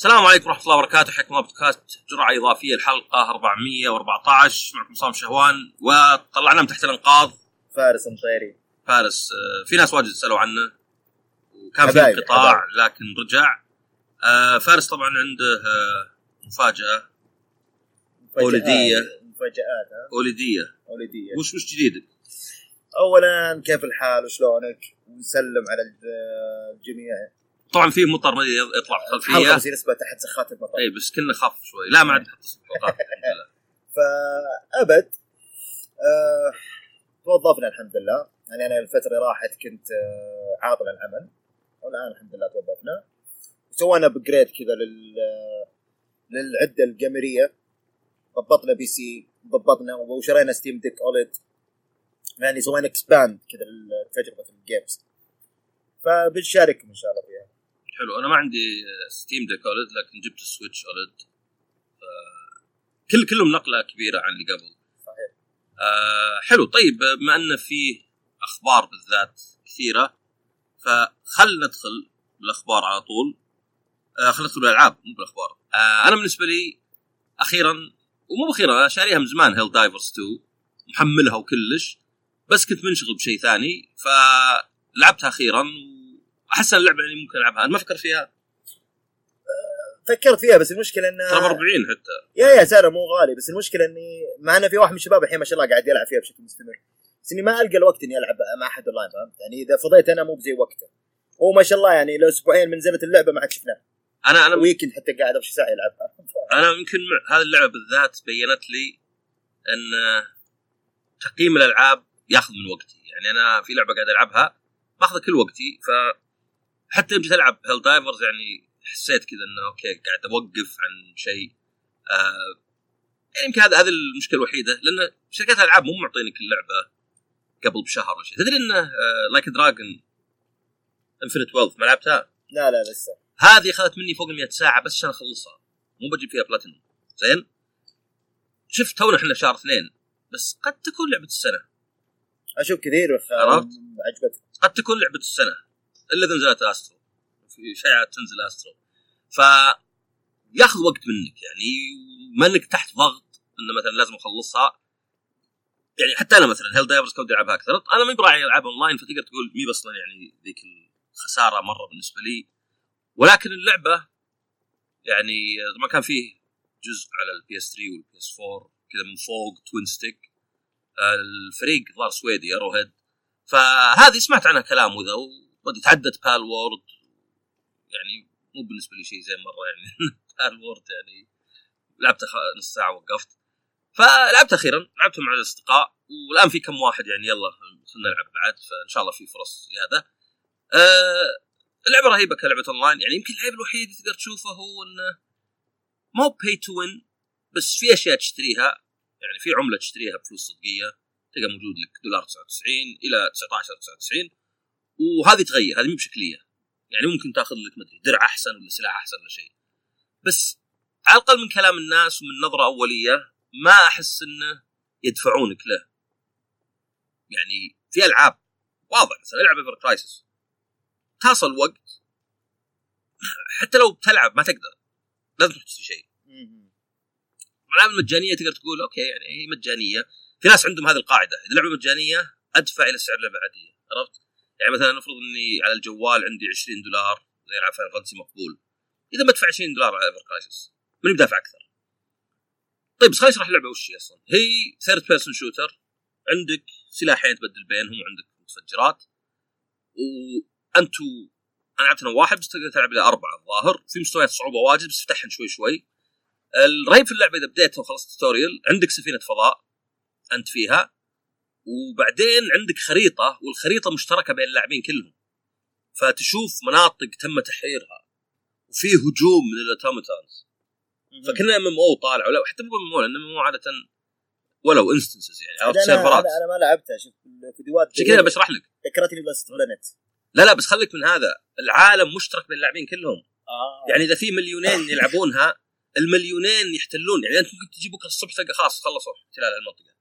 السلام عليكم ورحمة الله وبركاته. حياكم الله بودكاست جرعة إضافية الحلقة 414 معكم صام شهوان وطلعنا من تحت الأنقاض. فارس مطيري فارس آه، في ناس واجد سألوا عنه وكان في انقطاع لكن رجع. آه، فارس طبعا عنده آه، مفاجأة. مفاجآت- ولدية. مفاجآت ها؟ وليديه ولدية وش وش جديد؟ اولا كيف الحال؟ وشلونك؟ ونسلم على الج- الجميع. طبعا في مطر ما يطلع في الخلفيه بس نسبة تحت سخات المطر. اي بس كنا خاف شوي. لا ما عاد فأبد آه توظفنا الحمد لله. يعني أنا الفترة اللي راحت كنت آه عاطل عن العمل والآن الحمد لله توظفنا. وسوينا upgrade كذا لل للعدة القيمرية ضبطنا PC ضبطنا وشرينا Steam Deck OLED يعني سوينا expand كذا لتجربه ال games. فبنشارككم إن شاء الله فيها. حلو. أنا ما عندي Steam Deck OLED لكن جبت ال Switch OLED كل كلهم نقلة كبيرة عن اللي قبل. صحيح. آه حلو. طيب بما أن في أخبار بالذات كثيرة فخل ندخل بالأخبار على طول. آه خل ندخل بالألعاب مو بالأخبار. آه أنا بالنسبة لي أخيرا ومو أخيرا أنا شاريها من زمان Helldivers 2 محملها وكلش. بس كنت منشغل بشيء ثاني فلعبتها أخيرا أن اللعبة يعني ممكن ألعبها أنا ما فكرت فيها. فكرت فيها بس المشكلة انه ترى ب 40 حتى. يا يا سعره مو غالي بس المشكلة إني مع انه في واحد من الشباب الحين ما شاء الله قاعد يلعب فيها بشكل مستمر. بس إني ما ألقى الوقت إني ألعب مع أحد أونلاين فهمت؟ يعني إذا فضيت أنا مو بزي وقته. هو ما شاء الله يعني لو أسبوعين من نزلت اللعبة ما حد شفناه. أنا أنا weekend حتى قاعد أبغى ساعة يلعبها أنا يمكن مع هذه اللعبة بالذات بينت لي إن تقييم الألعاب ياخذ من وقتي. يعني أنا في لعبة قاعد ألعبها ماخذه كل وقتي ف حتى يوم جيت العب Helldivers يعني حسيت كذا إنه okay قاعد أوقف عن شيء. آه يعني يمكن هذا هذه المشكلة الوحيدة لأن شركات الألعاب مو معطينك اللعبة قبل بشهر ولا شيء تدري إنه Like a Dragon Infinite Wealth ما لعبتها؟ لا لا لسه. هذه أخذت مني فوق ال 100 ساعة بس عشان أخلصها. مو بجيب فيها بلاتينوم زين؟ شفت تونا إحنا شهر اثنين بس قد تكون لعبة السنة. أشوف كثير عرفت؟ عجبتني. قد تكون لعبة السنة. إلا إذا نزلت Astro في شائعات تنزل Astro ف ياخذ وقت منك يعني وما انك تحت ضغط إنه مثلا لازم أخلصها. يعني حتى أنا مثلا Helldivers كنت العبها أكثر؟ أنا ما براعي العاب أونلاين فتقدر تقول مي أصلا يعني ذيك الخسارة مرة بالنسبة لي. ولكن اللعبة يعني ما كان فيه جزء على ال PS3 وال PS4 كذا من فوق twin stick الفريق ظهر سويدي Arrowhead فهذه سمعت عنها كلام وذا وبدي تعدت Palworld يعني مو بالنسبة لي شيء زين مرة يعني. Palworld يعني لعبتها خ- نص ساعة وقفت. فلعبت أخيرا لعبتها مع الأصدقاء والآن في كم واحد يعني يلا خلينا نلعب بعد فإن شاء الله في فرص زيادة. أه اللعبة رهيبة كلعبة اونلاين يعني يمكن العيب الوحيد اللي تقدر تشوفه هو إنه مو pay to win بس في أشياء تشتريها. يعني في عملة تشتريها بفلوس صدقية تلقى موجود لك دولار 99 إلى 19 99 وهذه تغير هذه مو بشكليه يعني ممكن تاخذ لك مدري درع أحسن ولا سلاح أحسن ولا شيء. بس على الأقل من كلام الناس ومن نظرة أولية ما أحس إنه يدفعونك له. يعني في ألعاب واضح مثلا ألعب Ever Crisis تصل وقت حتى لو بتلعب ما تقدر لازم تروح تشتري شيء. الالعاب المجانية تقدر تقول okay يعني هي مجانية. في ناس عندهم هذه القاعدة إذا لعبة مجانية أدفع إلى سعر لعبة عادية عرفت؟ يعني مثلا نفرض إني على الجوال عندي 20 دولار زي العاب Final Fantasy مقبول. إذا بدفع 20 دولار على Ever Crisis ماني بدافع أكثر. طيب بس خليني اشرح اللعبة وش هي أصلا؟ هي third person shooter عندك سلاحين تبدل بينهم وعندك متفجرات. وأنتو أنا لعبت أنا واحد بس تقدر تلعب إلى أربعة الظاهر. في مستويات صعوبة واجد بس تفتحهم شوي شوي. الرهيب في اللعبة إذا بديت وخلصت ال tutorial عندك سفينة فضاء أنت فيها. وبعدين عندك خريطة والخريطة مشتركة بين اللاعبين كلهم. فتشوف مناطق تم تحريرها وفي هجوم من ال Automatons فكنا MMO طالع ولا حتى مو MMO لأن MMO عادة ولو instances يعني عرفت؟ سيرفرات أنا ما لعبتها شفت الفيديوهات عشان كذا؟ بشرح لك. ذكرتني بس نت لا لا بس خليك من هذا. العالم مشترك بين اللاعبين كلهم. آه. يعني إذا في مليونين يلعبونها المليونين يحتلون. يعني أنت ممكن تجي بكره الصبح تلقى خلاص خلصوا. احتلال المنطقة.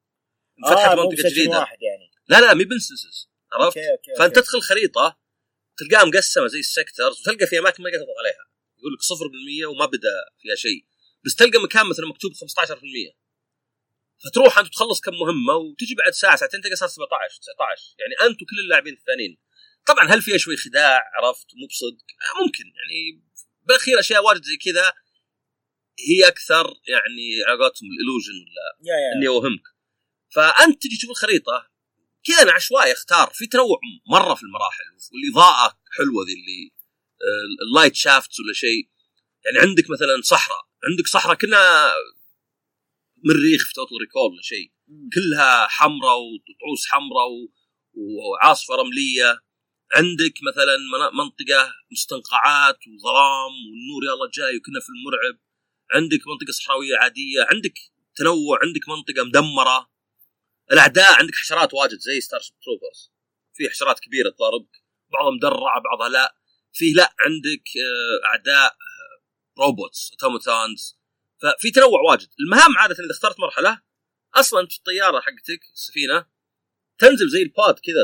انفتحت آه منطقة جديدة. واحد يعني. لا لا مي ب instances عرفت؟ okay okay فأنت okay. تدخل خريطة تلقاها مقسمة زي السكترز وتلقى في أماكن ما تضغط عليها. يقول لك 0% وما بدأ فيها شيء. بس تلقى مكان مثلا مكتوب 15% فتروح أنت تخلص كم مهمة وتجي بعد ساعة ساعتين تلقى صار 17 19 يعني انت وكل اللاعبين الثانيين. طبعا هل فيها شوي خداع؟ عرفت؟ مو بصدق. آه، ممكن. يعني بالاخير أشياء واجد زي كذا هي أكثر يعني على قولتهم الالوجن ولا إني أوهمك. فأنت تجي تشوف الخريطة كذا أنا عشوائي اختار. في تنوع مرة في المراحل والاضاءه حلوة ذي اللي آه، ال light shafts ولا شيء. يعني عندك مثلا صحراء عندك صحراء كنا مريخ في Total Recall ولا شيء. كلها حمراء وطعوس حمراء وعاصفة رملية. عندك مثلا من- منطقة مستنقعات وظلام والنور يلا جاي وكنا في المرعب. عندك منطقة صحراوية عادية. عندك تنوع عندك منطقة مدمرة. الأعداء عندك حشرات واجد زي Starship Troopers في حشرات كبيرة تضاربك بعضها مدرعه بعضها لا. في لا عندك آه، أعداء آه، robots automatons ففي تنوع واجد. المهام عادة إذا اخترت مرحلة أصلا في الطيارة حقتك السفينة تنزل زي ال pod كذا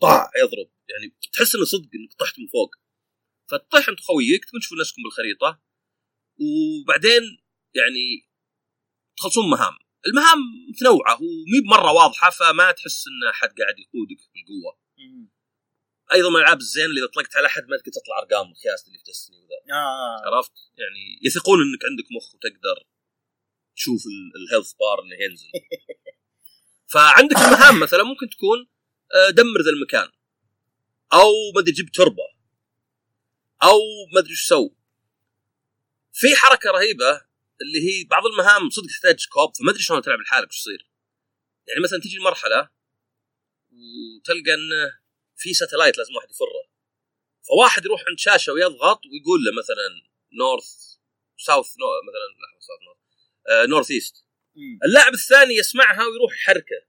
طاع يضرب. يعني تحس إنه صدق إنك طحت من فوق. فتطيح أنت خويك تكون تشوفون نفسكم بالخريطة. وبعدين يعني تخلصون مهام. المهام متنوعة ومي بمره واضحة فما تحس إن أحد قاعد يقودك بالقوة. أيضا من الألعاب الزين اللي إذا طلقت على أحد ما تقدر تطلع أرقام مقياس اللي في Destiny وذا. آه. عرفت؟ يعني يثقون إنك عندك مخ وتقدر تشوف ال- ال health bar إنه ينزل. فعندك المهام مثلا ممكن تكون آه، دمر ذا المكان. أو ما أدري جيب تربة. أو ما أدري إيش سو في حركة رهيبة اللي هي بعض المهام صدق تحتاج co-op فما أدري شلون تلعب لحالك وش يصير. يعني مثلا تجي المرحلة وتلقى إنه في satellite لازم واحد يفره. فواحد يروح عند شاشة ويضغط ويقول له مثلا north south no مثلا لحظه south north آه north east. اللاعب الثاني يسمعها ويروح يحركه.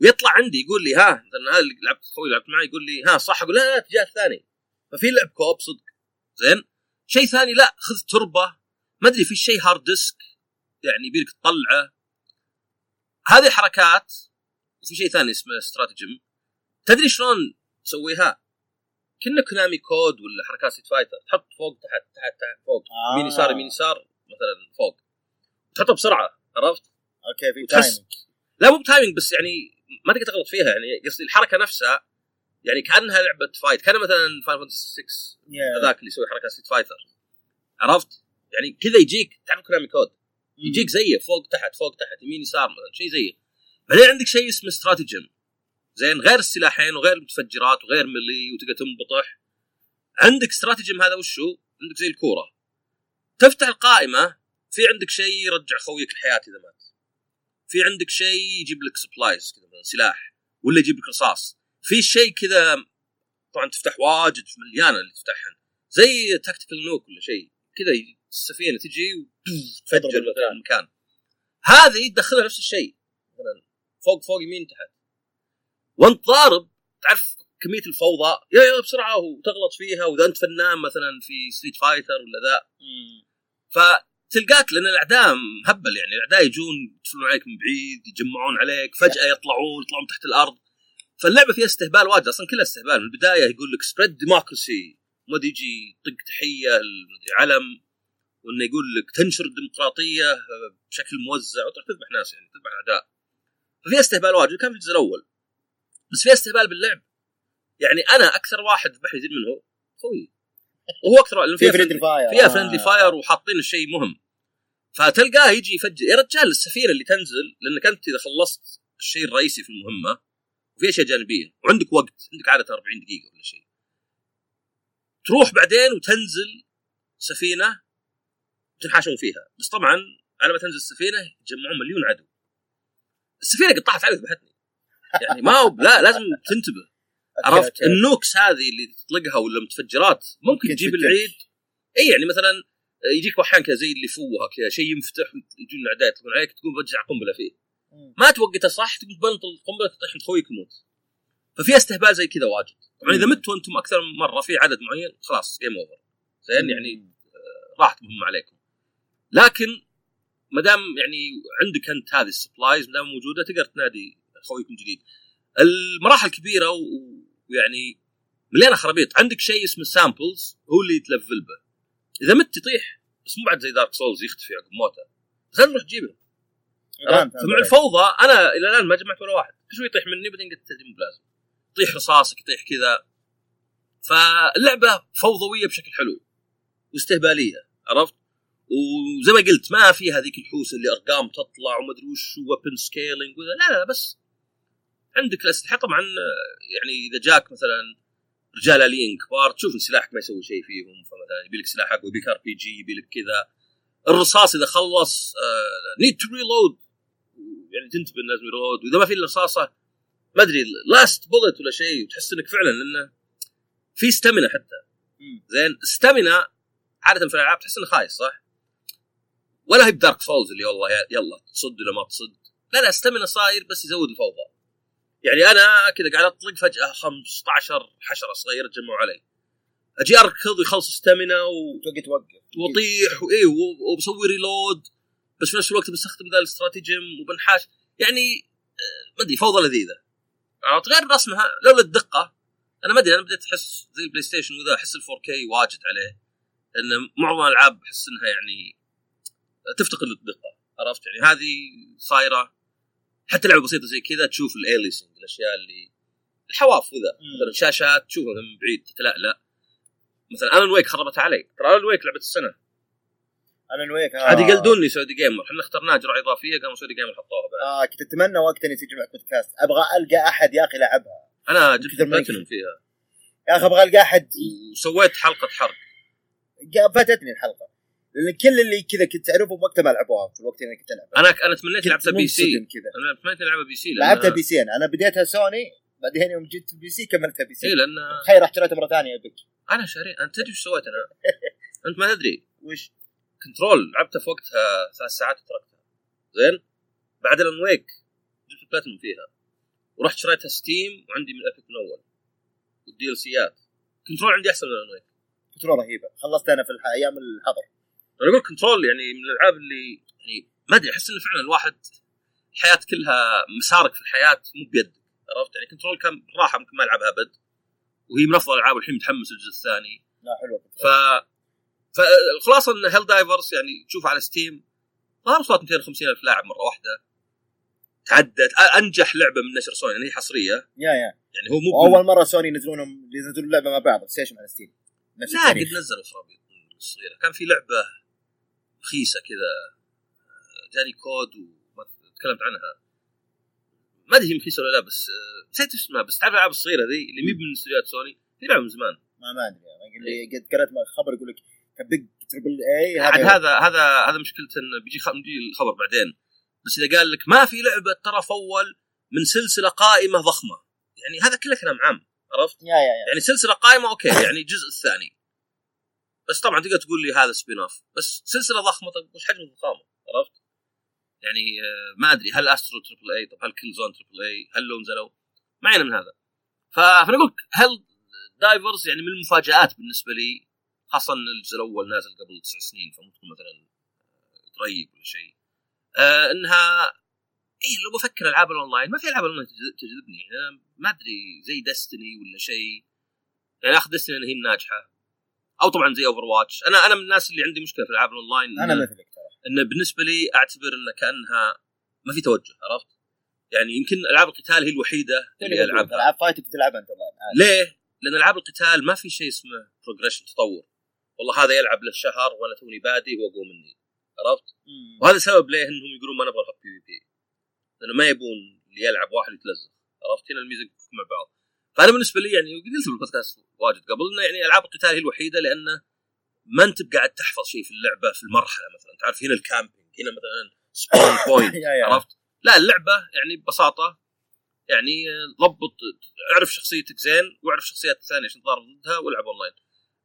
ويطلع عندي يقول لي ها مثلا هذا اللي لعبت خوي لعبت معي يقول لي ها صح؟ أقول لا لا اتجاه الثاني. ففي لعب co-op صدق. زين. شيء ثاني لا خذ تربة ما أدري في شيء hard disk يعني يبيلك تطلعه هذه حركات وفي شيء ثاني اسمه stratagem تدري شلون تسويها؟ كنا Konami code ولا حركات Street Fighter تحط فوق تحت تحت تحت فوق آه. يمين يسار يمين يسار مثلا فوق تحطها بسرعة عرفت؟ okay في وتحس- timing لا مو ب timing بس يعني ما تقدر تغلط فيها يعني قصدي الحركة نفسها يعني كأنها لعبة fight كان مثلا Final Fantasy 6 يا. هذاك اللي يسوي حركات Street Fighter عرفت؟ يعني كذا يجيك تعرف Konami code؟ يجيك زيه فوق تحت فوق تحت يمين يسار مثلا شيء زيه. بعدين عندك شيء اسمه stratagem زين غير السلاحين وغير المتفجرات وغير melee وتقدر تنبطح. عندك stratagem هذا وشو؟ عندك زي الكورة. تفتح القائمة في عندك شيء يرجع خويك الحياة إذا مات. في عندك شيء يجيب لك supplies كذا سلاح ولا يجيب لك رصاص. في شيء كذا طبعا تفتح واجد مليانة اللي تفتحها زي tactical nuke ولا شيء. كذا السفينة تجي وتفجر مثلا المكان. هذه تدخلها نفس الشيء. مثلا فوق فوق يمين تحت. وانت ضارب تعرف كمية الفوضى. يا يا بسرعة وتغلط فيها وإذا أنت فنان مثلا في Street Fighter ولا ذا. فتلقاك لأن الأعداء مهبل يعني. الأعداء يجون يدخلون عليك من بعيد يجمعون عليك فجأة يطلعون يطلعون تحت الأرض. فاللعبة فيها استهبال واجد. أصلا كلها استهبال. من البداية يقول لك سبريد ديموكراسي ما يجي يطق تحية المدري علم. وإنه يقول لك تنشر الديمقراطية بشكل موزع وتروح تذبح ناس يعني تذبح أعداء. ففيها استهبال واجد كان في الجزء الأول. بس فيها استهبال باللعب. يعني أنا أكثر واحد ذبح يزيد من هو خوي. وهو أكثر في فيها friendly fire فيها friendly fire وحاطين الشيء مهم. فتلقاه يجي يفجر. يا رجال السفينة اللي تنزل لأنك أنت إذا خلصت الشيء الرئيسي في المهمة وفي أشياء جانبية. وعندك وقت. عندك عادة 40 دقيقة ولا شيء. تروح بعدين وتنزل سفينة تنحاشون فيها. بس طبعا على ما تنزل السفينة يجمعون مليون عدو. السفينة قد طاحت علي ذبحتني. يعني ما هو لا لازم تنتبه. عرفت. النوكس هذه اللي تطلقها ولا متفجرات ممكن تجيب. العيد. اي يعني مثلا يجيك أحيانا كذا زي اللي فوها كذا شيء ينفتح ويجون الأعداء يطلقون عليك تقوم بتجع قنبله فيه. ما توقته صح تقوم تبنطل القنبلة تطيح عند خويك يموت. ففي استهبال زي كذا واجد. طبعا إذا. متوا أنتم أكثر من مرة في عدد معين خلاص جيم اوفر زين يعني مم. راحت مهمة عليكم. لكن ما دام يعني عندك انت هذه ال supplies ما دام موجودة تقدر تنادي خويك من جديد. المراحل كبيرة ويعني مليانة خرابيط. عندك شيء اسمه samples هو اللي يتلفل به. إذا مت يطيح بس مو بعد زي Dark Souls يختفي عقب موته. لازم تروح تجيبه فمع. الفوضى أنا إلى الآن ما جمعت ولا واحد. كل شوي يطيح مني؟ بعدين قلت مو بلازم. يطيح رصاصك يطيح كذا. فاللعبة فوضوية بشكل حلو. واستهبالية. عرفت؟ وزي ما قلت ما في هذيك الحوسة اللي أرقام تطلع ومدري وش ويبن سكيلينج لا لا لا بس عندك الأسلحة. طبعا يعني إذا جاك مثلا رجال الين كبار تشوف إن سلاحك ما يسوي شيء فيهم. فمثلا يبي لك سلاح أقوى يبي لك ار بي جي يبي لك كذا. الرصاص إذا خلص نيد تو ريلود يعني تنتبه لازم يرود. وإذا ما في إلا رصاصة ما أدري لاست بولت ولا شيء وتحس إنك فعلا لأنه في stamina حتى. زين stamina عادة في الألعاب تحس إنه خايس صح؟ ولا هي ب Dark Souls اللي والله يلا تصد ولا ما تصد. لا لا stamina صاير بس يزود الفوضى. يعني أنا كذا قاعد أطلق فجأة 15 حشرة صغيرة تجمعوا علي. أجي أركض ويخلص stamina و... توقف توقف وأطيح وايه و- وبسوي reload. بس في نفس الوقت بستخدم ذا ال stratagem وبنحاش. يعني آه، ما أدري فوضى لذيذة. عرفت؟ غير رسمها لولا الدقة. أنا ما أدري أنا بديت أحس زي ال PlayStation وذا أحس ال 4K واجد عليه. لأن معظم الألعاب أحس إنها يعني تفتقد للدقة عرفت؟ يعني هذه صايرة حتى لعبة بسيطة زي كذا تشوف ال aliasing الأشياء اللي الحواف وذا. مثلا شاشات تشوفها من بعيد تتلألأ مثلا Alan Wake خربتها علي ترى Alan Wake لعبة السنة. Alan Wake آه. عاد يقلدوني Saudi Gamer إحنا اخترناه جرعة إضافية قاموا Saudi Gamer حطوها بعد. آه كنت أتمنى وقت إني تجمع بودكاست أبغى ألقى أحد يا أخي لعبها. أنا جبت بلاتينوم فيها. يا أخي أبغى ألقى أحد. وسويت حلقة حرق. فاتتني الحلقة. لأن كل اللي كذا كنت أعرفهم وقتها ما لعبوها في الوقت اللي كنت العبها أنا أنا تمنيت كنت لعبتها PC. أنا تمنيت العبها PC لعبتها PC أنا. أنا بديتها سوني بعدين يوم جيت PC كملتها PC لأن تخيل رحت شريتها مرة ثانية PC. أنا شاري أنت تدري إيش سويت أنا؟ أنت ما تدري. وش؟ Control لعبتها في وقتها ثلاث ساعات وتركتها. زين؟ بعد Alan Wake جبت بلاتينوم فيها. ورحت شريتها Steam وعندي من Epic من اول وال DLC ات. Control عندي أحسن من Alan Wake. Control رهيبة. خلصت أنا في أيام الحظر. أنا أقول Control يعني من الألعاب اللي يعني ما أدري أحس انه فعلا الواحد الحياة كلها مسارك في الحياة مو بيدك عرفت؟ يعني Control كان راحة ممكن ما العبها أبد وهي من أفضل الألعاب والحين متحمس الجزء الثاني. لا حلوة ف فالخلاصه ان Helldivers يعني تشوف على Steam ظهر وصلت 250 ألف لاعب مرة واحدة. تعدت أنجح لعبة من نشر سوني يعني هي حصرية. yeah yeah. يعني هو مو وأول مرة سوني ينزلونهم ينزلون اللعبة مع بعض PlayStation على Steam نفس لا قد نزلوا خرابيط صغيرة. كان في لعبة رخيصة كذا. جاني كود وما تكلمت عنها. ما أدري هي رخيصه ولا لا بس آه، نسيت اسمها بس تعرف الألعاب الصغيرة ذي اللي مي من استديوهات سوني؟ في لعبة من زمان. ما ما أدري أنا اللي قد قرأت خبر يقول لك big triple A عاد هذا هذا هذا مشكلته انه بيجي بيجي الخبر بعدين. بس إذا قال لك ما في لعبة طرف أول من سلسلة قائمة ضخمة. يعني هذا كله كلام عام عرفت؟ yeah yeah yeah. يعني سلسلة قائمة أوكي يعني الجزء الثاني. بس طبعا تقدر تقول لي هذا spin-off بس سلسلة ضخمة طيب وش حجم الضخامة؟ عرفت؟ يعني آه، ما أدري هل Astro triple A طب هل Killzone triple A هل لو نزلوا ما علينا من هذا. فأنا أقول Helldivers يعني من المفاجآت بالنسبة لي؟ خاصة إن الجزء الأول نازل قبل تسع سنين فممكن مثلا قريب ولا شيء. آه إنها اي لو بفكر ألعاب الأونلاين ما في ألعاب أونلاين تجذ- تجذبني. يعني أنا ما أدري زي Destiny ولا شيء. يعني أخذ Destiny هي الناجحة. أو طبعا زي Overwatch أنا أنا من الناس اللي عندي مشكلة في ألعاب الأونلاين أنا مثلك إنه بالنسبة لي أعتبر إنه كأنها ما في توجه عرفت؟ يعني يمكن ألعاب القتال هي الوحيدة اللي ألعبها ألعاب fighting تلعبها أنت ليه؟ لأن ألعاب القتال ما في شيء اسمه progression تطور والله هذا يلعب له شهر وأنا توني بادي هو اقوى مني عرفت؟ مم. وهذا سبب ليه إنهم يقولون ما نبغى نحط PvP لأنه ما يبون اللي يلعب واحد يتلزق عرفت هنا الميزة مع بعض فأنا بالنسبة لي يعني قلت في البودكاست واجد قبل إنه يعني ألعاب القتال هي الوحيدة لأنه ما أنت بقاعد تحفظ شيء في اللعبة في المرحلة مثلا تعرف هنا ال camping هنا مثلا spawn point عرفت؟ لا اللعبة يعني ببساطة يعني ضبط اعرف شخصيتك زين واعرف شخصيات الثانية عشان تضارب ضدها والعب اونلاين.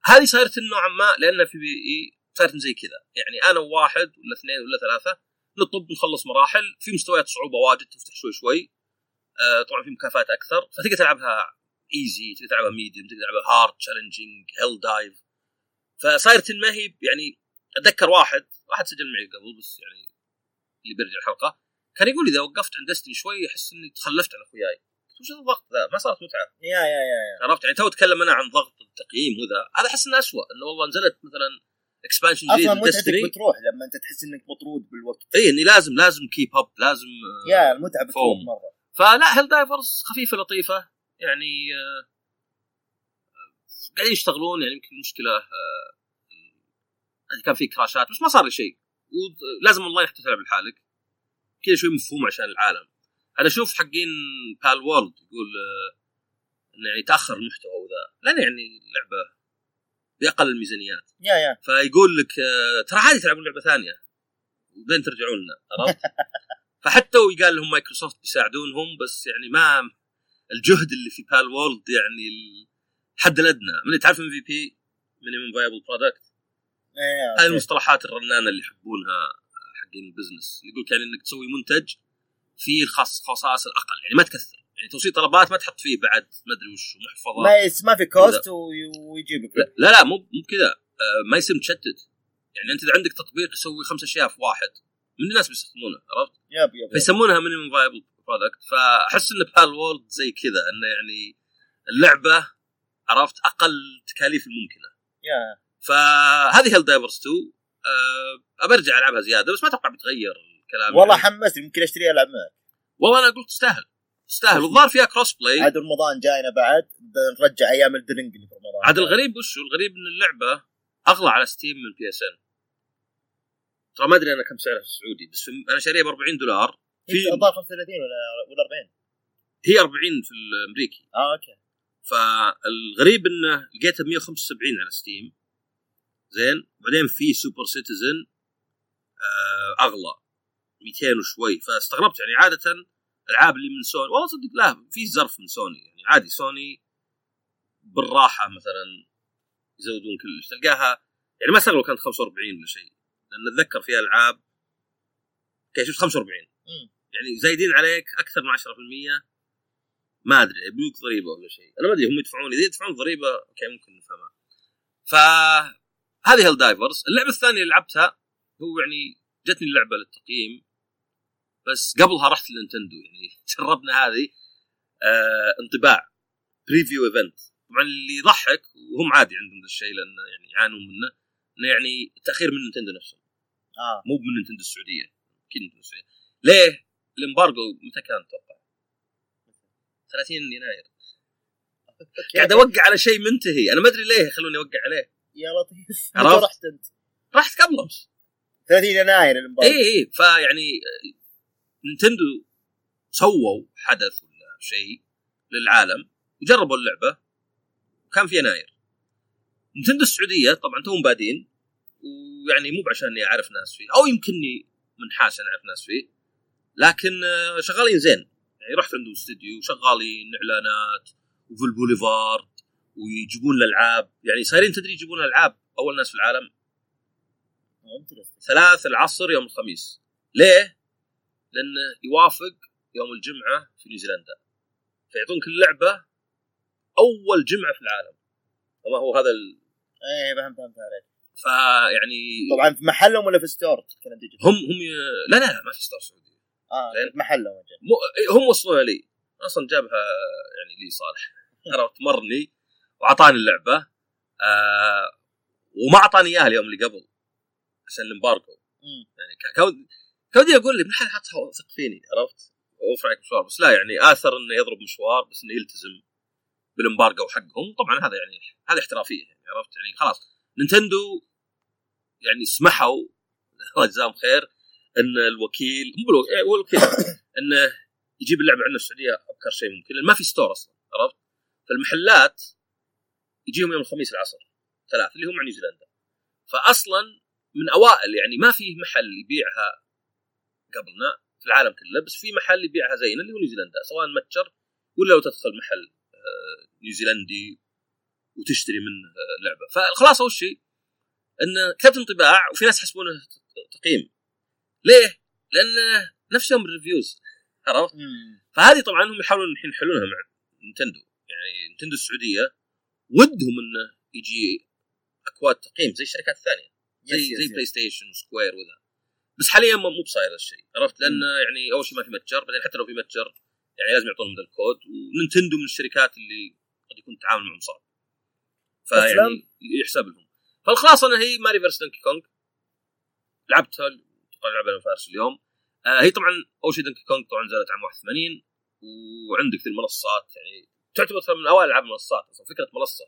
هذه صارت نوعا ما لأن PvE صارت زي كذا، يعني أنا وواحد ولا اثنين ولا ثلاثة نطب نخلص مراحل في مستويات صعوبة واجد تفتح شوي شوي. آه طبعا في مكافآت أكثر فتقدر تلعبها easy تقدر تلعبها medium تقدر تلعبها hard challenging Helldive فصايرت ما هي يعني أتذكر واحد واحد سجل معي قبل بس يعني اللي بيرجع الحلقة كان يقول إذا وقفت عند Destiny شوي أحس إني تخلفت عن أخوياي. وش الضغط ذا؟ ما صارت متعة. yeah yeah yeah yeah. عرفت؟ يعني تو أتكلم أنا عن ضغط التقييم وذا. هذا أحس إنه اسوء إنه والله نزلت مثلا expansion جديد أصلا متعتك بتروح لما أنت تحس إنك مطرود بالوقت. اي إني لازم لازم keep up لازم آه، يا المتعة بتروح. مرة. فلا هيل دايفرز خفيفة لطيفة. يعني آه، قاعدين يشتغلون يعني يمكن المشكلة آه، يعني كان في كراشات بس ما صار لي شيء. ولازم حتى تلعب لحالك. كذا شوي مفهوم عشان العالم. أنا أشوف حقين بال وورلد يقول آه، إنه يعني تأخر المحتوى وذا. لأن يعني اللعبه بأقل الميزانيات. يا يا. فيقول لك ترى عادي تلعبون لعبة ثانية. وبين ترجعون لنا عرفت؟ فحتى وقال لهم مايكروسوفت بيساعدونهم بس يعني ما الجهد اللي في Palworld يعني الحد الأدنى. من تعرف MVP minimum viable product يا المصطلحات الرنانة اللي يحبونها حقين ال business. يقول يعني إنك تسوي منتج فيه الخاص خصائص الأقل. يعني ما تكثر. يعني توصيل طلبات ما تحط فيه بعد ما أدري وش محفظه ما ما في كوست وي- ويجيب لك لا لا, لا مو مو كذا آه، ما يصير متشتت. يعني أنت إذا عندك تطبيق يسوي خمس أشياء في واحد. من الناس بيستخدمونه عرفت؟ yep yep, yep. فيسمونها minimum viable product فأحس إن Palworld زي كذا إنه يعني اللعبة عرفت أقل تكاليف الممكنة. فهذه Helldivers 2 أه برجع ألعبها زيادة بس ما أتوقع بتغير الكلام والله يعني. حمسني ممكن أشتريها ألعب معك. والله أنا قلت تستاهل. تستاهل. والظاهر فيها cross-play عاد رمضان جاينا بعد نرجع أيام Elden Ring اللي في رمضان. عاد الغريب وش هو؟ الغريب إن اللعبة أغلى على Steam من PSN ترى ما أدري أنا كم سعرها في السعودي بس أنا شاريها ب 40 دولار. في الظاهر 35 ولا ولا 40 هي 40 في الأمريكي. آه أوكي. فالغريب إنه لقيتها ب 175 على Steam زين؟ بعدين في سوبر سيتيزن آه أغلى. 200 وشوي. فاستغربت يعني عادة العاب اللي من سوني والله صدق لا في زرف من سوني يعني عادي سوني بالراحة مثلا يزودون كلش تلقاها يعني ما استغرب لو كانت 45 ولا شيء. لأن أتذكر فيها ألعاب أوكي شفت 45 مم. يعني زايدين عليك أكثر من 10% ما أدري يبيوك ضريبة ولا شيء. أنا ما أدري هم يدفعون إذا يدفعون ضريبة أوكي ممكن نفهمها. فهذه Helldivers. اللعبة الثانية اللي لعبتها هو يعني جتني اللعبة للتقييم. بس قبلها رحت ل Nintendo يعني جربنا هذه. آه انطباع preview event طبعا اللي يضحك وهم عادي عندهم ذا الشيء لأن يعني يعانون منه إنه يعني تأخير من نينتندو نفسهم آه. مو من نينتندو السعودية أكيد نينتندو السعودية. ليه؟ ال embargo متى كان أتوقع؟ 30 يناير. قاعد أوقع على شيء منتهي. أنا ما أدري ليه يخلوني أوقع عليه. يا لطيف. رحت أنت. رحت قبل أمس. 30 يناير الامبارجو اي اي فيعني آه، نينتندو سووا حدث ولا شيء للعالم وجربوا اللعبة. وكان في يناير. نينتندو السعودية طبعا توهم بادين. ويعني مو عشان أني أعرف ناس فيه أو يمكنني منحاس أنا أعرف ناس فيه. لكن آه، شغالين زين. يعني رحت عندهم استوديو شغالين إعلانات وفي البوليفارد ويجيبون الألعاب. يعني صايرين تدري يجيبون الالعاب أول ناس في العالم؟ ثلاث العصر يوم الخميس. ليه؟ لأنه يوافق يوم الجمعة في نيوزيلندا. فيعطونك اللعبه أول جمعة في العالم. وما هو هذا ال... إيه فهمت فهمت عليك. فيعني طبعا في محلهم ولا في store؟ هم هم ي... لا لا ما في store سعودي. آه أجل. مو... هم وصلوها لي. أصلا جابها يعني لي صالح. عرفت مرني واعطاني اللعبة آه وما اعطاني إياها اليوم اللي قبل عشان الامبارجو. يعني ك- كود كودي أقول لي من حد حط ثق فيني عرفت؟ أوفر عليك مشوار. بس لا يعني آثر إنه يضرب مشوار بس إنه يلتزم بالامبارجو حقهم. طبعا هذا يعني هذه احترافية يعني عرفت؟ يعني خلاص. نينتندو يعني سمحوا الله يجزاهم خير إن الوكيل مو بالو- يعني هو الوكيل إنه يجيب اللعبة عندنا في السعودية أبكر شيء ممكن لأن ما في ستور أصلا عرفت؟ فالمحلات يجيهم يوم الخميس العصر ثلاث اللي هم مع نيوزيلندا فاصلا من أوائل يعني ما في محل يبيعها قبلنا في العالم كله بس في محل يبيعها زينا اللي هو نيوزيلندا سواء متجر ولا لو تدخل محل آه، نيوزيلندي وتشتري منه آه، لعبة فالخلاصه وش هي؟ إن كتبت انطباع وفي ناس يحسبونه تقييم ليه؟ لأن نفس يوم ال reviews عرفت؟ فهذه طبعا هم يحاولون الحين يحلونها مع نينتندو. يعني نينتندو السعودية ودهم إنه يجي أكواد تقييم زي الشركات الثانية. زي يس- زي يس. بلاي ستيشن وسكوير وذا. بس حاليا مو بصاير الشيء عرفت؟ لأن يعني أول شيء ما في متجر بعدين حتى لو في متجر يعني لازم يعطونهم ذا الكود. ونينتندو من الشركات اللي قد يكون التعامل معهم صعب؟ فيعني يحسب لهم. فالخلاصة انها هي ماريو فيرسس دونكي كونج لعبتها طبعا لعبة فارس اليوم. آه هي طبعا أول شيء دونكي كونج طبعا نزلت عام 81 وعندك في المنصات يعني تعتبر من أوائل ألعاب المنصات أصلا فكرة منصة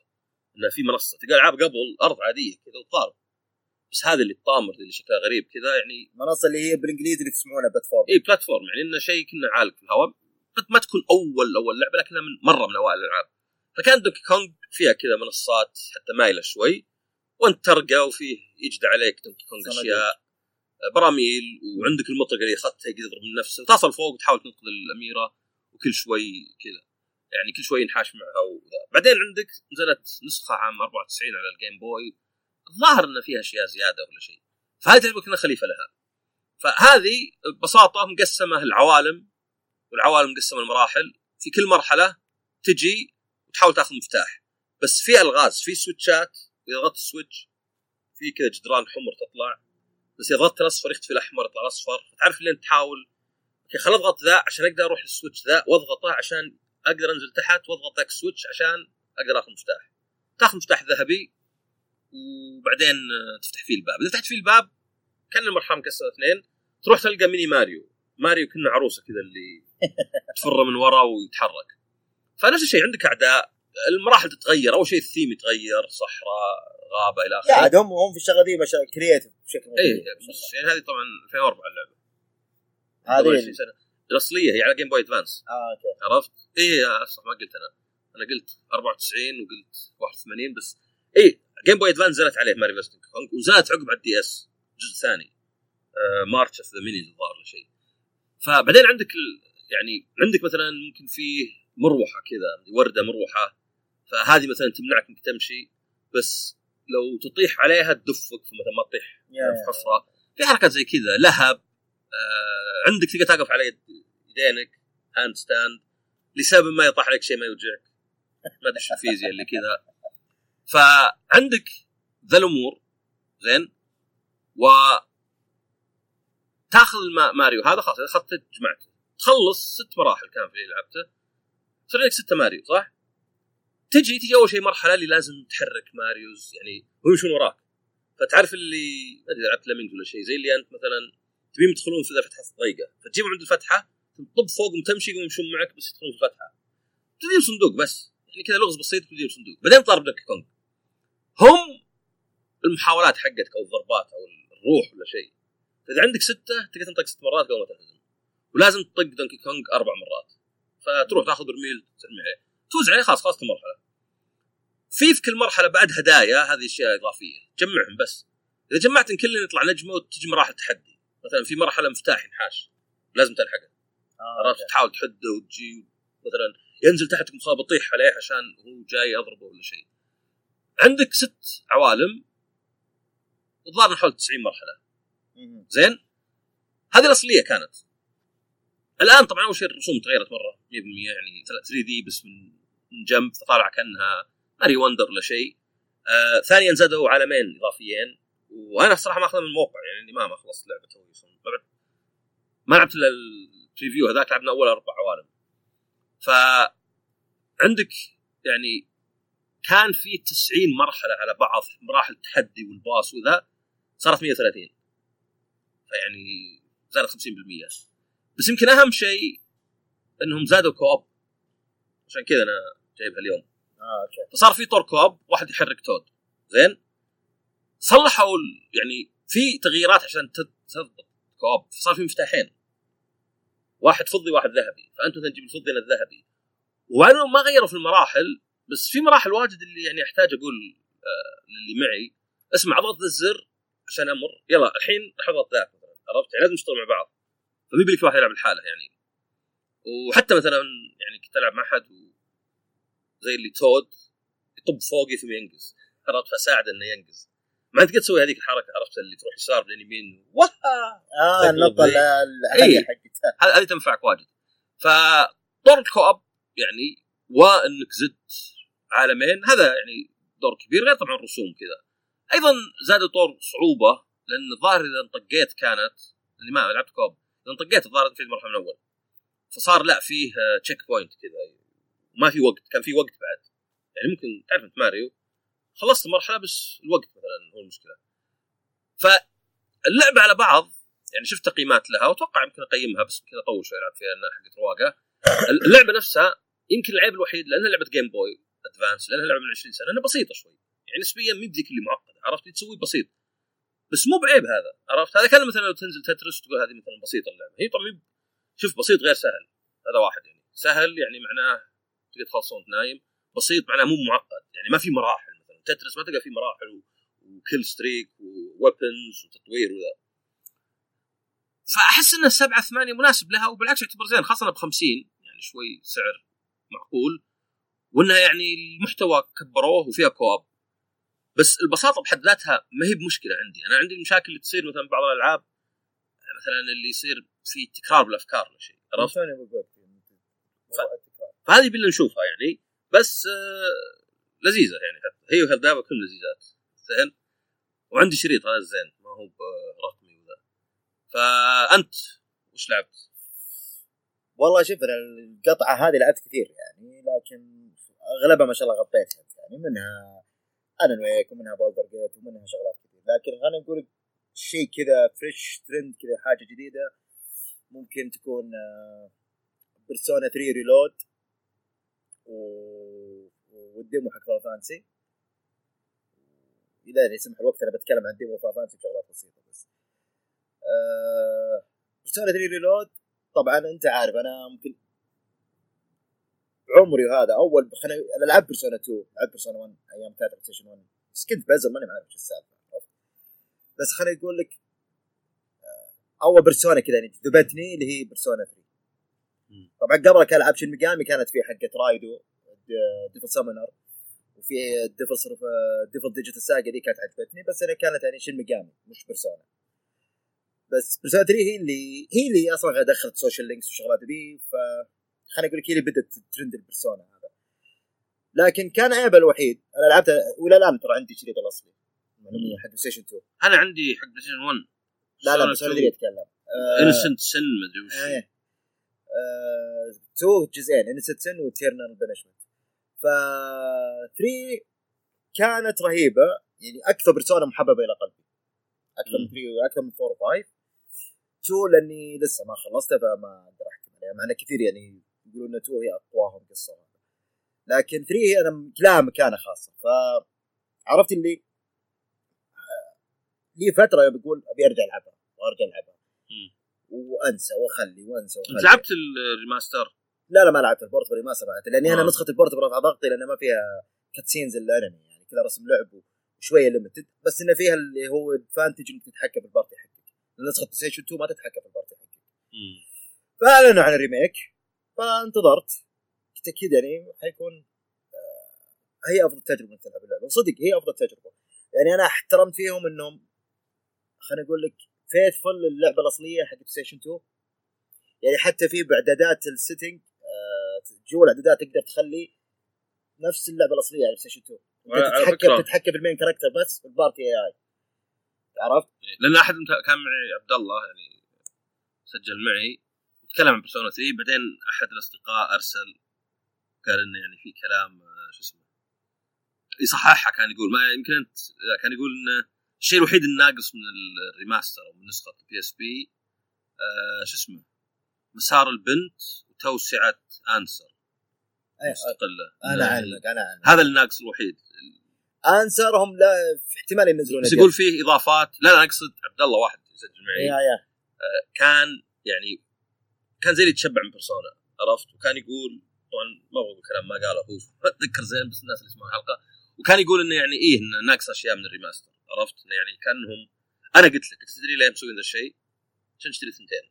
انه في منصة تلقى العاب قبل أرض عادية كذا وتضارب بس هذا اللي الطامر اللي شكلها غريب كذا يعني المنصه اللي هي بالإنجليزي اللي تسمونها بلاتفورم اي بلاتفورم يعني إنه شيء كنه عالق في الهواء. ما تكون أول أول لعبة لكنها من مرة من أوائل الألعاب. فكان دونكي كونج فيها كذا منصات حتى مايلة شوي وانت ترقى وفيه يجد عليك دونكي كونج أشياء. براميل وعندك المطرقة اللي أخذتها يقدر يضرب من نفسه. تصل فوق وتحاول تنقذ الأميرة وكل شوي كذا. يعني كل شوي ينحاش معها وذا. بعدين عندك نزلت نسخة عام 94 على الجيم بوي الظاهر ان فيها أشياء زيادة ولا شيء. فهذه كنها خليفة لها. فهذه ببساطة مقسمة العوالم والعوالم مقسمة المراحل. في كل مرحلة تجي وتحاول تاخذ مفتاح. بس في ألغاز في switchات اذا ضغطت ال switch في كذا جدران حمر تطلع. بس اذا ضغطت الأصفر يختفي الأحمر يطلع الأصفر. فتعرف لين تحاول؟ أوكي خل اضغط ذا عشان أقدر أروح لل switch ذا واضغطه عشان أقدر أنزل تحت واضغط ذاك ال switch عشان أقدر آخذ مفتاح. تاخذ مفتاح ذهبي وبعدين تفتح فيه الباب. إذا فتحت فيه الباب كأن المرحلة مقسمه اثنين تروح تلقى ميني ماريو. ماريو كنه عروسة كذا اللي تفر من ورا ويتحرك. فنفس الشيء عندك أعداء المراحل تتغير أول شيء الثيم يتغير صحراء غابة إلى آخره. لا عاد هم هم في الشغله دي creative بشكل اي بس يعني هذه طبعا 2004 اللعبة. هذه سنة. الأصلية هي على جيم بوي ادفانس آه أوكي. عرفت؟ اي صح ما قلت أنا. أنا قلت 94 وقلت 81 بس اي جيم بوي ادفانس نزلت عليه ماريو فيرسس كونج ونزلت عقب على الدي إس جزء ثاني. آه March of the Minis الظاهر شيء. فبعدين عندك ال... يعني عندك مثلا ممكن فيه مروحة كذا وردة مروحة. فهذه مثلا تمنعك إنك تمشي بس لو تطيح عليها تدفك فمثلا ما تطيح في حفرة. في حركات زي كذا لهب آه عندك تقدر تقف على يدينك handstand لسبب ما يطيح عليك شيء ما يوجعك. ما أدري الفيزياء اللي كذا. فعندك ذا الأمور زين؟ و تاخذ ماريو. هذا خلاص إذا أخذته جمعته. تخلص ست مراحل كان في لعبته. تصير لك ستة ماريو صح؟ تجي تجي أول شيء مرحلة اللي لازم تحرك Marios يعني هم يمشون وراك؟ فتعرف اللي ما أدري لعبت Lemmings ولا شيء زي اللي أنت مثلا تبيهم يدخلون في فتحة ضيقه فتجيبهم عند الفتحة تطب فوقهم تمشي يقومون يمشون معك بس يدخلون في الفتحة. تديهم صندوق بس يعني كذا لغز بسيط تديهم صندوق. بعدين تضرب لك كونج هم المحاولات حقتك أو الضربات أو الروح ولا شيء فإذا عندك ستة تقدر تنطق ست مرات قبل ما تنهزم ولازم تطق Donkey Kong أربع مرات. فتروح تاخذ برميل ترمي عليه تفوز عليه خلاص خلصت المرحلة. في في كل مرحلة بعد هدايا هذه أشياء إضافية. جمعهم بس. إذا جمعتهم كلهم يطلع نجمة وتجي مراحل تحدي. مثلا في مرحلة مفتاح ينحاش لازم تلحقه. آه عرفت؟ تحاول تحده وتجي مثلا ينزل تحتك مخابط بطيح عليه عشان هو جاي يضربه ولا شيء. عندك ست عوالم. الظاهر حول 90 مرحلة. زين؟ هذه الأصلية كانت. الآن طبعا أول شيء الرسوم تغيرت مرة. 100% يعني 3 دي بس من جنب فطالع كأنها ماري وندر ولا شيء. آه ثانيا زادوا عالمين إضافيين وأنا الصراحه ماخذ من الموقع يعني ما ما خلصت لعبة ما لعبت الا البريفيو هذاك لعبنا أول أربع عوالم. ف عندك يعني كان في 90 مرحلة على بعض مراحل التحدي والباص وذا صارت 130 فيعني زادت 50% بس يمكن أهم شيء انهم زادوا كوب. عشان كذا أنا جايبها اليوم. آه okay. فصار في طور co-op واحد يحرك Toad. زين؟ صلحوا يعني في تغييرات عشان تضبط co-op. فصار في مفتاحين. واحد فضي واحد ذهبي. فانت مثلا تجيب الفضي أنا الذهبي. وبعدين ما غيروا في المراحل بس في مراحل واجد اللي يعني أحتاج أقول آه للي معي. اسمع ضغط الزر عشان أمر. يلا الحين راح أضغط ذاك عرفت؟ يعني لازم نشتغل مع بعض. فمي بلي في واحد يلعب لحاله يعني. وحتى مثلا يعني كنت ألعب مع أحد زي اللي تود يطب فوقي ثم ينقز عرفت فساعد إنه ينقز ما انت قد تسوي هذيك الحركة عرفت؟ اللي تروح يسار بعدين يمين واه! آه النقطة العاليه حقتها هذه تنفعك واجد. فطور الكوب يعني وإنك زدت عالمين. هذا يعني دور كبير غير طبعا الرسوم كذا. أيضا زادوا طور صعوبة لأن الظاهر إذا انطقيت كانت اللي ما لعبت co-op إذا انطقيت الظاهر في المرحلة من اول فصار لا فيه checkpoint كذا. ما في وقت كان في وقت بعد. يعني ممكن تعرف أنت ماريو خلصت المرحلة بس الوقت مثلا المشكلة. فاللعبة على بعض يعني شفت تقييمات لها وأتوقع يمكن أقيمها بس يمكن اطول شوي العب فيها إنها حقت رواقة. اللعبة نفسها يمكن العيب الوحيد لأنها لعبة Game Boy Advance لأنها لعبة من 20 سنة انها بسيطة شوي. يعني نسبيا مي بذيك اللي معقدة عرفت؟ تسوي بسيط. بس مو بعيب هذا عرفت؟ هذا كان مثلا لو تنزل Tetris تقول هذه مثلا بسيطة اللعبة. هي طبعا شوف بسيط غير سهل. هذا واحد يعني. سهل يعني معناه تقدر تخلصه وانت نايم. بسيط معناه مو معقد. يعني ما في مراحل مثلا. Tetris ما تلقى في مراحل و skill tree و weapons وتطوير وذا. فأحس ان السبعة ثمانية مناسب لها وبالعكس يعتبر زين خاصة ب 50 يعني شوي سعر معقول. وإنها يعني المحتوى كبروه وفيها co-op بس البساطة بحد ذاتها ما هي بمشكلة عندي. أنا عندي المشاكل اللي تصير مثلا بعض الألعاب مثلا اللي يصير في تكرار بالأفكار ولا شيء عرفت؟ فهذه باللي نشوفها يعني بس آه لذيذة يعني هي وهالدابه كلهم لذيذات. زين؟ وعندي شريط هذا زين ما هو برقمي وذا. فأنت وش لعبت؟ والله شوف القطعة هذه لعبت كثير يعني لكن أغلبها ما شاء الله غطيتها يعني منها Alan Wake ومنها Baldur's Gate ومنها شغلات كثير. لكن خلينا نقول شيء كذا fresh trend كذا حاجة جديدة. ممكن تكون Persona 3 Reload وال demo حق Fantasy اذا يسمح الوقت أنا بتكلم عن demo Fantasy بشغلات بسيطة بس. Persona 3 Reload طبعا أنت عارف أنا ممكن عمري هذا أول خلينا أنا لعبت Persona 2 لعبت Persona 1 أيام كانت PlayStation 1 بس كنت بزر ماني عارف إيش السالفة. بس خليني أقول لك أول Persona كذا يعني جذبتني اللي هي Persona 3 طبعا قبل كان العاب Shin Megami كانت في حقة Raidou Devil Summoner وفي Devil Survivor Devil Digital Saga دي كانت عجبتني بس أنا كانت يعني Shin Megami مش Persona بس Persona 3 هي اللي هي اللي أصلا دخلت social links والشغلات دي ف خليني أقول لك هي اللي بدأت trend ال Persona هذا. لكن كان عيبها الوحيد أنا لعبتها وإلى الآن ترى عندي شريط الاصلي حق PlayStation 2 أنا عندي حق PlayStation 1 لا لا بس أنا ادري أتكلم. Innocent Sin ما أدري وش. إيه. 2 جزئين Innocent Sin و Eternal Punishment ف 3 كانت رهيبة يعني أكثر Persona محببة إلى قلبي. أكثر من 3 وأكثر من 4 و5 2 لأني لسه ما خلصتها فما أقدر أحكم عليها. مع كثير يعني يقولون إن 2 هي أقواهم قصة. لكن 3 هي أنا لها مكانه خاصة. ف عرفت اللي لي فترة بقول أبي أرجع ألعبها وأرجع ألعبها. وأنسى وأخلي وأنسى وأخلي. لعبت ال remaster؟ لا لا ما لعبت ال portable remaster لاني أنا نسخة ال portable رفع ضغطي لأن ما فيها cutscenes الانمي يعني كذا رسم لعب وشوية limited بس إنه فيها اللي هو advantage إنك تتحكم في ال party حقك نسخة PlayStation 2 ما تتحكم في ال party حقك فأعلنوا عن ال remake فانتظرت. كنت أكيد يعني حيكون هي أفضل تجربة إنك تلعب اللعبة. وصدق هي أفضل تجربة. يعني أنا احترمت فيهم إنهم خليني أقول لك faithful اللعبة الأصلية حق PlayStation 2 يعني حتى في باعدادات ال setting جوا الإعدادات تقدر تخلي نفس اللعبة الأصلية على PlayStation 2 تتحكم تتحكم بال main character بس بال party AI عرفت؟ لأن أحد كان معي عبد الله يعني سجل معي وتكلم عن Persona 3 بعدين أحد الأصدقاء أرسل قال إنه يعني في كلام شو اسمه يصححها كان يقول ما يمكن انت كان يقول إنه الشيء الوحيد الناقص من ال remaster أو من نسخة ال PSP آه شو اسمه؟ مسار البنت وتوسعة Answer مستقلة. أنا عنك أنا عنك هذا الناقص الوحيد. Answer هم لا في احتمال ينزلون بس يقول فيه إضافات. لا لا أقصد عبد الله واحد يسجل معي. yeah yeah آه. كان يعني كان زي اللي يتشبع من Persona عرفت؟ وكان يقول طبعا ما أبغى كلام ما قاله هو. اتذكر زين بس الناس اللي يسمعون الحلقة. وكان يقول إنه يعني إيه إنه ناقص أشياء من ال remaster. عرفت؟ يعني كانهم أنا قلت لك تدري ليه مسوين ذا الشيء؟ عشان تشتري ثنتين.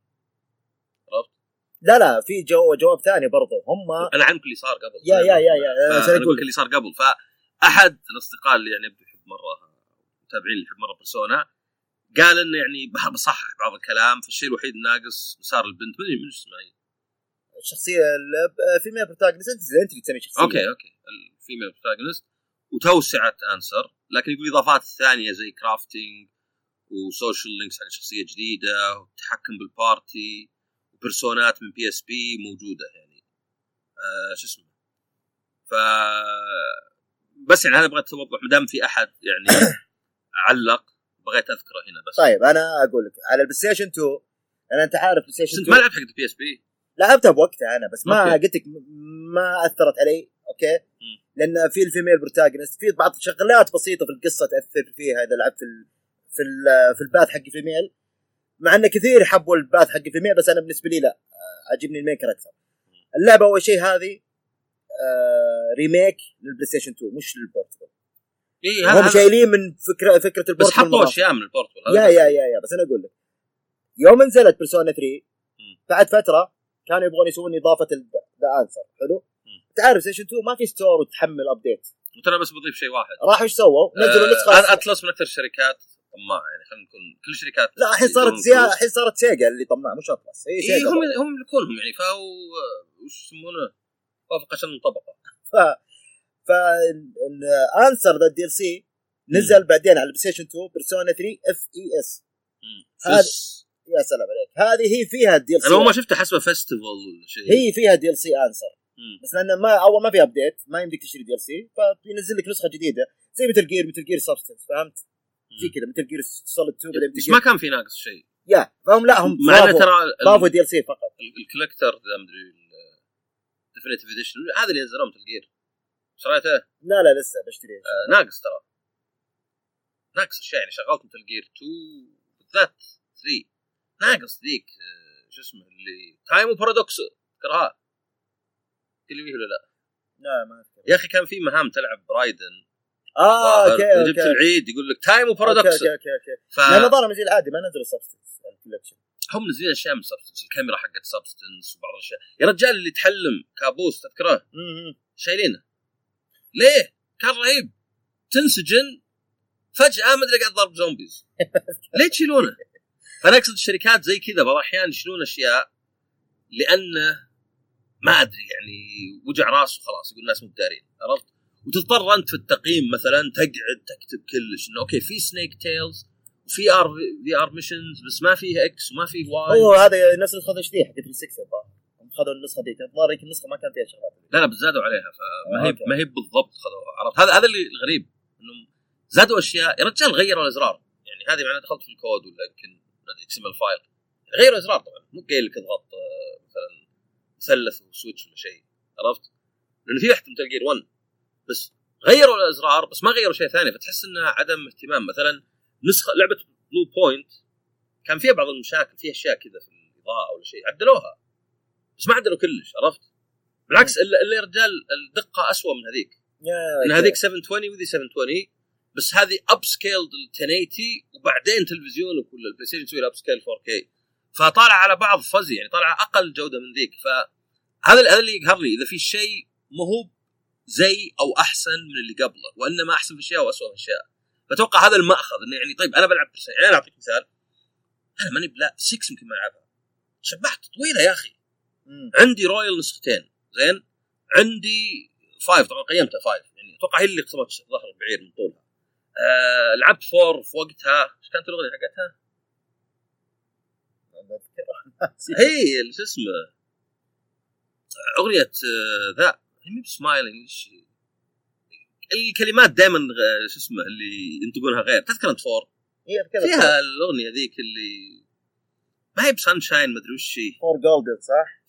عرفت؟ لا لا في جو جواب ثاني برضو. هم أنا عارف اللي صار قبل. yeah yeah yeah yeah أنا أقول اللي صار قبل. فأحد الأصدقاء اللي يعني يحب مرة متابعين اللي يحب مرة Persona قال إنه يعني بصحح بعض الكلام فالشيء الوحيد الناقص مسار البنت. ما أدري من اسمها الشخصية ال female protagonist انت أنت اللي تسمي شخصية. okay okay. ال female protagonist وتوسعة Answer لكن يقول إضافات ثانية زي crafting و social links حق شخصية جديدة والتحكم بال party وبرسونات من PSP موجودة يعني. آه شو اسمه؟ ف بس يعني هذا بغيت اوضح ما دام في أحد يعني اعلق بغيت أذكره هنا بس. طيب أنا أقول لك على البلاي ستيشن 2 أنا أنت عارف بلاي ستيشن أنت ما 2 لعبت حق البي اس بي لعبتها بوقتها أنا بس ما. قلت لك ما أثرت علي. okay. لأن في ال female protagonist في بعض شغلات بسيطة في القصة تأثر فيها إذا لعبت في ال في ال في ال path حق ال female مع إن كثير حبوا ال path حق ال female بس أنا بالنسبة لي لا آه، عجبني الميكر أكثر اللعبة أول شيء هذه آه remake للبلاي ستيشن 2 مش لل portable اي هم شايلين من فكره فكرة بس ال portable حطوا المناص. أشياء من ال portable yeah yeah yeah yeah بس أنا أقول لك يوم نزلت بيرسونا 3 مم. بعد فترة كانوا يبغون يسوون إضافة The Answer حلو. تعرف ستيشن 2 ما في store وتحمل update وترى بس بضيف شيء واحد. راحوا إيش سووا؟ نزلوا نسخة. آه Atlus من أكثر الشركات. طماعه يعني خلينا نكون كل الشركات لا الحين صارت زياده. الحين صارت سيجا اللي طماع مش Atlus. هي إيه هم برضه. هم يملكونهم يعني فهو آه، وش يسمونه؟ وافق عشان طبقه ف ف انسر ذا ال سي نزل بعدين على البلاي ستيشن 2 بيرسونا 3 اف اي اس هذا- يا سلام عليك. هذه هي فيها الدي ال أنا أول ما سي شفته حسبه فيستيفال ولا شيء. هي فيها دي ال سي آنسر. بس لأن ما أول ما في ابديت ما يمديك تشتري دي ال سي فبينزل لك نسخة جديدة زي مثل جير مثل جير سبستنس فهمت؟ في كذا مثل جير سوليد 2 بعدين بس ما كان في ناقص شيء. يا فهم لا هم مع إنه ترى ضافوا دي ال سي فقط. ال- الكوليكتر مدري ديفينيتيف اديشن هذا اللي نزلوه مثل جير شريته لا لا لسه بشتري آه، ناقص ترى. ناقص اشياء يعني شغلت مثل جير 2 بالذات 3 ناقص ذيك آه، شو اسمه اللي تايم بارادوكس تذكرها؟ لي ولا لا؟ لا ما أذكر. يا أخي كان في مهام تلعب برايدن. آه أوكي ظاهر. جبت أوكي. العيد يقول لك تايم أوكي بارادوكس أوكي أوكي أوكي. لأن فهم ظهر زي العادي ما نزلوا سبستنس الكولكشن منزلين أشياء من Substance الكاميرا حقت Substance وبعض الأشياء. يا رجال اللي تحلم كابوس تذكره شايلينه. ليه؟ كان رهيب. تنسجن فجأة ما أدري قاعد ضرب zombies ليه تشيلونه؟ فانا أقصد الشركات زي كذا بعض الأحيان يشيلون أشياء لأنه ما أدري يعني وجع راس وخلاص يقول الناس مو بدارين عرفت؟ وتضطر أنت في التقييم مثلا تقعد تكتب كلش إنه okay في Snake Tales و VR VR missions بس ما فيه X وما فيه Y هو هذا نفس نسخه HD حق 360 الظاهر هم خذوا النسخة دي الظاهر يمكن النسخة ما كان فيها شغلات. لا لا بس زادوا عليها فما هي okay. ما هي بالضبط خذوها عرفت؟ هذا هذا اللي الغريب إنهم زادوا أشياء يا رجال غيروا الإزرار يعني هذه معناها دخلت في الكود ولا يمكن XML file غيروا الإزرار طبعا مو قايل لك اضغط آه، مثلث وسويتش ولا شيء عرفت؟ لأنه في واحد Metal Gear 1 بس غيروا الأزرار بس ما غيروا شيء ثاني فتحس إنه عدم اهتمام مثلا نسخة لعبة Bluepoint كان فيها بعض المشاكل فيها أشياء كذا في الإضاءة ولا شيء عدلوها بس ما عدلوا كلش عرفت؟ بالعكس الا الا يا رجال الدقة اسوء من هذيك إن هذيك 720 وذي 720 بس هذه upscaled 1080 وبعدين تلفزيونك ولا البلاي ستيشن يسوي upscale 4K فطالع على بعض فزي يعني طالع أقل جودة من ذيك. فهذا هذا اللي يقهر لي إذا في شيء مو زي أو أحسن من اللي قبله وإنما أحسن في أشياء واسوء في أشياء. فأتوقع هذا المأخذ إنه يعني طيب أنا بلعب بلاي يعني أنا أعطيك مثال. أنا ماني بلا 6 يمكن ما ألعبها. شبعت طويلة يا أخي. مم. عندي Royal نسختين زين؟ عندي Five طبعا قيمتها Five يعني أتوقع هي اللي قسمت ظهر البعير من طولها. آه لعبت Four في وقتها. إيش كانت الاغنيه حقتها؟ هي شو اسمه؟ اغنيه آه، ذا. هي مي بسمايلينج الكلمات دائما شو اسمه اللي ينطقونها غير. تذكر انت فور هي فيها الأغنية ذيك اللي ما هي بسانشاين ما أدري وش هي. فور جولدن صح؟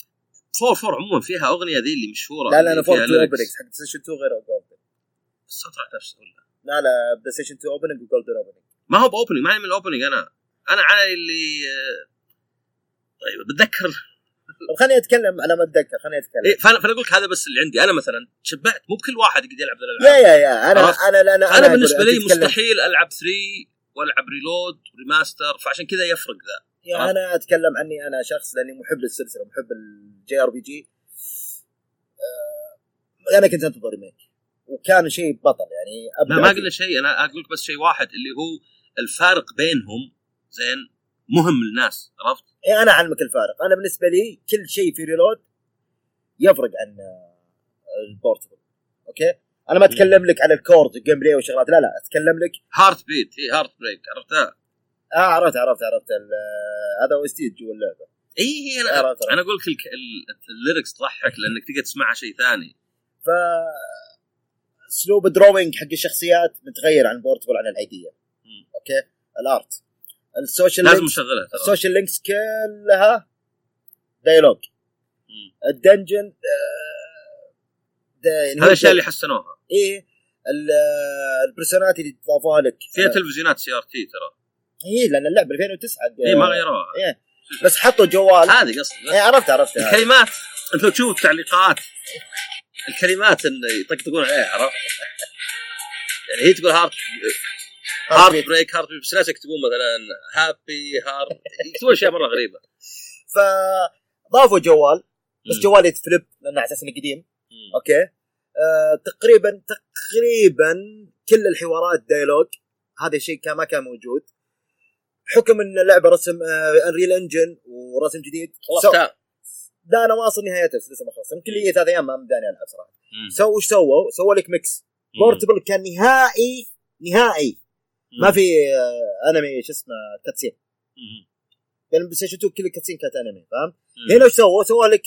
فور فور عموما فيها أغنية ذي اللي مشهورة لا لا أنا فور فيها 2 lyrics. اوبننجز حق بلاي ستيشن 2 غير جولدن الصوت راح نفسه ولا؟ لا لا بلاي ستيشن 2 اوبننج وجولدن اوبننج ما هو بأوبننج ماني من الأوبننج أنا. أنا على اللي آه، طيب بتذكر طب خليني أتكلم على ما أتذكر خليني أتكلم. إيه فانا فأنا أقول لك هذا بس اللي عندي. أنا مثلا شبعت مو بكل واحد يقدر يلعب الألعاب. yeah yeah yeah أنا عرفت؟ أنا لا أنا أنا أقول- بالنسبة لي تتكلم- مستحيل ألعب 3 والعب Reload remaster فعشان كذا يفرق ذا. yeah أنا أتكلم عني أنا شخص لأني محب للسلسلة محب ال JRPG أنا كنت أنتظر remake وكان شيء بطل يعني. ما, ما قلنا شيء أنا أقول لك بس شيء واحد اللي هو الفارق بينهم زين مهم للناس عرفت؟ إيه أنا أعلمك الفارق. أنا بالنسبة لي كل شيء في Reload يفرق عن آه، ال portable. okay؟ أنا ما أتكلم لك على ال core ال gameplay وشغلات لا لا أتكلم لك Heartbeat هي Heartbreak عرفتها؟ آه عرفت عرفت عرفت. آه، هذا OST جوا اللعبه إي هي أنا عرفت عرفت. أنا أقول لك ال lyrics تضحك لأنك تقدر تسمعها شيء ثاني. ف اسلوب ال drawing حق الشخصيات متغير عن Portable عن العاديه. okay؟ ال art ال social لازم نشغلها ال social links كلها dialogue. ال dungeon آه، يعني هذا الاشياء اللي حسنوها إيه ال- البرسونات اللي ضافوها لك فيها تلفزيونات CRT ترى إيه لأن اللعبة 2009 اي ما غيروها إيه. بس حطوا جوال هذه قصدي إيه عرفت عرفت. الكلمات انت لو تشوف التعليقات الكلمات اللي يطقطقون عليها عرفت؟ يعني هي تقول heart heart break heart بس ناس يكتبون مثلا happy heart يكتبون أشياء مرة غريبة فضافوا جوال بس مم. جوال يتفلب لأنه على أساس إنه قديم. okay آه تقريبا تقريبا كل الحوارات dialogue هذا الشيء كان ما كان موجود حكم إن اللعبة رسم آه Unreal Engine ورسم جديد خلصتها لا أنا ما اصل نهايته بس لسه ما خلص يمكن لي ثلاث أيام ما مداني ألعب صراحة. سووا إيش سووا؟ سووا لك mix. Portable كان نهائي نهائي ما. في آه أنمي شو اسمه cutscene. لأن بلاي ستيشن 2 كل ال cutscene كانت أنمي فاهم؟ هنا إيش سووا؟ سووا لك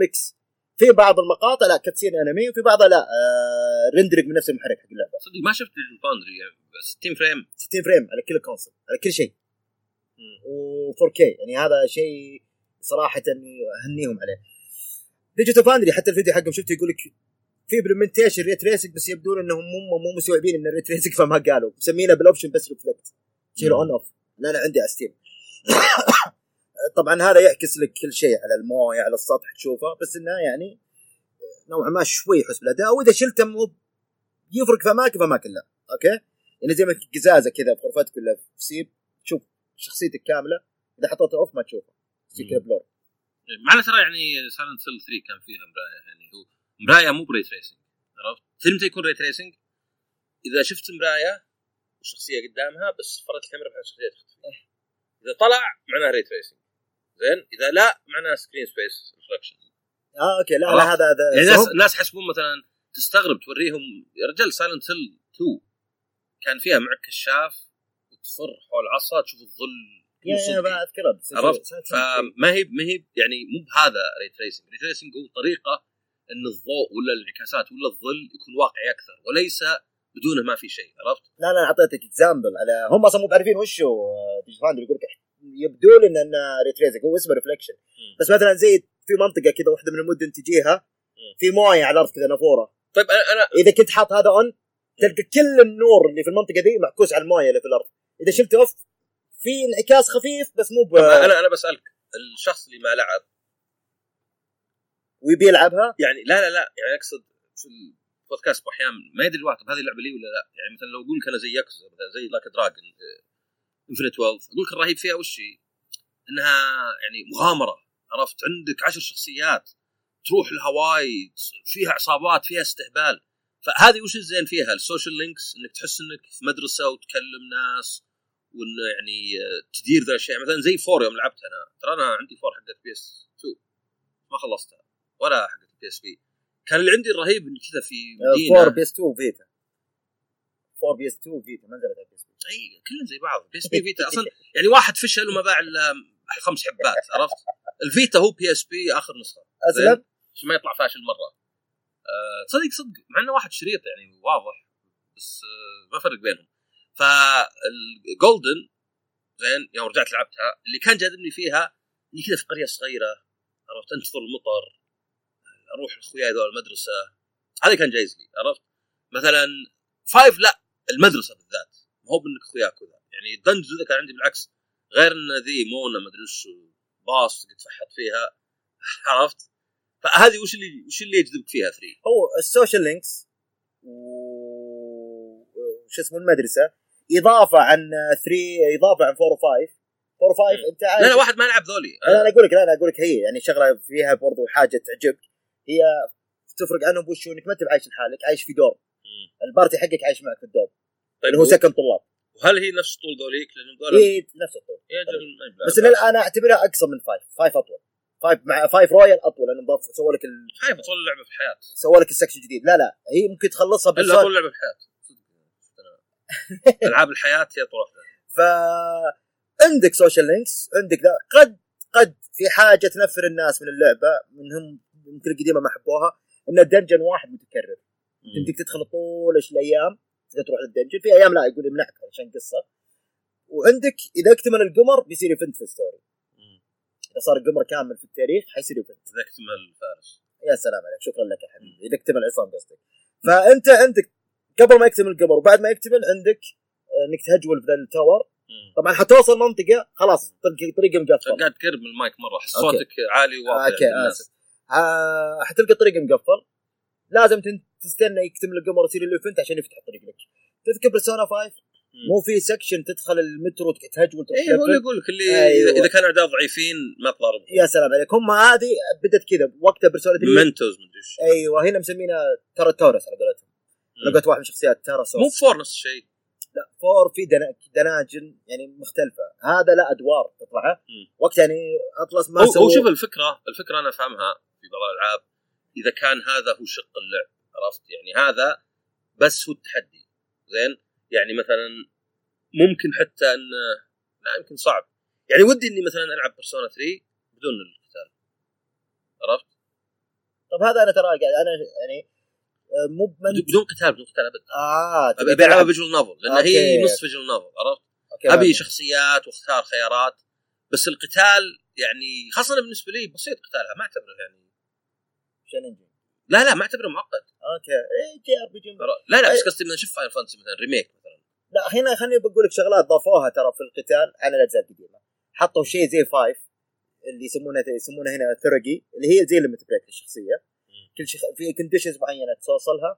mix في بعض المقاطع لا cutscene أنمي وفي بعضها لا آه rendering من نفس المحرك حق اللعبة صدق ما شفت ال Foundry يعني 60 frame 60 frame على كل console على كل شيء و 4K يعني هذا شيء صراحة أهنيهم عليه Digital Foundry حتى الفيديو حقهم شفته يقول لك في implementation ray tracing بس يبدون إنهم مو مو مستوعبين إن ال ray tracing فما قالوا. مسمينه بال option بس reflect شيله مم. on off لا أنا عندي على Steam طبعا هذا يعكس لك كل شيء على الموية على السطح تشوفه بس إنه يعني نوعا ما شوي يحس بالأداء. واذا شلته مو يفرق في أماكن في اماكن لا okay؟ يعني زي ما قزازة كذا في غرفتك ولا في سيب تشوف شخصيتك كاملة. إذا حطيتها off ما تشوفه. يصير كذا blur معنا ترى يعني Silent Hill 3 كان فيها يعني هو مرايه مو ب ray tracing عرفت؟ متى يكون ray tracing؟ إذا شفت مرايه والشخصيه قدامها بس فرت الكاميرا بحيث الشخصيه تختفي إذا طلع معناه ray tracing زين إذا لا معناه screen space reflection آه okay لا؟ لا هذا هذا يعني الناس. الناس يحسبون مثلا تستغرب توريهم يا رجال Silent Hill 2 كان فيها معك كشاف وتفر حول عصا تشوف الظل يا يا اذكرها عرفت؟ فما هي ما هي يعني مو بهذا ray tracing، ray tracing هو طريقة إن الضوء ولا الانعكاسات ولا الظل يكون واقعي أكثر وليس بدونه ما في شيء عرفت؟ لا لا أعطيتك example على هم أصلا مو بعارفين وش هو يقول لك يبدو لنا انه ray tracing هو اسمه reflection. بس مثلا زي في منطقة كذا واحدة من المدن تجيها. في موية على الأرض كذا نافورة طيب أنا أنا إذا كنت حاط هذا on تلقى كل النور اللي في المنطقة ذي معكوس على الموية اللي في الأرض إذا شلته off في انعكاس خفيف بس مو ب... أنا أنا بسألك الشخص اللي ما لعب ويبي يلعبها؟ يعني لا لا لا يعني أقصد في البودكاست أحيانا ما يدري الواحد هذه اللعبة لي ولا لا؟ يعني مثلا لو أقول لك أنا زي مثلا زي Like a Dragon Infinite Wealth أقول لك الرهيب فيها وش هي؟ إنها يعني مغامرة عرفت؟ عندك عشر شخصيات تروح هاواي فيها عصابات فيها استهبال. فهذه وش الزين فيها؟ ال social links إنك تحس إنك في مدرسة وتكلم ناس وإنه يعني آه، تدير ذا الاشياء مثلا زي four يوم لعبت أنا. ترى أنا عندي four حقت PS 2 ما خلصتها. ولا حقت ال PSP كان اللي عندي الرهيب اني كذا في مدينة. 4 PS 2 Vita 4 PS 2 Vita ما نزلت على PSP إي كلهم زي بعض. بي اس بي فيتا أصلا يعني واحد فشل وما باع إلا خمس حبات عرفت؟ ال Vita هو PSP آخر نسخة. اسلم عشان ما يطلع فاشل مرة. أه صدق صدق. مع إنه واحد شريط يعني واضح بس أه ما فرق بينهم. فال Golden زين يوم رجعت لعبتها اللي كان جاذبني فيها إني كذا في قرية صغيرة عرفت؟ أنتظر المطر. أروح لاخوياي ذول المدرسة. هذا كان جايز لي عرفت؟ مثلا five لا المدرسة بالذات ما هو بإنك أخوياك وذا يعني ال dungeons ذا كان عندي بالعكس غير إن ذي مونا ما أدري وش باص قد فحط فيها عرفت؟ فهذه وش اللي وش اللي يجذبك فيها 3 هو ال social links وش اسمه المدرسة إضافة عن 3 إضافة عن 4 و 5 4 و 5 أنت عارف لا لا واحد ما لعب ذولي. أنا أقول لك لا أنا أقول لك هي يعني شغلة فيها برضو حاجة تعجبك. هي تفرق عنهم وش إنك ما انت عايش لحالك عايش في dorm. ال party حقك عايش معك في ال dorm طيب اللي هو سكن طلاب. وهل هي نفس طول ذوليك؟ لأن ذولا إيه نفس الطول. يبلع. بس أنا أعتبرها اقصر من 5 5 أطول. 5 مع 5 Royal أطول لأنه مضاف سووا لك ال... خايف أطول لعبة في الحياة. سووا لك ال section الجديد لا لا هي ممكن تخلصها إلا بس أطول لعبة في الحياة. ألعاب الحياة هي واحدة ف عندك social links عندك ذا قد قد في حاجة تنفر الناس من اللعبة منهم يمكن القديمة ما حبوها ان ال dungeon واحد متكرر. انت تدخل طول الأيام تقدر تروح لل dungeon. في أيام لا يقول يمنعك عشان قصة. وعندك إذا اكتمل القمر بيصير event في ال story. إذا صار القمر كامل في التاريخ حيصير event إذا اكتمل فارس يا سلام عليك شكرا لك يا حبيبي. إذا اكتمل عصام قصدك. فأنت عندك قبل ما يكتمل القمر وبعد ما يكتمل عندك آه، إنك تهجول في ال tower. طبعا حتوصل منطقة خلاص طريق طريق مقفل قاعد تقرب من المايك مرة. صوتك عالي وواضح okay. آسف. آه، حتلقى الطريق مقفل. لازم تن- تستنى يكتمل القمر يصير ال event عشان يفتح الطريق لك. تذكر Persona 5 مم. مو في section تدخل المترو تهجول اي هو اللي؟ يقول لك اللي أيوة. إذا كان اعداء ضعيفين ما تضاربهم يا سلام عليك. هم هذه بدت كذا وقتها Persona 3 Mementos مدري إيش. أيوه هنا مسمينها ترى Tartarus على قولتهم. لقيت واحد من شخصيات ترى مو floor نفس الشيء. لا floor في dun- dungeon يعني مختلفة. هذا لا أدوار تطلعها. مم. وقت يعني Atlus ما هو, هو شوف الفكرة الفكرة أنا أفهمها. في بعض الألعاب إذا كان هذا هو شق اللعب عرفت يعني هذا بس هو التحدي زين يعني مثلا ممكن حتى ان لا يمكن صعب يعني ودي إني مثلا ألعب Persona 3 بدون القتال عرفت؟ طب هذا أنا ترى قاعد أنا يعني آه، مو. بدون- قتال بدون قتال أبد آه أبي العبها. visual novel لأن okay. هي نص visual novel عرفت؟ okay، أبي. شخصيات واختار خيارات بس القتال يعني خاصة بالنسبة لي بسيط قتالها ما أعتبره يعني شننجي لا لا ما أعتبره معقد. okay. اي JRPG. لا لا بس قصدي مثلا شوف Final Fantasy مثلا remake مثلا. لا هنا خليني بقول لك شغلات ضافوها ترى في القتال عن الأجزاء القديمة. حطوا شيء زي five اللي يسمونه يسمونه هنا Theurgy اللي هي زي limit break للشخصيه. كل شيء في conditions معينة توصلها.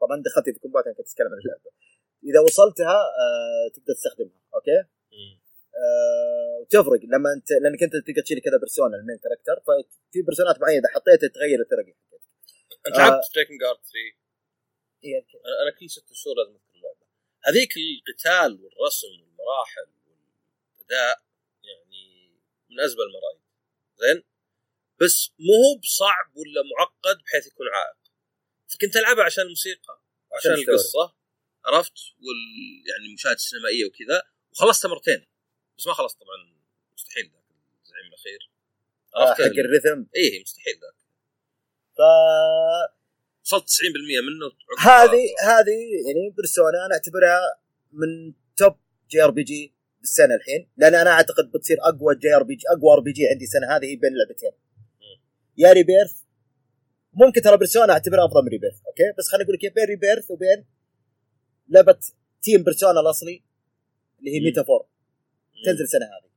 طبعا دخلت في combat كنت أتكلم عن اللعبة. إذا وصلتها آه تقدر تستخدمها okay؟ وتفرق. لما انت لأنك انت تقدر تشيل كذا Persona ال main character ففي بيرسونات معينة إذا حطيتها تغير ال Theurgy أنت آه. لعبت ستريكن جارد 3 هي أنا كل ست شهور لازم أذكر اللعبة. هذيك القتال والرسم والمراحل والأداء يعني من أزبل المرايد زين؟ بس مو هو بصعب ولا معقد بحيث يكون عائق. فكنت ألعبها عشان الموسيقى وعشان. القصة عرفت؟ وال يعني المشاهد السينمائية وكذا وخلصتها مرتين. بس ما خلصت طبعا. مستحيل ذاك الزعيم الأخير. آه حق ال- الريثم. إيه مستحيل ذاك. ف وصلت 90% منه هذه هذه يعني Persona أنا أعتبرها من top JRPG بالسنة الحين. لأن أنا أعتقد بتصير أقوى JRPG أقوى RPG عندي السنة هذه هي بين لعبتين. يا Rebirth ممكن ترى Persona أعتبرها أفضل من Rebirth okay؟ بس خليني أقول لك بين Rebirth وبين لعبة team Persona الأصلي اللي هي. Metaphor. تنزل السنة هذه؟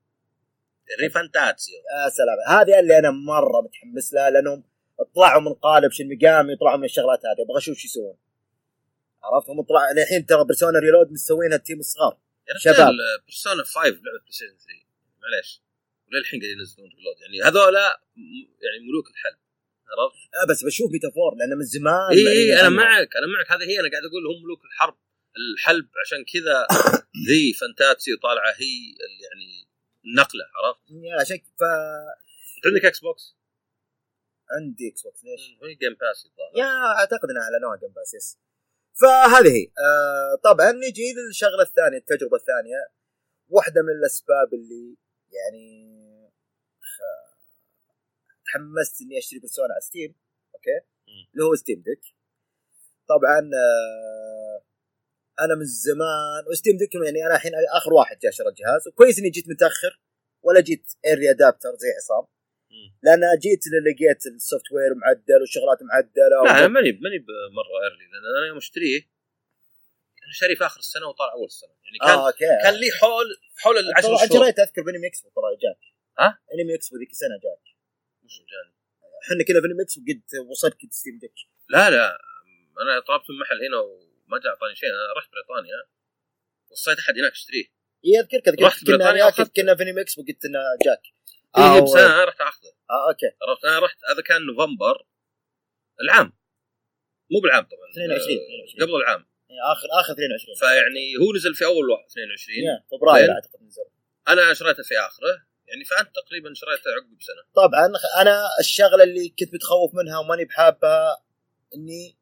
ReFantazio يا سلام. هذه اللي أنا مرة متحمس لها لأنهم طلعوا من قالب Shin Megami طلعوا من الشغلات هذه. أبغى أشوف شو يسوون. عرفت؟ هم طلع الحين ترى Persona Reload مستوينها ال team الصغار. شباب. Persona 5 لعبة PlayStation 3 معليش. وللحين قاعدين ينزلون Reload يعني هذولا يعني ملوك الحلب عرفت؟ آه بس بشوف Metaphor لأنه من زمان اي اي أنا. معك أنا معك. هذه هي أنا قاعد أقول هم ملوك الحرب. الحلب عشان كذا ReFantazio طالعة هي يعني النقلة عرفت؟ يا عشان ف عندك Xbox؟ عندي Xbox ليش؟ هي Game Pass الظاهر يا أعتقد إنها اعلنوها Game Pass yes فهذه هي آه طبعا نجي للشغلة الثانية التجربة الثانية واحدة من الأسباب اللي يعني تحمست إني أشتري Persona على Steam okay. اللي هو Steam Deck طبعا آه أنا من زمان و Steam Deck يعني أنا الحين اخر واحد جاء شرى الجهاز. وكويس اني جيت متأخر ولا جيت early adopter زي عصام. لأن جيت لقيت ال software معدل والشغلات معدلة لا أنا ماني ماني بمرة early لأن أنا يوم اشتريه كان شاري في آخر السنة وطالع أول السنة يعني كان آه okay. كان لي حول حول العشر شهور. جريت أذكر ب Anime Expo ترى جاك. ها؟ Anime Expo ذيك السنة جاك. وش جاني؟ إحنا كذا في Anime Expo قد وصلت كنت Steam Deck لا لا. أنا طلبت من محل هنا وما جاء اعطاني شيء أنا رحت بريطانيا وصيت أحد هناك أشتريه. اي اذكرك رحت كنا وأخذت- كنا في Anime Expo قلت لنا جاك. اي آه، بس أنا رحت أخذه. آه okay. عرفت؟ أنا رحت هذا كان نوفمبر العام. مو بالعام طبعا 22. آه، قبل العام. يعني اخر آخر 22 فيعني هو نزل في أول واحد 22 يا فبراير. اعتقد نزل. أنا شريته في آخره. يعني فأنت تقريبا شريته عقب بسنة. طبعا أنا الشغلة اللي كنت متخوف منها وماني بحابها إني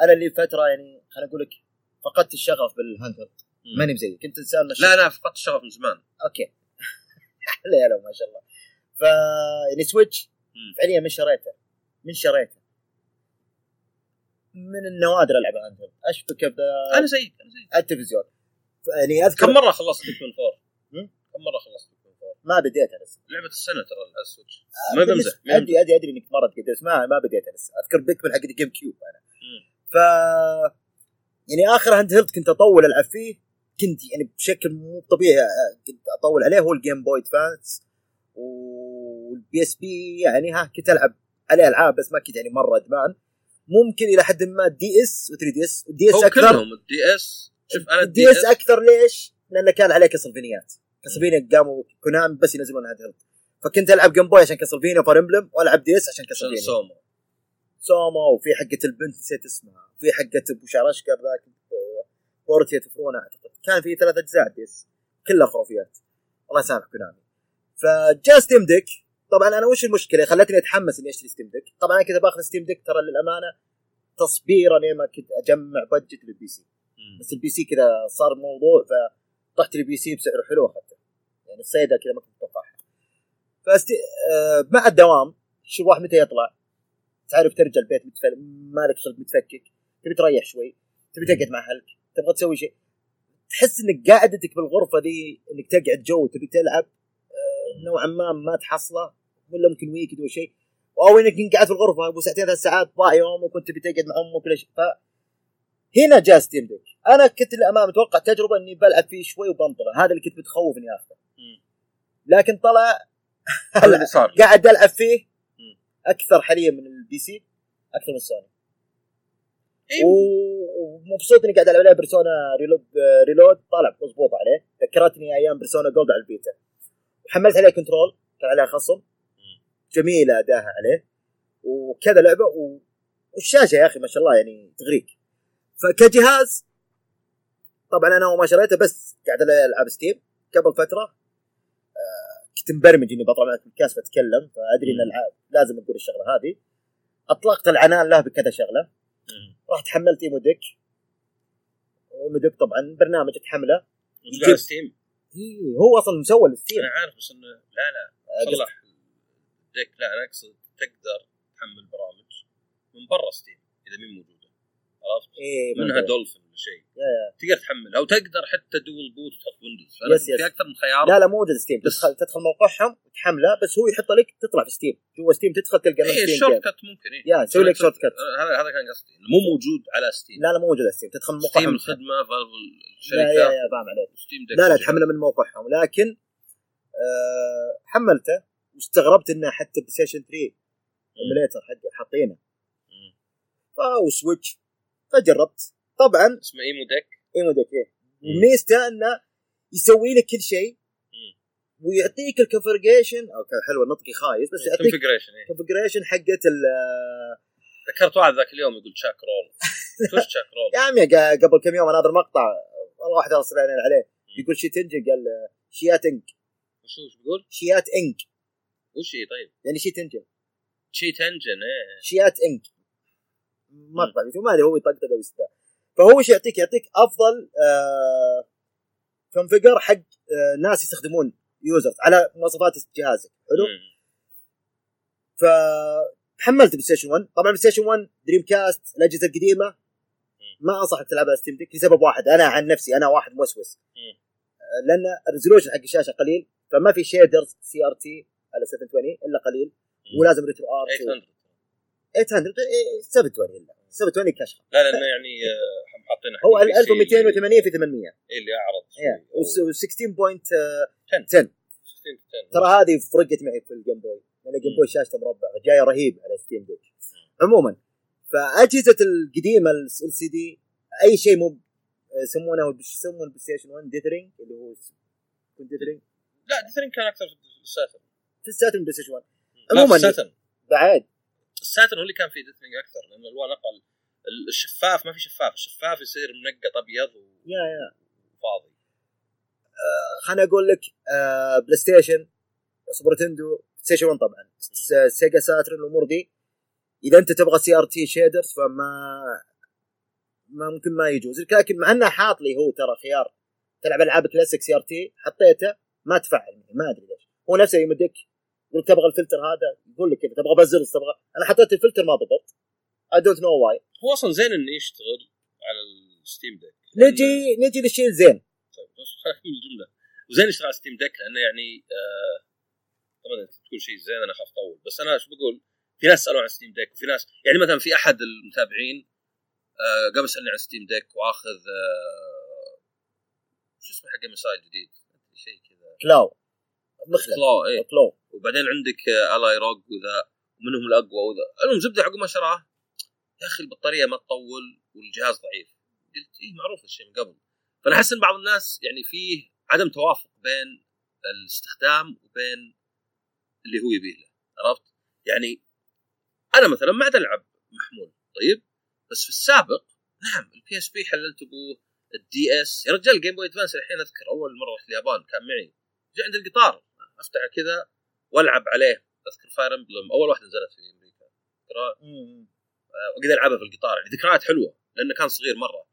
أنا اللي فترة يعني خليني أقول لك فقدت الشغف بال handheld ماني بزيك كنت انسان لا لا فقدت الشغف من زمان. okay. لا ما شاء الله. ف يعني Switch. فعليا من شريته. من شريته. من النوادر ألعب handheld اشبكه أنا زيك أنا زيك. بالتلفزيون يعني اذكر كم مرة خلصت 4 هم؟ كم مرة خلصت Pikmin 4 ما بديتها لسه. لعبة السنة ترى على ال Switch ما بمزح. ادري ادري أدري إنك مرة تقدر بس ما ما بديتها لسه. أذكر Pikmin حق ال GameCube أنا. ف يعني آخر handheld كنت أطول ألعب فيه كنت يعني بشكل مو طبيعي آه، كنت أطول عليه هو ال Game Boy Advance وال PSP يعني ها كنت ألعب عليه ألعاب بس ما كنت يعني مرة أدمان. ممكن إلى حد ما DS و 3DS ال DS أكثر. كلهم ال DS شوف أنا ال DS أكثر ليش؟ لأنه كان عليه Castlevania ات Castlevania قاموا Konami بس ينزلون handheld. فكنت ألعب Game Boy عشان Castlevania Fire Emblem وألعب DS عشان عشان Castlevania Soma وفي حقة البنت نسيت اسمها في حقة أبو شعر اشقر ذاك Portrait of Ruin أعتقد كان في ثلاث أجزاء DS كلها خرافيات. الله يسامح Konami. فجاء Steam Deck طبعا أنا وش المشكلة؟ خلتني أتحمس إني أشتري Steam Deck طبعا أنا كنت باخذ Steam Deck ترى للأمانة تصبيرا لما كنت أجمع budget لل PC بس ال PC كذا صار موضوع فرحت لل PC بسعر حلو اخذته يعني الصيده كذا ما كنت اتوقعها فاستي... آه مع الدوام شو الواحد متى يطلع؟ تعرف ترجع البيت متفل... مالك خلق متفكك. تبي تريح شوي تبي تقعد مع أهلك تبغى تسوي شيء. تحس إنك قاعدتك بالغرفة ذي إنك تقعد جو تبي تلعب آه، نوعا ما ما تحصله ولا ممكن weekend ولا شيء. أو إنك قاعد في الغرفة أبو ساعتين ثلاث ساعات ضاع يومك وكنت تبي تقعد مع أمك ولا شيء. ف هنا جاء Steam Deck أنا كنت للأمانة متوقع تجربة إني بلعب فيه شوي وبنطره هذا اللي كنت متخوف اني اخذه لكن طلع هذا اللي صار. قاعد ألعب فيه. أكثر حاليا من ال PC أكثر من سوني إيه. و- ومبسوط إني قاعد ألعب عليه Persona Reload Reload طالع مضبوط عليه. ذكرتني أيام Persona Gold على ال Vita. وحملت عليه Control كان عليها خصم. جميله أداها عليه. وكذا لعبة. و... والشاشة يا أخي ما شاء الله يعني تغريك. فكجهاز طبعا أنا وما شريته بس قاعد ألعب Steam قبل فترة. كنت مبرمج إني بطلع معك ال cast بتكلم فأدري إن العاب لازم أقول الشغلة هذه. أطلقت العنان له بكذا شغلة. رحت حملت EmuDeck. EmuDeck طبعا برنامج تحمله. على Steam. إيه هو أصلا مسوى ال Steam. أنا عارف بس إنه لا لا. آه، صلح الديك لا أنا أقصد تقدر تحمل برامج من برا ستيم إذا مين موجودة. عرفت؟ إيه منها. دولفين. ولا شيء. تقدر تحملها أو تقدر حتى دول بوت وتحط ويندوز يس، يس. في أكثر من خيار. لا لا مو موجود ستيم تدخل تدخل موقعهم وتحمله بس هو يحط لك تطلع في ستيم جوا ستيم تدخل تلقى اي ستيم الشورت جيم. كات ممكن اي يا يسوي لك شورت كات هذا هذا كان قصدي مو موجود على ستيم لا لا مو موجود ستيم تدخل ستيم موقعهم الخدمة Valve لا يا الشركة. فاهم عليك. Steam لا لا تحمله من موقعهم. لكن آه حملته واستغربت إنه حتى PlayStation 3 emulator حقه حاطينه. مم. و Switch فجربت. طبعا اسمه EmuDeck EmuDeck إيه. ميزته إنه يسوي لك كل شيء. ويعطيك ال configuration أو كان حلو نطقي خايس بس يعطيك configuration. ال configuration حقت ال ذكرت واحد ذاك اليوم يقول تشاك رول وش تشاك رول؟ يا عمي قبل كم يوم أنا هذا المقطع والله واحد ارسل عليه يقول شيت انجن قال شيات إنك وش وش بيقول؟ شيات إنك وش هي طيب؟ يعني شيت انجن تشيت انجن إيه شيات إنك مقطع ما أدري هو يطقطق أو يستاهل فهو إيش يعطيك يعطيك أفضل آه كونفجر حق آه ناس يستخدمون يوزرز على مواصفات جهازك. حلو؟ مم. فحملت PlayStation 1 طبعا PlayStation 1 Dreamcast الأجهزة القديمة. ما أنصحك تلعبها Steam Deck لسبب واحد. أنا عن نفسي أنا واحد موسوس. آه، لأن ال resolution حق الشاشة قليل فما في shaders CRT على 720 إلا قليل. ولازم RetroArch 800 800 إيه، 720 الا 720 كشخة. لا لأنه يعني آه، حاطين هو ال PC 1280 في 800 إيه اللي أعرض إيه. و 16.10 10. ترى هذه فرقت معي في الجيم بوي لأن الجيم بوي شاشته مربع جاية رهيب على ستيم ديك عموما فأجهزة القديمة ال سي دي أي شيء مو يسمونه وش يسمون البلاي ستيشن 1 ديثرينج اللي هو ديثرينج لا ديثرين كان أكثر في الساتن في الساتن بلاي ستيشن 1 لا عموماً. بعد الساتن هو اللي كان فيه ديثرينج أكثر لأن الالوان أقل. الشفاف ما في شفاف الشفاف يصير منقط أبيض يا يا. وفاضي. خليني أقول لك آه PlayStation Super PlayStation 1 طبعا Sega Saturn الأمور دي إذا أنت تبغى CRT shaders فما ما ممكن ما يجوز. لك لكن مع إنه حاط لي هو ترى خيار تلعب ألعاب classic CRT حطيته ما تفعل ما أدري ليش. هو نفسه يمدك يقول تبغى الفلتر هذا؟ يقول لك كذا تبغى bezels تبغى. أنا حطيت الفلتر ما ضبط. I don't know why هو أصلا زين إنه يشتغل على ال Steam Deck. نجي نجي للشيء الزين. طيب. الجمله وزين اشتغل Steam Deck لأنه يعني آه طبعا انت تقول شيء زين أنا اخاف أطول. بس أنا شو بقول؟ في ناس سألوا عن Steam Deck وفي ناس يعني مثلا في أحد المتابعين آه قام يسألني عن Steam Deck وآخذ آه شو اسمه حق MSI جديد شيء كذا. Claw. مخلب Claw إيه. Claw وبعدين عندك آه، Ally ROG وذا ومنهم الأقوى وذا. المهم زبدة عقب ما شراه. يا أخي البطارية ما تطول والجهاز ضعيف. قلت إيه معروف الشيء من قبل. فأنا أحس إن بعض الناس يعني فيه عدم توافق بين الاستخدام وبين اللي هو يبيه له. عرفت؟ يعني أنا مثلا ما عاد ألعب محمول طيب؟ بس في السابق نعم ال PSP حللت أبوه ال DS يا رجال ال Game Boy Advance الحين أذكر أول مرة رحت اليابان كان معي. جاء عند القطار. افتحه كذا وألعب عليه. أذكر Fire Emblem أول واحدة نزلت في أمريكا. مم. وأقدر ألعبها في القطار. يعني ذكريات حلوة لأنه كان صغير مرة.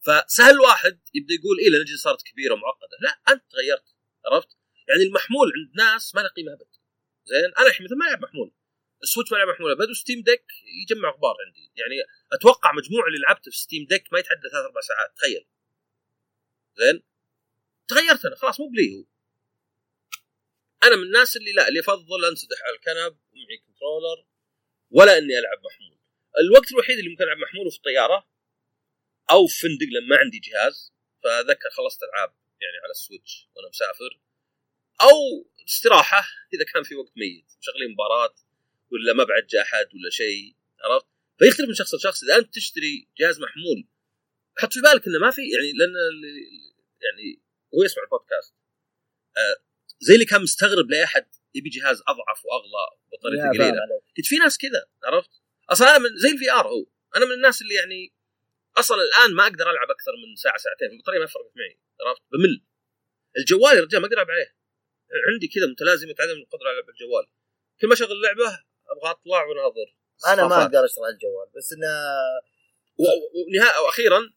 فسهل واحد يبدأ يقول إيه لأن صارت كبيرة ومعقدة. لا أنت تغيرت عرفت؟ يعني المحمول عند ناس ما له قيمة أبد. زين؟ أنا الحين مثلا ما ألعب محمول. ال Switch ما ألعب محمول أبد و Steam Deck يجمع غبار عندي. يعني أتوقع مجموع اللي لعبته في Steam Deck ما يتعدى ثلاث أربع ساعات تخيل. زين؟ تغيرت أنا خلاص مو بلي هو. أنا من الناس اللي لا اللي افضل انسدح على الكنب ومعي controller ولا إني ألعب محمول. الوقت الوحيد اللي ممكن ألعب محمول في الطيارة أو في فندق لما ما عندي جهاز فذكر خلصت العاب يعني على ال Switch وأنا مسافر. أو استراحة إذا كان في وقت ميت مشغلين مباراة ولا ما بعد جاء أحد ولا شيء عرفت؟ فيختلف من شخص لشخص إذا أنت تشتري جهاز محمول حط في بالك إنه ما في يعني لأن يعني هو يسمع البودكاست. آه زي اللي كان مستغرب لأي أحد يبي جهاز أضعف وأغلى بطاريته قليلة. قلت في ناس كذا عرفت؟ أصلا أنا من زي ال VR هو أنا من الناس اللي يعني أصلا الآن ما أقدر ألعب أكثر من ساعة ساعتين البطارية ما فرقت معي عرفت؟ بمل الجوال يا رجال ما أقدر ألعب عليه عندي كذا متلازمه عدم القدرة على لعب الجوال كل ما أشغل لعبة أبغى أطلع وناظر أنا ما. أقدر أشتغل الجوال بس إنه و- ونهاية وأخيرا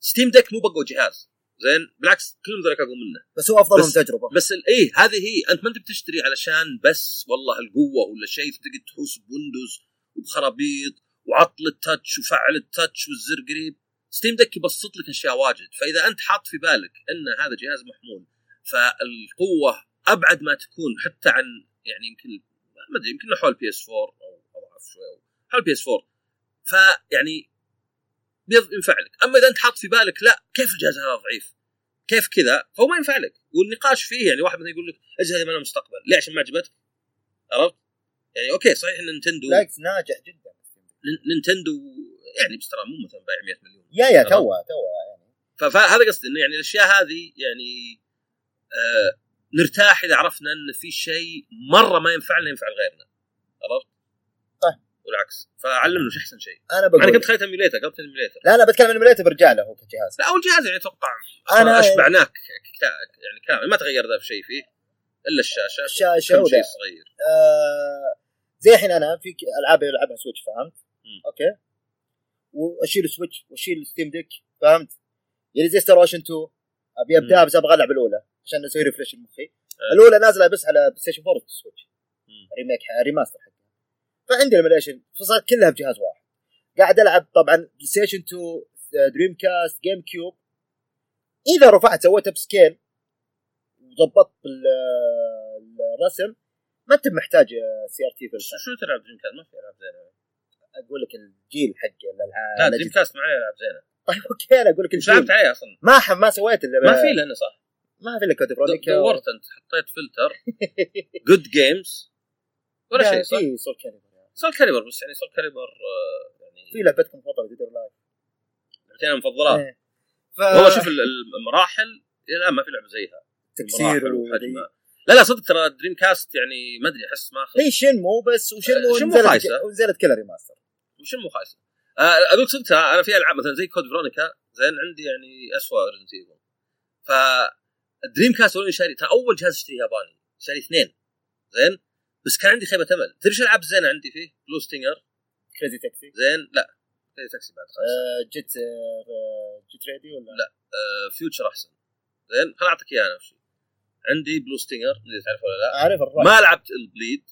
Steam Deck مو بقوى جهاز زين؟ بالعكس كلهم ذولك اقوى منه. بس هو افضل من تجربة. بس إيه هذه هي. أنت ما أنت بتشتري علشان بس والله القوة ولا شيء تقعد تحوس ب Windows وبخرابيط وعطل ال touch وفعل ال touch والزر قريب. Steam Deck يبسط لك أشياء واجد. فإذا أنت حاط في بالك إن هذا جهاز محمول فالقوة أبعد ما تكون حتى عن يعني يمكن ما أدري يمكن حول PS 4 أو اضعف شوي حول PS 4 فيعني بيض- ينفع لك أما إذا أنت حاط في بالك لا كيف الجهاز هذا ضعيف؟ كيف كذا؟ فهو ما ينفع لك والنقاش فيه يعني واحد مثلا يقول لك الاجهزه هذه ما لها مستقبل. ليه؟ عشان ما عجبتك. عرفت؟ يعني okay صحيح إن Nintendo بالعكس ناجح جدا. نين- Nintendo يعني بس ترى مو مثلا بايع 100 مليون. يا يا تمام. توه توه يعني. فهذا قصدي إنه يعني الأشياء هذه يعني آه نرتاح إذا عرفنا إن في شيء مرة ما ينفعنا ينفع لغيرنا. عرفت؟ والعكس. فعلمنا وش أحسن شيء. أنا أنا بقول كنت خليت emulator قلت emulator لا لا بتكلم عن برجع له هو كجهاز. لا اول جهاز يعني أتوقع أنا- اشبعناك يعني كامل. ما تغير ذا بشيء فيه. إلا الشاشة الشاشة شيء صغير. آه زي الحين أنا في ألعاب ألعبها Switch فهمت؟ مم. okay. وأشيل Switch وأشيل Steam Deck فهمت؟ يعني زي Star Ocean 2 أبي أبدأ. بس أبغى ألعب الأولى عشان أسوي refresh لمخي آه. الأولى نازلة بس على PlayStation 4 وال Switch مم. remake remaster حقها فعندي ال emulation فصارت كلها بجهاز واحد. قاعد ألعب طبعا PlayStation 2 Dreamcast GameCube إذا رفعت سويت upscale وضبطت ال- الرسم ما أنت محتاج CRT شو شو تلعب Dreamcast ما في ألعاب زينة. أقول لك الجيل حق الالعاب لا Dreamcast ما عليه ألعاب زينة. طيب okay أنا أقول لك وش لعبت الجيل. عليه أصلا؟ ما ح- ما سويت الا ما في لأنه صح. ما في إلا Code Veronica دورت أنت حطيت filter good games ولا شيء صح؟ في Soul Calibur Soul Calibur بس يعني Soul Calibur آه، يعني في لعبتكم المفضله Dead or Alive لعبتين المفضلات إيه. ف... والله شوف ال- المراحل لا ما في لعبة زيها. تكسير وحجمها لا لا صدق ترى Dreamcast يعني ما أدري أحس ما اخذ هي Shenmue بس و Shenmue آه، Shenmue نزلت خايسة. نزلت كلها remaster. و Shenmue خايسة. آه، أقول صدق أنا في ألعاب مثلا زي Code Veronica زين عندي يعني اسوء Resident Evil ف Dreamcast وين شاري ترى أول جهاز اشتري ياباني شاري اثنين زين؟ بس كان عندي خيبة امل تدري إيش الالعاب الزينه عندي فيه؟ Blue Stinger Crazy Taxi زين؟ لا. Crazy Taxi بعد خلاص. آه، Jet آه، Jet Radio ولا؟ لا. آه، Future أحسن. زين؟ خل أعطيك إياه أنا وش عندي بلو ستينجر ما ادري تعرفه ولا لا. عارف الرأي ما لعبت البليد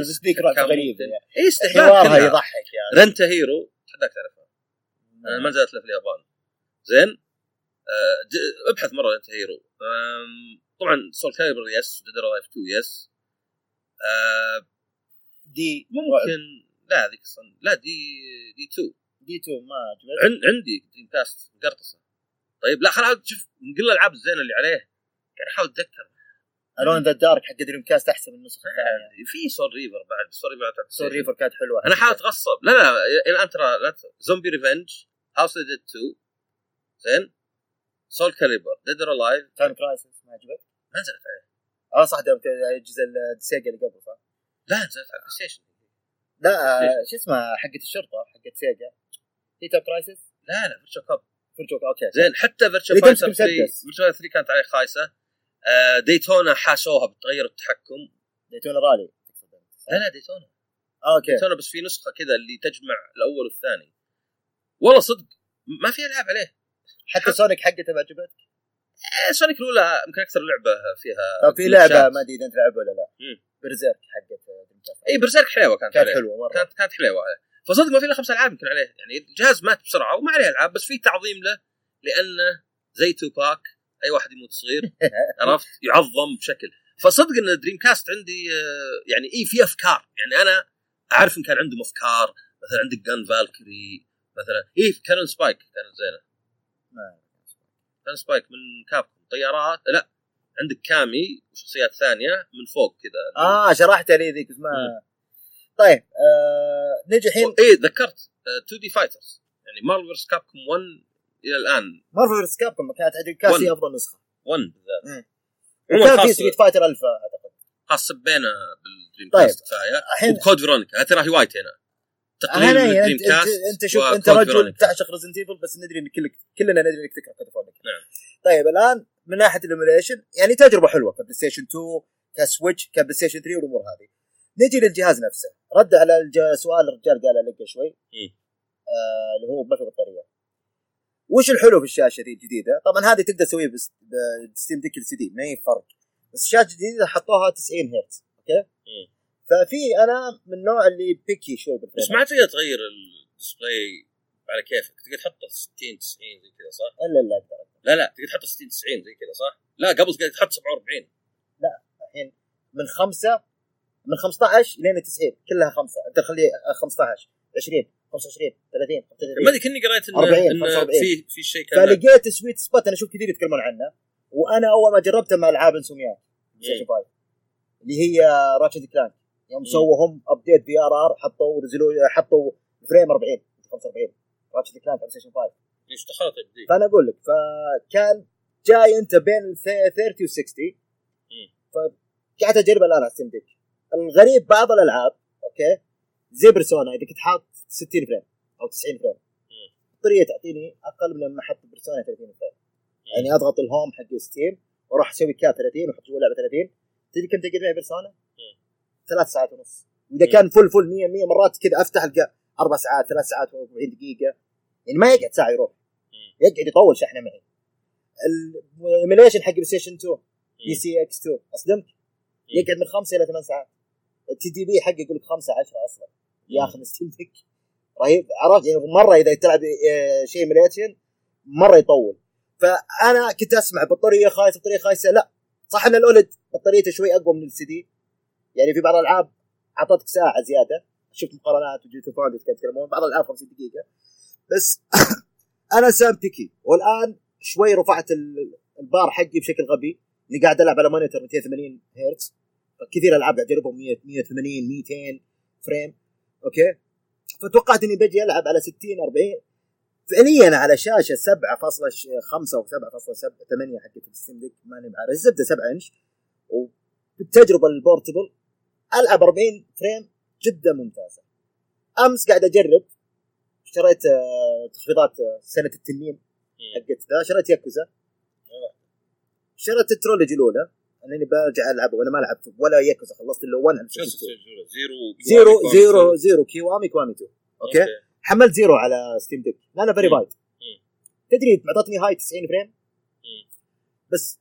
بس ذيك ممكن. يعني. اي كلها. يضحك يعني. رنتا هيرو تحداك تعرفها. أنا ما له في اليابان. زين؟ آه، ابحث مرة انت هيرو طبعا سول كاليبر يس ديد لايف 2 يس آه، دي ممكن. لا هذيك لا دي دي 2 دي 2 ما عجبتني عن عندي دريم كاست مقرطصه طيب لا خلاص شوف من كل الالعاب الزينه اللي عليه قاعد احاول اتذكر Alone in the Dark حق Dreamcast أحسن من النسخه الثانية في Soul Reaver بعد. Soul Reaver Soul Reaver كانت حلوة. أنا حاول أتغصب. لا لا الآن ترى لا Zombie Revenge House of the Dead 2 زين؟ Soul Calibur Dead or Alive Time Crisis ما عجبك؟ ما نزلت عليه. آه صح الجزء ال Sega اللي قبل صح؟ لا نزلت على ال PlayStation لا آه، شو اسمها حقت الشرطة حقت Sega. هي تايم كرايسس لا لا فيرتشوال كاب فيرتشوال أوكي. زين حتى فيرتشوال فايتر 3 مسدس. فيرتشوال 3 كانت عليه خايسة. آه، ديتونا حاشوها بتغير التحكم. ديتونا رالي؟ لا لا ديتونا آه، أوكي. ديتونا بس في نسخة كذا اللي تجمع الأول والثاني. والله صدق ما في ألعاب عليه. حتى سونيك حقته ما عجبتك سونيك الأولى يمكن أكثر لعبة فيها في لعبة. ما أدري إذا أنت لعبها ولا لا. برزيرك حقت اي Berserk حلوة كانت كانت. حلوة مرة. كانت كانت حلوة. فصدق ما في إلا خمس ألعاب يمكن عليه. يعني الجهاز مات بسرعة وما عليه ألعاب بس في تعظيم له لأنه زي توباك أي واحد يموت صغير عرفت؟ يعظم بشكل. فصدق إن Dreamcast عندي آه، يعني اي في أفكار. يعني أنا أعرف إن كان عندهم افكار مثلا عندك Gunvalkyrie مثلا. اي Cannon Spike كانت زينة. Cannon Spike من Capcom طيارات؟ لا. عندك كامي وشخصيات ثانية من فوق كذا. آه شرحت لي ذيك اسمها طيب آه نجي الحين. اي ذكرت 2 دي فايترز يعني مارفل فيرس كابكوم 1 إلى الآن. مارفل فيرس كابكوم كانت عندي كاس هي One. أفضل نسخة. 1 بالذات. مم. وكان في ستريت فايتر الفا أعتقد. خاص سبينا بالدريم طيب. كاست كفاية. الحين وكود فيرونيكا ترى هوايتي هنا تقليل من يعني انت, كاست أنت, انت شوف أنت رجل. تعشق ريزنت ايفل بس ندري إن كلك كلنا ندري إنك تكره Veronica نعم. طيب الآن من ناحية ال emulation يعني تجربة حلوة ك PlayStation 2 ك Switch ك PlayStation 3 والأمور هذه نجي للجهاز نفسه رد على سؤال الرجال قال لك شوي مم. آه اللي هو ما في بطارية وش الحلو في الشاشة دي الجديدة؟ طبعا هذه تقدر تسويها بس- ب Steam Deck LCD ما هي فرق بس الشاشة الجديدة حطوها 90 هرتز okay؟ مم. ففي أنا من النوع اللي picky شوي بس ما تقدر تغير ال display على كيفك. تقدر تحطه 60 90 زي كذا صح؟ الا الا أقدر لا لا تقدر تحطه 60 90 زي كذا صح؟ لا قبل تقدر تحط 47 الحين من خمسة من 15 لين 90 كلها خمسة. أنت خليه 15 20 25 30 35 ما أدري كني قريت انه 40 انه 45. في في شيء كان فلقيت sweet spot أنا أشوف كثير يتكلمون عنه. وأنا أول ما جربته مع العاب Insomniac 5 اللي هي Ratchet Clank يوم. سووا هم update VRR حطوا resolu حطوا frame 40 45 Ratchet Clank على Station 5 ليش دخلت بدي فأنا أقول لك فكان جاي أنت بين ال 30 و 60 مم. فقعدت أجرب الآن على Steam Deck الغريب بعض الألعاب okay؟ زي Persona إذا كنت حاط 60 frame أو 90 frame مم. البطاريه تعطيني أقل من لما أحط Persona 30 frame يعني أضغط ال home حق Steam وأروح أسوي cap 30 وأحط جوا اللعبه 30 تدري كم تقعد معي Persona؟ ثلاث ساعات ونص. وإذا مم. كان full full 100 100 مرات كذا أفتح ألقى أربع ساعات ثلاث ساعات و40 دقيقة. يعني ما يقعد ساعة يروح. مم. يقعد يطول شحنة معي. ال emulation حق PlayStation 2 PCSX 2 اصدمك يقعد من خمسة إلى ثمان ساعات. ال TDP حقه يقول لك خمسة 10 أصلا. ياخذ Steam Deck رهيب. عرفت؟ يعني مرة إذا تلعب آه، شيء emulation مرة يطول. فأنا كنت أسمع بطارية خايسة بطارية خايسة لا. صح إن ال OLED بطاريته شوي أقوى من ال LCD يعني في بعض الألعاب أعطتك ساعة زيادة. شفت مقارنات و Digital Foundry يتكلمون. بعض الألعاب 50 دقيقة. بس أنا someone picky والآن شوي رفعت ال- البار حقي بشكل غبي. اني قاعد ألعب على monitor 280 هرتز. كثير العاب قاعد اجربهم 100 180 200 frame. okay؟ فتوقعت إني بجي ألعب على 60 40 فعليا على شاشة 7.5 أو 7.8 حقت ال Steam Deck. ماني بعرف. الزبده 7 إنش. وبالتجربة ال portable العب 40 frame جدا ممتازة. أمس قاعد أجرب. اشتريت آه، تخفيضات آه، سنة التنين حقت ذا. شريت ياكوزا. شريت ال trilogy الأولى. انني برجع ألعب وأنا ما لعبت ولا ياكوزا. خلصت الا 1 على شو PlayStation 2. زيرو زيرو زيرو زيرو كيوامي كوامي 2 أوكي؟ حملت زيرو على ستيم ديك. أنا فيري. بايت. تدري معطتني هاي 90 فريم؟ مم. بس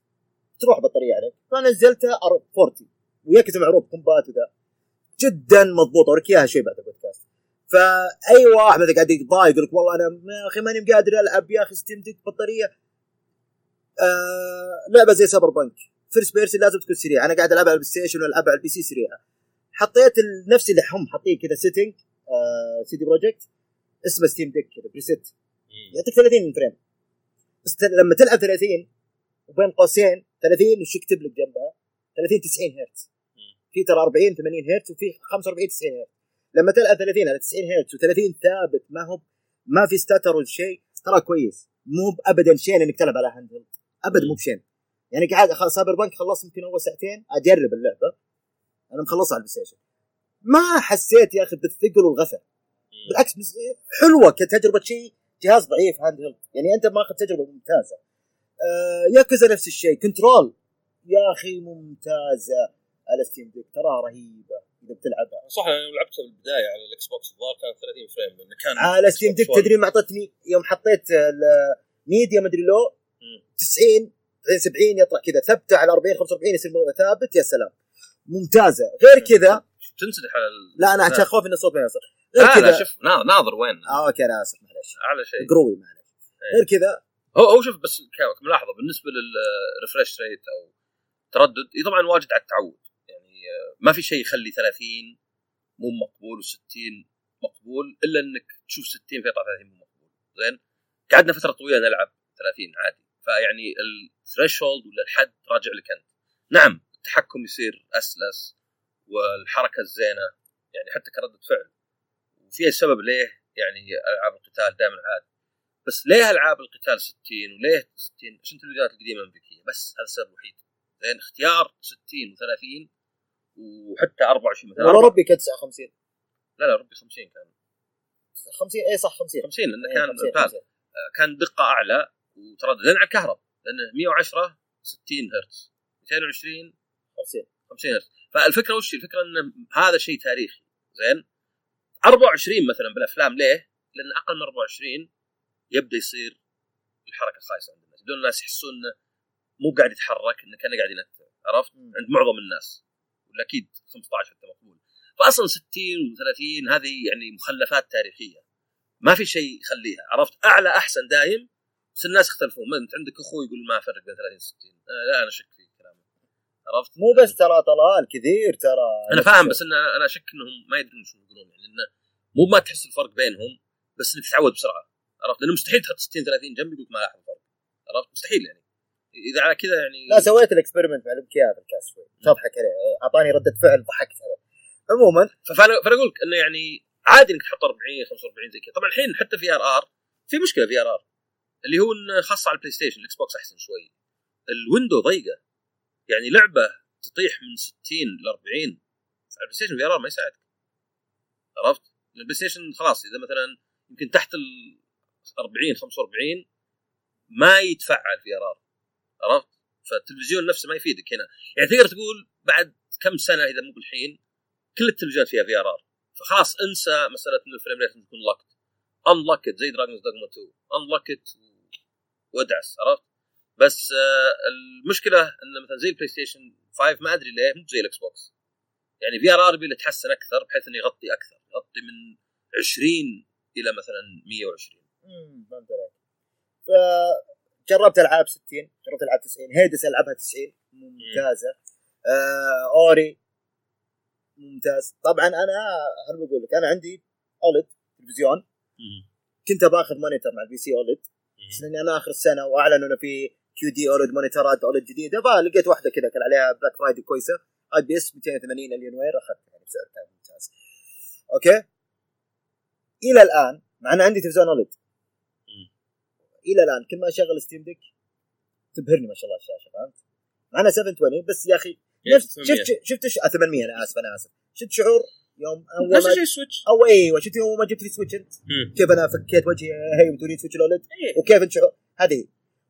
تروح بطارية عليك. فنزلتها أر- 40 وياكوزا معروف كومبات وذا جدا مضبوطه أوريك إياها شوي بعد البودكاست. فأي واحد مثلا قاعد يتضايق يقول لك والله أنا ما- يا أخي ماني قادر ألعب يا أخي ستيم ديك بطارية. آه لعبة زي سايبر بانك first person لازم تكون سريعة. أنا قاعد ألعبها على ال PlayStation وألعبها على ال PC سريعة. حطيت نفس اللي هم حاطين كذا setting آه CD Projekt اسمه Steam Deck كذا preset. يعطيك 30 frame. بس لما تلعب 30 وبين قوسين 30 وش يكتب لك جنبها؟ 30 90 هرتز. في ترى 40 80 هرتز وفي 45 90 هرتز. لما تلعب 30 على 90 هرتز و30 ثابت ما هو ما في stutter ولا شيء ترى كويس. مو ابدا شين إنك تلعب على handheld ابدا مو بشين. يعني قاعد خلاص Cyberpunk خلصت يمكن أول ساعتين أجرب اللعبة. أنا مخلصها على ال PlayStation. ما حسيت يا أخي بالثقل والغثى. بالعكس بس حلوة كتجربة شيء جهاز ضعيف handheld يعني أنت ماخذ تجربة ممتازة. آه ياكوزا نفس الشيء. Control. يا أخي ممتازة. على Steam Deck تراها رهيبة إذا بتلعبها. صح أنا لعبتها بالبدايه على ال Xbox الظاهر كانت 30 frame لأنه كان على Steam Deck. تدري ما أعطتني؟ يوم حطيت ال medium مدري low مم. 90 بعدين 70 يطلع كذا. ثبته على 40 45 يصير ثابت يا سلام. ممتازة. غير كذا تنسدح على ال... لا أنا. عشان خوف إن الصوت ما يوصل غير كذا شوف نا- ناظر وين؟ آه okay أنا آسف معلش أعلى شيء. قروي معلش إيه. غير كذا هو هو شوف بس كملاحظه بالنسبة لل refresh rate أو تردد إيه طبعا واجد على التعود. يعني ما في شيء يخلي 30 مو مقبول و60 مقبول إلا إنك تشوف 60 فيطلع 30 مو مقبول. زين؟ قعدنا فترة طويلة نلعب 30 عادي. فيعني الثريشولد ولا الحد راجع لك أنت. نعم التحكم يصير أسلس والحركة الزينة يعني حتى كرده فعل. وفي سبب ليه يعني ألعاب القتال دائما عاد بس ليه ألعاب القتال 60 وليه 60 عشان التلفزيونات القديمة الأمريكية. بس هذا السبب الوحيد. لأن اختيار 60 و30 وحتى 24 مثلا. والله ربي كان 59 لا لا ربي 50 كان. 50 اي صح 50 50 لأنه إيه، كان 50 فاز. 50. كان دقة أعلى وتردد. لأن على الكهرب لأنه 110 60 هرتز. 220 50 50 هرتز. فالفكرة وش؟ الفكرة إن هذا شيء تاريخي. زين؟ 24 مثلا بالأفلام ليه؟ لأن أقل من 24 يبدأ يصير الحركة خايسة عند الناس. بدون الناس يحسون إنه مو قاعد يتحرك إنه كان قاعد ينتر عرفت؟ عند معظم الناس. ولا أكيد 15 حتى مقبول. فاصلا 60 و30 هذه يعني مخلفات تاريخية. ما في شيء يخليها عرفت؟ أعلى أحسن دايم بس الناس يختلفون. ما أنت عندك أخوي يقول ما فرق بين 30 و 60 آه لا أنا أشك في كلامه عرفت؟ مو بس ترى طلال كثير ترى. أنا فاهم بس إن أنا أشك إنهم ما يدرون شو يقولون. يعني انه مو ما تحس الفرق بينهم بس إنك تتعود بسرعة. عرفت؟ لأنه مستحيل تحط 60 30 جنب يقول ما لاحظ الفرق عرفت؟ مستحيل يعني. إذا على كذا يعني لا سويت ال experiment مع في الكاس شوي. تضحك عليه. أعطاني ردة فعل ضحكت عليه. عموما فانا فأنا أقول لك إنه يعني عادي إنك تحط 40 45 زي كذا. طبعا الحين حتى في آر آر في مشكلة في آر آر اللي هو إنه خاصة على ال PlayStation ال Xbox أحسن شوي. ال window ضيقة. يعني لعبة تطيح من 60 ل 40 على البلاي ستيشن VRR ما يساعدك. عرفت؟ البلاي ستيشن خلاص إذا مثلا يمكن تحت ال 40 45 ما يتفعل VRR. عرفت؟ فالتلفزيون نفسه ما يفيدك هنا. يعني تقدر تقول بعد كم سنة إذا مو بالحين كل التلفزيونات فيها VRR فخلاص انسى مسألة ان ال frame rate تكون locked unlocked زي دراجونز دوغما 2 unlocked وادعس عرفت؟ بس آه المشكلة انه مثلا زي البلاي ستيشن 5 ما أدري ليه مو زي الاكس بوكس يعني VRR يبي يتحسن أكثر بحيث إنه يغطي أكثر. يغطي من 20 إلى مثلا 120 امم فهمت عليك فجربت ألعاب 60 جربت ألعاب 90 هيدس ألعبها 90 ممتازة. آه اوري ممتاز. طبعا أنا أنا بقول لك أنا عندي OLED تلفزيون. كنت باخذ monitor مع ال PC OLED بس لأني أنا آخر السنة وأعلنوا إنه في QD-OLED مونيتورات OLED جديدة فلقيت واحدة كذا كان عليها Black Friday كويسة. IPS 280 Alienware أخذتها يعني بسعر كان ممتاز. أوكي؟ إلى الآن مع ان عندي تلفزيون OLED إلى الآن كل ما أشغل Steam Deck تبهرني ما شاء الله الشاشة فهمت؟ مع انها 720 بس يا أخي نفس شفت شفت ش- آه، 800 أنا آسف أنا آسف. شفت شعور يوم أول نفس الشيء سويتش أو أيوه شفت يوم ما جبت لي سويتش أنت. كيف أنا فكيت وجهي هي بتوري سويتش الأولد؟ وكيف أنت شعور؟ هذه.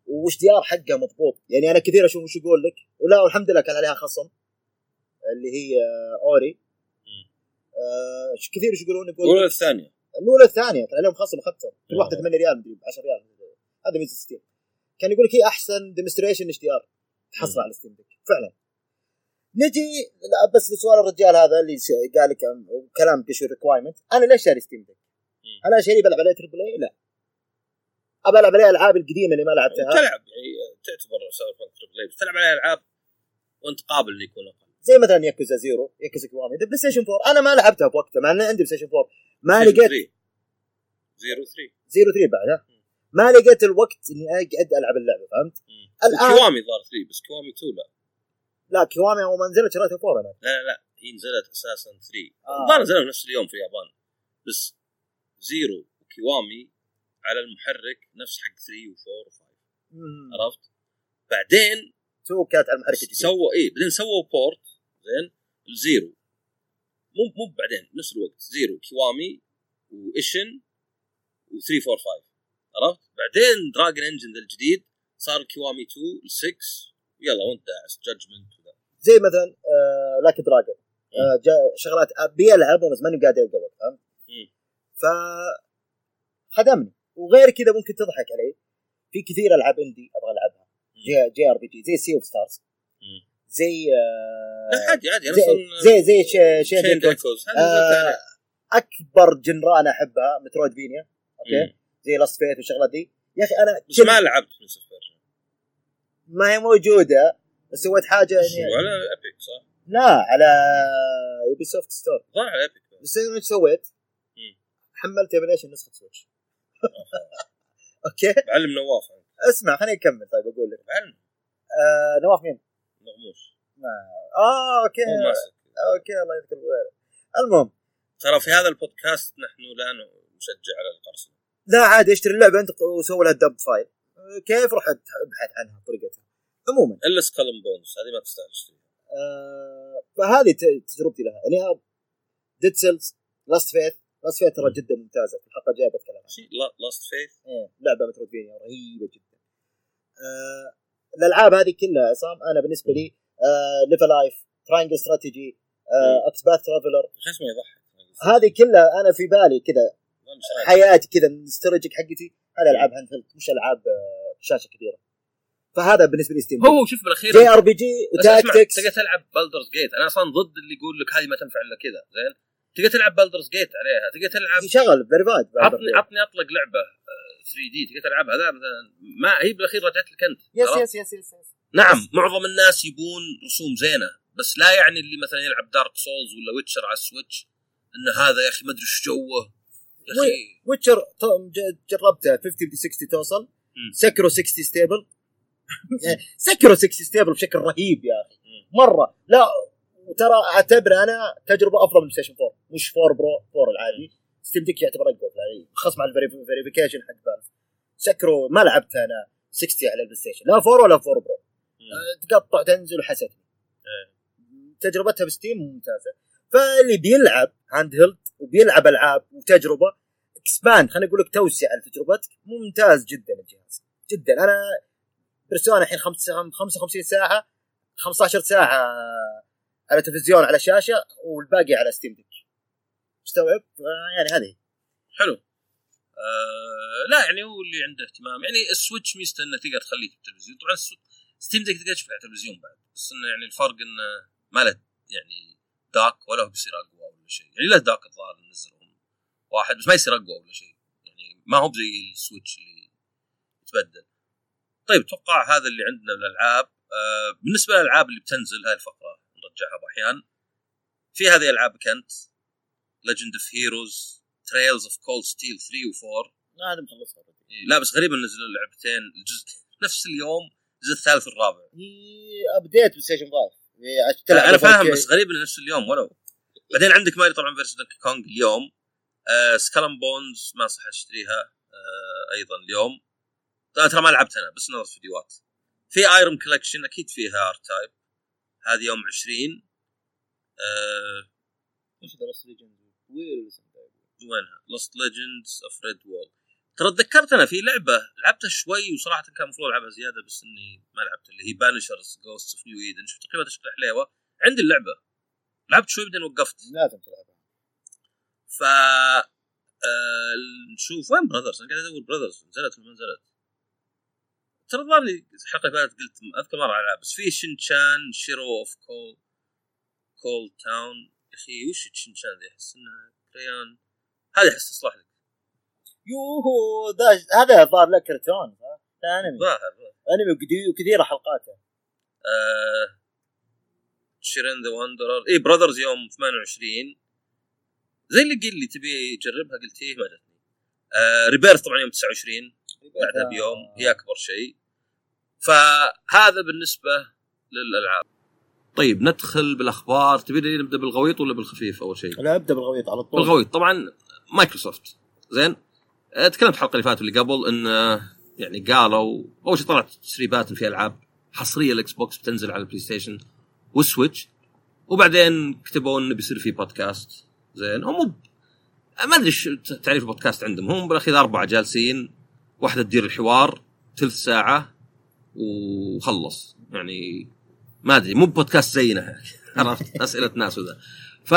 وش دي ار حقه مضبوط. يعني أنا كثير أشوف وش يقول لك ولا والحمد لله كان عليها خصم اللي هي آه، أوري. آه كثير إيش يقولون يقول الأولى الثانية الأولى الثانية كان عليهم خصم اخذتها كل واحدة آه. 8 ريال مدري 10 ريال. هذا ميزه ستيم كان يقول لك هي أحسن ديمونستريشن إتش دي آر. تحصل. على ستيم ديك فعلا. نجي لا، بس لسؤال الرجال هذا اللي قال لك كلام كشف requirement أنا ليش شاري Steam Deck؟ أنا شاري بلعب عليه triple A لا. ابى ألعب عليها الالعاب القديمة اللي ما لعبتها؟ تلعب تعتبر سايبر بانك triple A تلعب عليها ألعاب وأنت قابل إنه يكون أقل. زي مثلا ياكوزا زيرو ياكوزا كيوامي ذا بلاي ستيشن 4 أنا ما لعبتها بوقتها مع إني عندي بلاي ستيشن 4 ما لقيت. زيرو 3 زيرو 3 بعد ها ما لقيت الوقت إني اقعد ألعب اللعبة فهمت؟ الآن كيوامي ظهر 3 بس كيوامي 2 لا لا كيوامي اول ما نزلت شريتها 4 أنا لا لا هي نزلت أساسا 3 آه. الظاهر نزلوا نفس اليوم في اليابان بس زيرو وكيوامي على المحرك نفس حق 3 و4 و5 مم. عرفت؟ بعدين تو كانت على المحرك الجديد سووا إيه بعدين سووا port زين الزيرو مو مو بعدين نفس الوقت زيرو كيوامي وايشن و3 4 5 عرفت؟ بعدين Dragon Engine الجديد صار كيوامي 2 ل 6 يلا وانت داعس جادجمنت وذا. زي مثلا آه لاك دراجون آه شغلات ابي العبها بس ماني قادر ألقى فهمت؟ ف خدمني. وغير كذا ممكن تضحك علي. في كثير ألعاب indie أبغى ألعبها. J, JRPG زي Sea of Stars. زي آه لا عادي عادي. أنا زي زي زي شي- شين آه. أكبر جنران أحبها مترويد فينيا أوكي؟ مم. زي لاست فيث والشغلات دي. يا أخي أنا بس ما لعبت من صفر ما هي موجودة بس سويت حاجة يعني. وعلى ايبك صح؟ لا على يوبي سوفت ستور ظهر على ايبك بس أنا إيش سويت؟ حملت ايميليشن نسخة سويتش أوكي. بعلم نواف. اسمع خليني أكمل. طيب أقول لك. بعلم آه نواف مين؟ نغموش. ما. آه أوكي. أوكي الله يذكر بالخير المهم. ترى في هذا البودكاست نحن لا نشجع على القرصنة. لا عادي اشتري اللعبة أنت وسوي لها dump file كيف روح أبحث عنها طريقتها؟ عموما. إلا Skull and Bones هذه ما تستاهل تشتريها. آه فهذه تجربتي لها. يعني Dead Cells Last Faith Last Faith ترى جدا ممتازة. في الحلقة الجاية بتكلم عنها. Last Faith إيه، لعبة metroidvania رهيبة جدا. آه الألعاب هذه كلها عصام أنا بالنسبة لي ليفل لايف تراينجل استراتيجي آه اكسباث ترافلر شو اسمه يضحك. هذه كلها أنا في بالي كذا. حياتي كذا الاستراتيجيك حقتي هذه ألعاب هاند هيلد مش ألعاب آه، شاشة كبيرة. فهذا بالنسبة لي ستيم هو شوف بالأخير جي آر بي جي وتاكتكس. تقدر تلعب بالدرز جيت أنا أصلا ضد اللي يقول لك هذه ما تنفع إلا كذا زين؟ تقدر تلعب بالدرز جيت عليها تقدر تلعب شغل فيريفايد عطني عطني أطلق لعبة 3D تقدر تلعبها. ذا مثلا ما هي بالأخير رجعت لك أنت yes؟ yes yes yes yes نعم معظم الناس يبون رسوم زينة بس لا يعني اللي مثلا يلعب دارك سولز ولا ويتشر على السويتش إن هذا يا أخي ما أدري إيش جوه. ويتشر جربتها 50 ب 60 توصل. Sekiro 60 stable Sekiro 60 stable بشكل رهيب يا أخي. مرة. لا وترى اعتبر أنا تجربة أفضل من ستيشن 4 مش 4 برو 4 العادي. Steam Deck يعتبر أقوى يعني خاص مع ال verification حق Valve Sekiro ما لعبت أنا 60 على البلاي ستيشن. لا 4 ولا 4 برو. أه، تقطع تنزل وحستني إيه. تجربتها بستيم ممتازة. فاللي بيلعب handheld وبيلعب ألعاب وتجربة expand خليني أقول لك توسع على تجربتك ممتاز جدا الجهاز. جدا. أنا بيرسونا الحين خمسة- 55 ساعة 15 ساعة على تلفزيون على شاشة والباقي على Steam Deck مستوعب؟ يعني هذه. حلو. آه لا يعني هو اللي عنده اهتمام. يعني ال Switch ميزته إنه تقدر تخليه في التلفزيون. طبعا Steam Deck تقدر تشوفه على التلفزيون بعد بس إنه يعني الفرق إنه ما له يعني dock ولا هو بيصير أقوى ولا شيء. يعني له dock الظاهر نزلهم واحد بس ما يصير أقوى ولا شيء. يعني ما هو زي ال Switch اللي يتبدل. طيب أتوقع هذا اللي عندنا من الألعاب آه بالنسبة للألعاب اللي بتنزل هاي الفقرة نرجعها باحيان في هذه العاب كنت Legend of Heroes Trails of Cold Steel 3 و4 ما هذا مخلصها إيه، لا بس غريب نزلوا لعبتين. الجزء نفس اليوم الجزء الثالث والرابع. update PlayStation 5 هي عشان تلعب أنا فاهم 4K. بس غريب إنه نفس اليوم ولو. بعدين عندك ماري طبعا versus Donkey Kong اليوم. آه Skull and Bones ما صح أشتريها آه أيضا اليوم. طبعا ترى ما لعبت أنا بس نظرت فيديوهات. في Irem Collection أكيد فيها R-Type هذه يوم 20 آه إيش The Last Legend وير ولا something. وينها؟ Lost Legends of Redwall ترى تذكرت أنا في لعبة لعبتها شوي وصراحة كان المفروض ألعبها زيادة بس إني ما لعبت اللي هي Banishers Ghosts of New Eden شفت تقريبا تشرح حليوه عندي اللعبة. لعبت شوي بعدين وقفت. لازم تلعبها. ف آه، نشوف وين Brothers أنا قاعد أدور Brothers نزلت ولا ما نزلت؟ ترى الظاهر الحلقة اللي فاتت قلت أذكر مرة العاب بس في Shin chan Shiro of Coal Coal Town يا أخي وش Shin chan ذي؟ أحس إنها Crayon هذه أحس تصلح لك. يوهو ذا هذا الظاهر له كرتون أنمي. ظاهر أنمي وكثير- وكثيره حلقاته آه Shiren the Wanderer اي Brothers يوم 28 زي اللي قل لي تبي تجربها قلت إيه ما جتني آه Rebirth طبعا يوم 29 بعدها بيوم هي أكبر شيء. فهذا بالنسبة للألعاب. طيب ندخل بالأخبار. تبي نبدأ بالغويط ولا بالخفيف أول شيء؟ لا ابدأ بالغويط على طول. بالغويط. طبعا مايكروسوفت. زين؟ آه، تكلمت الحلقة اللي فاتت واللي قبل إن آه، يعني قالوا أول شيء طلعت تسريبات في ألعاب حصرية ال Xbox بتنزل على ال PlayStation وال Switch وبعدين كتبوا إنه بيصير في بودكاست زين. هم مو ما أدري إيش تعريف البودكاست عندهم. هم بالأخير أربعة جالسين واحدة تدير الحوار ثلث ساعة وخلص. يعني ما أدري مو بودكاست زينا. عرفت؟ أسئلة ناس وذا. ف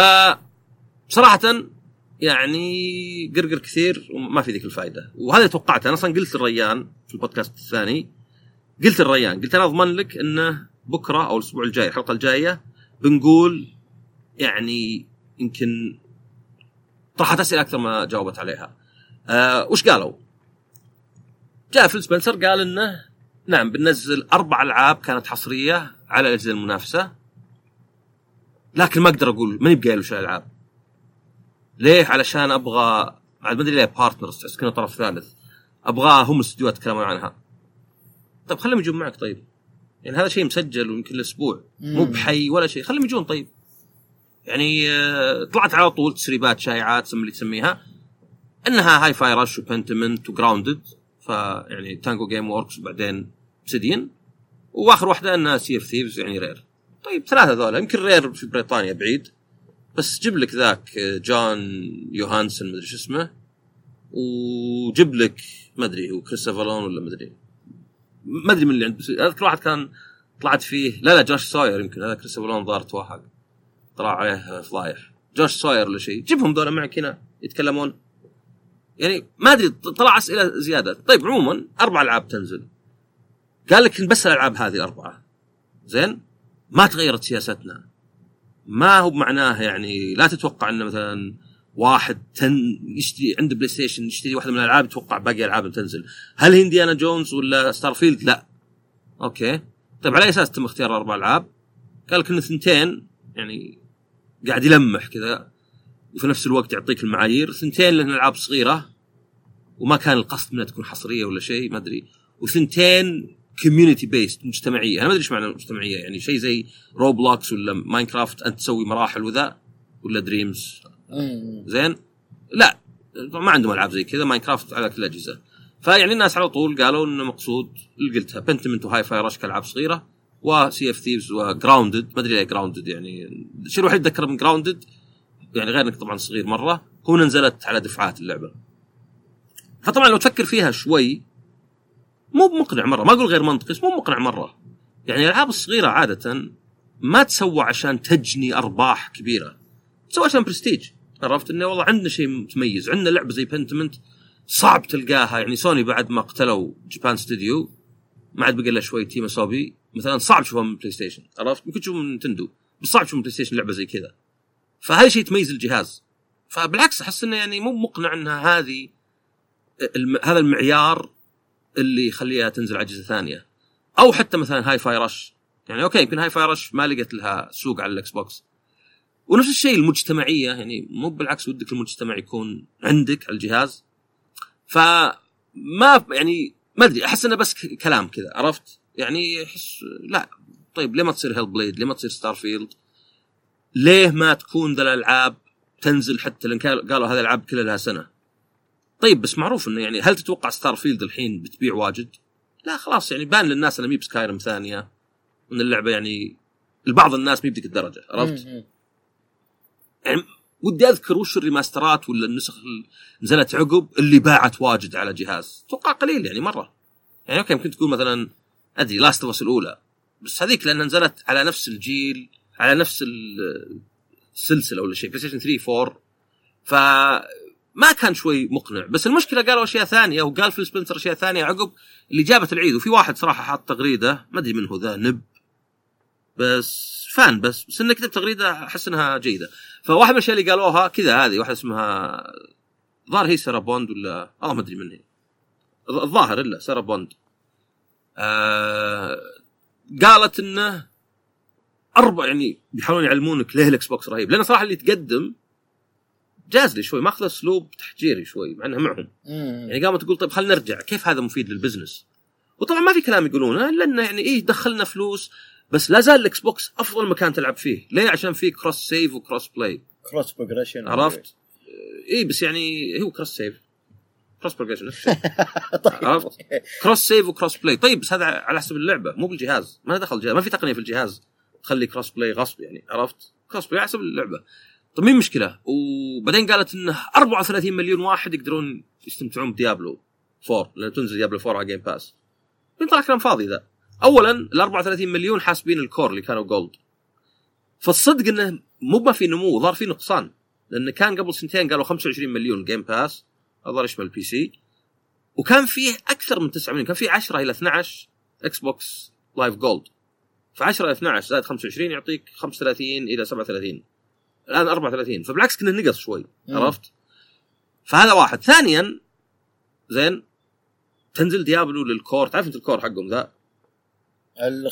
صراحة يعني قرقر كثير وما في ذيك الفائده وهذا توقعته أنا أصلا قلت الريان في البودكاست الثاني قلت الريان قلت أنا أضمن لك إنه بكرة أو الأسبوع الجاي الحلقة الجاية بنقول يعني يمكن طرحت أسئلة أكثر ما جاوبت عليها. آه وش قالوا؟ جاء Phil Spencer قال إنه نعم بننزل أربع ألعاب كانت حصرية على الأجهزة المنافسة لكن ما أقدر أقول ماني بقايل وش الألعاب. ليه؟ علشان أبغى عاد ما أدري ليه partners تحس كنا طرف ثالث. أبغى هم الاستديوهات يتكلمون عنها. طيب خليهم يجون معك طيب. يعني هذا شيء مسجل ويمكن الأسبوع مو بحي ولا شيء. خليهم يجون طيب. يعني آه، طلعت على طول تسريبات شائعات سم اللي تسميها. إنها Hi-Fi Rush و Pentiment و Grounded فيعني Tango Gameworks وبعدين Obsidian وآخر واحدة إنها Sea of Thieves يعني Rare طيب ثلاثة ذولا. يمكن Rare في بريطانيا بعيد. بس جيب لك ذاك آه، John Johanas مدري شو اسمه وجيب لك ما أدري هو Chris Avellone ولا ما أدري. ما أدري من اللي عند اذكر واحد كان طلعت فيه. لا لا Josh Sawyer يمكن هذا Chris Avellone ظهر توهق. طلع عليه فضايح Josh Sawyer ولا شيء. جيبهم ذولا معك هنا يتكلمون. يعني ما أدري طلع أسئلة زيادة. طيب عموما أربع ألعاب تنزل. قال لك بس الألعاب هذه الاربعه زين؟ ما تغيرت سياستنا. ما هو بمعناه يعني لا تتوقع انه مثلا واحد تن يشتري عنده PlayStation يشتري واحدة من الألعاب يتوقع باقي الالعاب تنزل هل هي Indiana Jones ولا Starfield لا. أوكي. طيب على أي أساس تم اختيار أربع ألعاب؟ قال لك انه ثنتين يعني قاعد يلمح كذا وفي نفس الوقت يعطيك المعايير. ثنتين لأن العاب صغيرة وما كان القصد منها تكون حصرية ولا شيء ما أدري. وثنتين community based مجتمعية. أنا ما أدري إيش معنى مجتمعيه يعني شيء زي Roblox ولا Minecraft أنت تسوي مراحل وذا ولا Dreams. زين؟ لا ما عندهم ألعاب زي كذا Minecraft على كل الأجهزة. فيعني الناس على طول قالوا إنه مقصود اللي قلتها Pentiment و Hi-Fi Rush كالعاب صغيره و Sea of Thieves و Grounded ما أدري ليه Grounded يعني الشيء الوحيد أتذكره من Grounded يعني غير انك طبعا صغير مرة هو نزلت على دفعات اللعبة. فطبعا لو تفكر فيها شوي مو بمقنع مرة. ما أقول غير منطقي بس مو مقنع مرة. يعني الألعاب الصغيرة عادة ما تسوى عشان تجني أرباح كبيرة. تسوى عشان برستيج. عرفت؟ إنه والله عندنا شيء متميز. عندنا لعبة زي Pentiment صعب تلقاها. يعني سوني بعد ما قتلوا Japan Studio ما عاد بقى الا شوي Team Asobi مثلا صعب تشوفها من PlayStation عرفت؟ ممكن تشوفها من Nintendo بس صعب تشوف من PlayStation لعبة زي كذا. فهذا شيء تميز الجهاز. فبالعكس أحس إنه يعني مو مقنع انها هذه. هذا المعيار اللي يخليها تنزل على اجهزه ثانية. أو حتى مثلا Hi-Fi Rush يعني أوكي يمكن Hi-Fi Rush ما لقت لها سوق على ال Xbox. ونفس الشيء المجتمعية يعني مو بالعكس ودك المجتمع يكون عندك على الجهاز. فما يعني ما أدري أحس إنه بس كلام كذا عرفت؟ يعني احس لا طيب ليه ما تصير Hellblade ليه ما تصير Starfield ليه ما تكون ذا الألعاب تنزل حتى لأن قالوا هذه الألعاب كلها لها سنة؟ طيب بس معروف إنه يعني هل تتوقع Starfield الحين بتبيع واجد؟ لا خلاص يعني بان للناس انها مي ب Skyrim ثانية وإن اللعبة يعني لبعض الناس مي بديك الدرجة عرفت؟ يعني ودي أذكر وش ال remasterات ولا النسخ اللي نزلت عقب اللي باعت واجد على جهاز. أتوقع قليل يعني مرة. يعني أوكي يمكن تقول مثلا أدري Last of الأولى. بس هذيك لانها نزلت على نفس الجيل على نفس ال- السلسلة ولا شيء PlayStation 3 4 فما كان شوي مقنع. بس المشكلة قالوا أشياء ثانية وقال فيل سبنسر أشياء ثانية عقب اللي جابت العيد. وفي واحد صراحة حاط تغريدة ما أدري من هو ذا نب. بس فان بس بس انه كتب تغريدة أحس إنها جيدة. فواحد من الأشياء اللي قالوها كذا هذه واحدة اسمها الظاهر هي سارة بوند ولا؟ والله ما أدري من هي. الظاهر إلا سارة بوند. آه قالت إنه أربع يعني بيحاولون يعلمونك ليه ال Xbox رهيب. لأن صراحة اللي تقدم جاز لي شوي ماخذ أسلوب تحجيري شوي مع انها معهم. مم. يعني قامت تقول طيب خلينا نرجع كيف هذا مفيد لل business؟ وطبعا ما في كلام يقولونه إلا إنه يعني إيه دخلنا فلوس بس لا زال ال Xbox أفضل مكان تلعب فيه. ليه؟ عشان فيه cross save وكروس بلاي كروس بروجريشن عرفت؟ اي بس يعني هو كروس سيف cross progression طيب. عرفت؟ cross save و cross play طيب بس هذا على حسب اللعبة مو بالجهاز. ما دخل الجهاز ما في تقنية في الجهاز تخلي cross play غصب يعني عرفت؟ cross play على حسب اللعبة. طيب مين مشكلة؟ وبعدين قالت انه 34 مليون واحد يقدرون يستمتعون ب Diablo 4 لأن تنزل Diablo 4 على Game Pass مين طلع كلام فاضي ذا. اولا ال 34 مليون حاسبين ال Core اللي كانوا Gold فالصدق إنه مو ما في نمو ظهر في نقصان. لأن كان قبل سنتين قالوا 25 مليون Game Pass الظاهر يشمل ال PC وكان فيه أكثر من 9 مليون كان فيه 10 إلى 12 Xbox Live Gold ف 10 إلى 12 زائد 25 يعطيك 35 إلى 37 الآن 34 فبالعكس كنا نقص شوي مم. عرفت؟ فهذا واحد. ثانيا زين تنزل Diablo لل Core. تعرف أنت ال Core حقهم ذا؟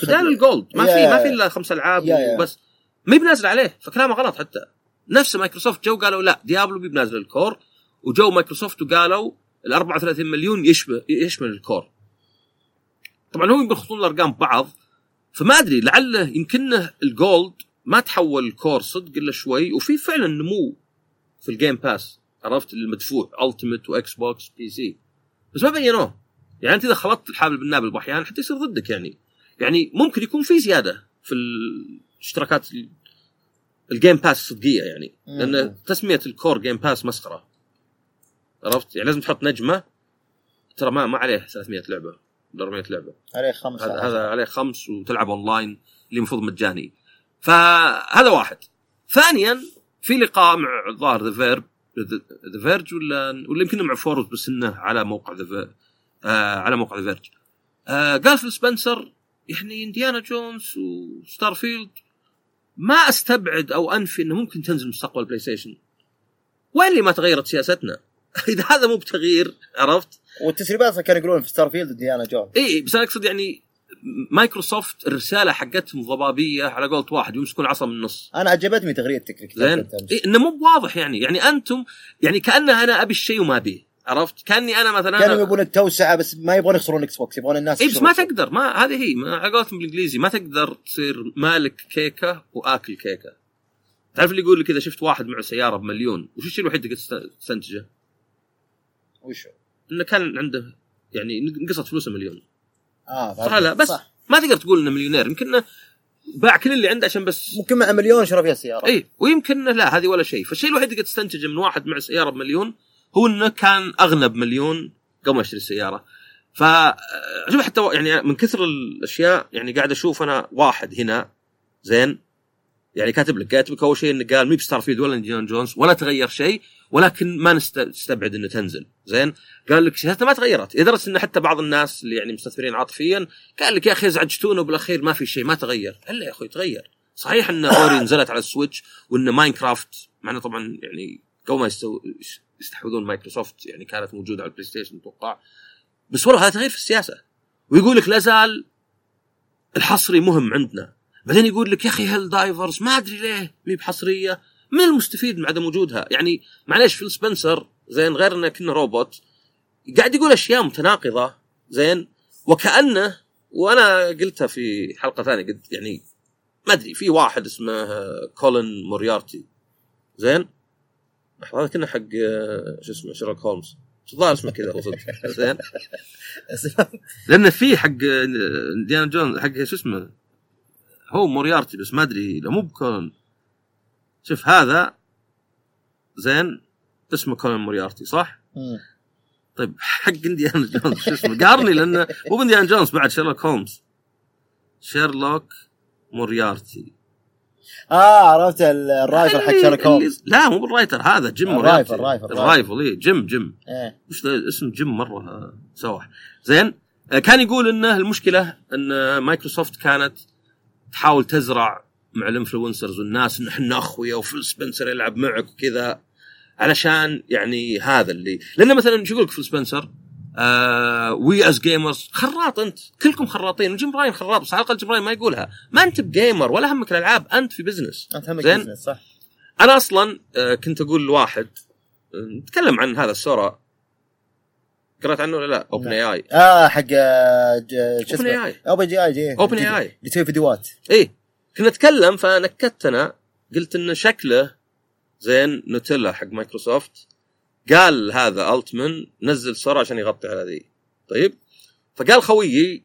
بدال ال Gold. ما في ما في إلا خمس ألعاب. وبس. ما بنازل عليه. فكلامه غلط حتى. نفس مايكروسوفت جو قالوا لا Diablo بنازل ال Core. وجو مايكروسوفت وقالوا ال 34 مليون يشبه يشمل ال Core. طبعا هم بيخلطون الارقام ببعض فما أدري لعله يمكنه ال Gold ما تحول ال Core صدق إلا شوي وفي فعلا نمو في ال Game Pass عرفت؟ المدفوع Ultimate و Xbox PC بس ما بينوه. يعني أنت إذا خلطت الحابل بالنابل باحيان حتى يصير ضدك يعني. يعني ممكن يكون في زيادة في الاشتراكات ال- ال Game Pass صدقية يعني. لأن. تسمية ال Core Game Pass مسخرة. عرفت؟ يعني لازم تحط نجمة. ترى ما ما عليه 300 لعبة ولا 400 لعبة. عليه خمسة هذا هذا عليه خمس وتلعب اونلاين اللي المفروض مجاني. فهذا واحد. ثانيا في لقاء مع الظاهر The Verb The Verge ولا ولا يمكن مع فورد بس إنه على موقع The آه على موقع The Verge آه قال فيل سبنسر يعني Indiana Jones و Starfield ما أستبعد أو أنفي إنه ممكن تنزل مستقبل PlayStation. وين اللي ما تغيرت سياستنا؟ إذا هذا مو بتغيير عرفت؟ والتسريبات كانوا يقولون في Starfield Indiana Jones. اي بس أنا أقصد يعني مايكروسوفت الرسالة حقتهم ضبابية على قولة واحد يمسكون عصا من النص أنا عجبتني تغريدتك زين. إيه إنه مو بواضح يعني يعني أنتم يعني كانه أنا أبي الشيء وما أبيه عرفت كأني أنا مثلا كانوا أنا يبون التوسعة بس ما يبغون يخسرون Xbox يبغون الناس اي بس ما. تقدر ما هذه هي ما- على قولتهم بالإنجليزي ما تقدر تصير مالك كيكة وآكل كيكة تعرف اللي يقول لك إذا شفت واحد معه سيارة بمليون وش الشيء الوحيد اللي تستنتجه؟ وشو؟ إنه كان عنده يعني انقصت فلوسه مليون آه صح لا بس صح. ما تقدر تقول إنه مليونير. يمكن باع كل اللي عنده عشان بس ممكن مع مليون شرى فيها سيارة. اي ويمكن لا هذه ولا شيء. فالشيء الوحيد اللي تستنتجه من واحد مع سيارة بمليون هو إنه كان أغنى بمليون قبل ما يشتري السيارة. ف حتى يعني من كثر الأشياء يعني قاعد أشوف أنا واحد هنا زين يعني كاتب لك كاتب لك أول شيء إنه قال مي ب Starfield ولا Indiana Jones ولا تغير شيء ولكن ما نست- نستبعد إنه تنزل. زين؟ قال لك سياسته ما تغيرت. لدرجه ان حتى بعض الناس اللي يعني مستثمرين عاطفيا قال لك يا أخي ازعجتونا وبالأخير ما في شيء ما تغير. إلا يا أخوي تغير. صحيح إن Ori نزلت على ال Switch وإن Minecraft معنا طبعا يعني قبل ما. يستحوذون مايكروسوفت يعني كانت موجودة على ال PlayStation أتوقع. بس والله هذا تغيير في السياسة. ويقول لك لا زال الحصري مهم عندنا. بعدين يقول لك يا أخي Helldivers ما أدري ليه مي بحصرية. من المستفيد من عدم وجودها؟ يعني معليش فيل سبنسر زين غير إنه كنا روبوت قاعد يقول أشياء متناقضة زين وكأنه وأنا قلتها في حلقة ثانية قلت يعني ما أدري في واحد اسمه كولين موريارتي زين لحظة هذا كنا حق شو اسمه شيرلوك هولمز الظاهر اسمه كذا هو صدق زين لأن في حق انديانا جون حق شو اسمه هو موريارتي بس ما أدري مو بكولن شوف هذا زين اسمه كولن موريارتي صح؟ مم. طيب حق إنديانا جونز شو اسمه؟ قارني لأنه مو انديانا جونز بعد شيرلوك هولمز. شيرلوك موريارتي. آه عرفت ال- ال rival حق شيرلوك هولمز. لا مو بال writer هذا جيم موريارتي. ال rival- ال rival. اي جيم جيم. إيه. وش اسم جيم مرة سواح. زين آه، كان يقول انه المشكلة إن مايكروسوفت كانت تحاول تزرع مع ال influencers والناس إن إحنا أخويا وفيل سبنسر يلعب معك وكذا علشان يعني هذا اللي لأن مثلا شو يقول لك فيل سبنسر؟ we as gamers خراط أنت كلكم خراطين وجيم براين خراط بس على الأقل جيم براين ما يقولها. ما أنت ب gamer ولا همك الألعاب أنت في business أنت همك. business صح. أنا أصلا آه كنت أقول لواحد آه، نتكلم عن هذا السورا قرأت عنه ولا لا؟ OpenAI آه حق آه، شو اوبن اي اي اوبن اي جي اوبن اي اي اللي يسوي فيديوهات إيه كنا نتكلم فنكدت أنا قلت ان شكله زين نوتيلا حق مايكروسوفت قال هذا التمن نزل صورة عشان يغطي على ذي طيب فقال خويي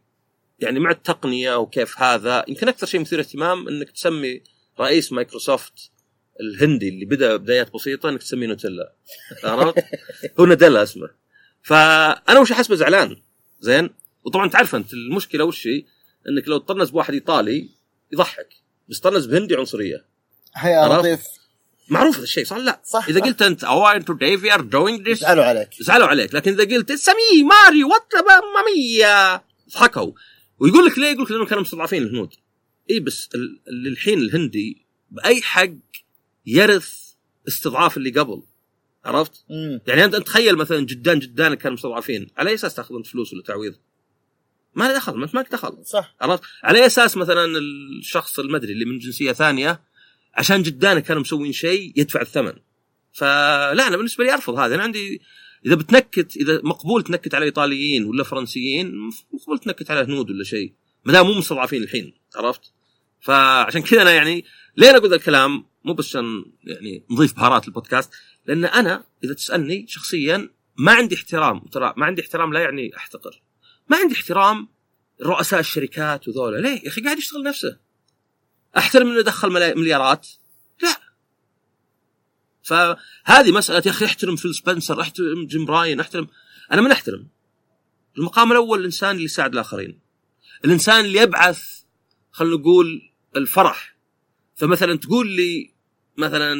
يعني مع التقنيه وكيف هذا يمكن أكثر شيء مثير اهتمام انك تسمي رئيس مايكروسوفت الهندي اللي بدا بدايات بسيطه انك تسميه نوتيلا عرفت؟ هو ندلا اسمه فأنا وش احسبه زعلان زين؟ وطبعا تعرف أنت المشكلة وش هي؟ إنك لو تطنز بواحد إيطالي يضحك بس طنز بهندي عنصرية. عرفت؟ لطيف. معروف هذا الشيء صح؟ لا. صح إذا صح. قلت أنت أو today we are doing this. زعلوا عليك. زعلوا عليك. لكن إذا قلت سمي ماريو وات مامية. ضحكوا. ويقول لك ليه؟ يقول لك لأنهم كانوا مستضعفين الهنود. اي بس ال- ال- الحين الهندي بأي حق يرث استضعاف اللي قبل؟ عرفت؟ مم. يعني أنت تخيل مثلا جدان جدانك كانوا مستضعفين على أي أساس تاخذ انت فلوس ولا تعويض؟ ما له دخل ما انت مالك دخل صح عرفت؟ على أي أساس مثلا الشخص المدري اللي من جنسية ثانية عشان جدانه كانوا مسوين شيء يدفع الثمن. فلا أنا بالنسبة لي أرفض هذا أنا عندي إذا بتنكت إذا مقبول تنكت على إيطاليين ولا فرنسيين مقبول تنكت على هنود ولا شيء ما دام مو مستضعفين الحين عرفت؟ فعشان كذا أنا يعني ليه أنا أقول ذا الكلام مو بس عشان يعني نضيف بهارات البودكاست لأن أنا إذا تسألني شخصيا ما عندي احترام ترى ما عندي احترام لا يعني أحتقر. ما عندي احترام رؤساء الشركات وذولا. ليه؟ يا أخي قاعد يشتغل نفسه. أحترم إنه دخل مليارات؟ لا. فهذه مسألة يا أخي أحترم فيل سبنسر أحترم جيم براين أحترم. أنا من أحترم. المقام الأول الإنسان اللي يساعد الآخرين. الإنسان اللي يبعث خلينا نقول الفرح. فمثلا تقول لي مثلا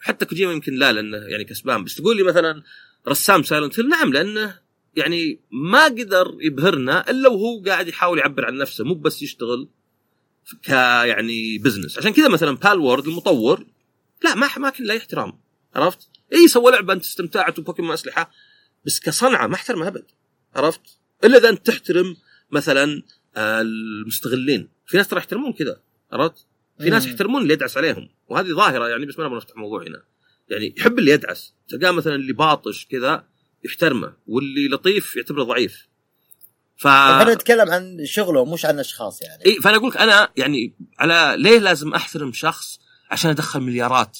حتى كوجيما يمكن لا لأنه يعني كسبان بس تقول لي مثلا رسام سايلنت هيل نعم لأنه يعني ما قدر يبهرنا إلا وهو قاعد يحاول يعبر عن نفسه مو بس يشتغل ك يعني business عشان كذا مثلا Palworld المطور لا ما ما كان له احترام عرفت؟ اي سوى لعبة أنت استمتعت وبوكيمون أسلحة بس كصنعة ما احترمها أبد عرفت؟ إلا إذا أنت تحترم مثلا المستغلين في ناس ترى يحترمون كذا عرفت؟ في ناس. يحترمون اللي يدعس عليهم وهذه ظاهرة يعني بس ما نبغى نفتح موضوع هنا يعني يحب اللي يدعس تلقاه مثلا اللي باطش كذا يحترمه واللي لطيف يعتبره ضعيف. ف إحنا نتكلم عن شغله مش عن أشخاص يعني. إي فأنا أقول لك أنا يعني على ليه لازم أحترم شخص عشان أدخل مليارات؟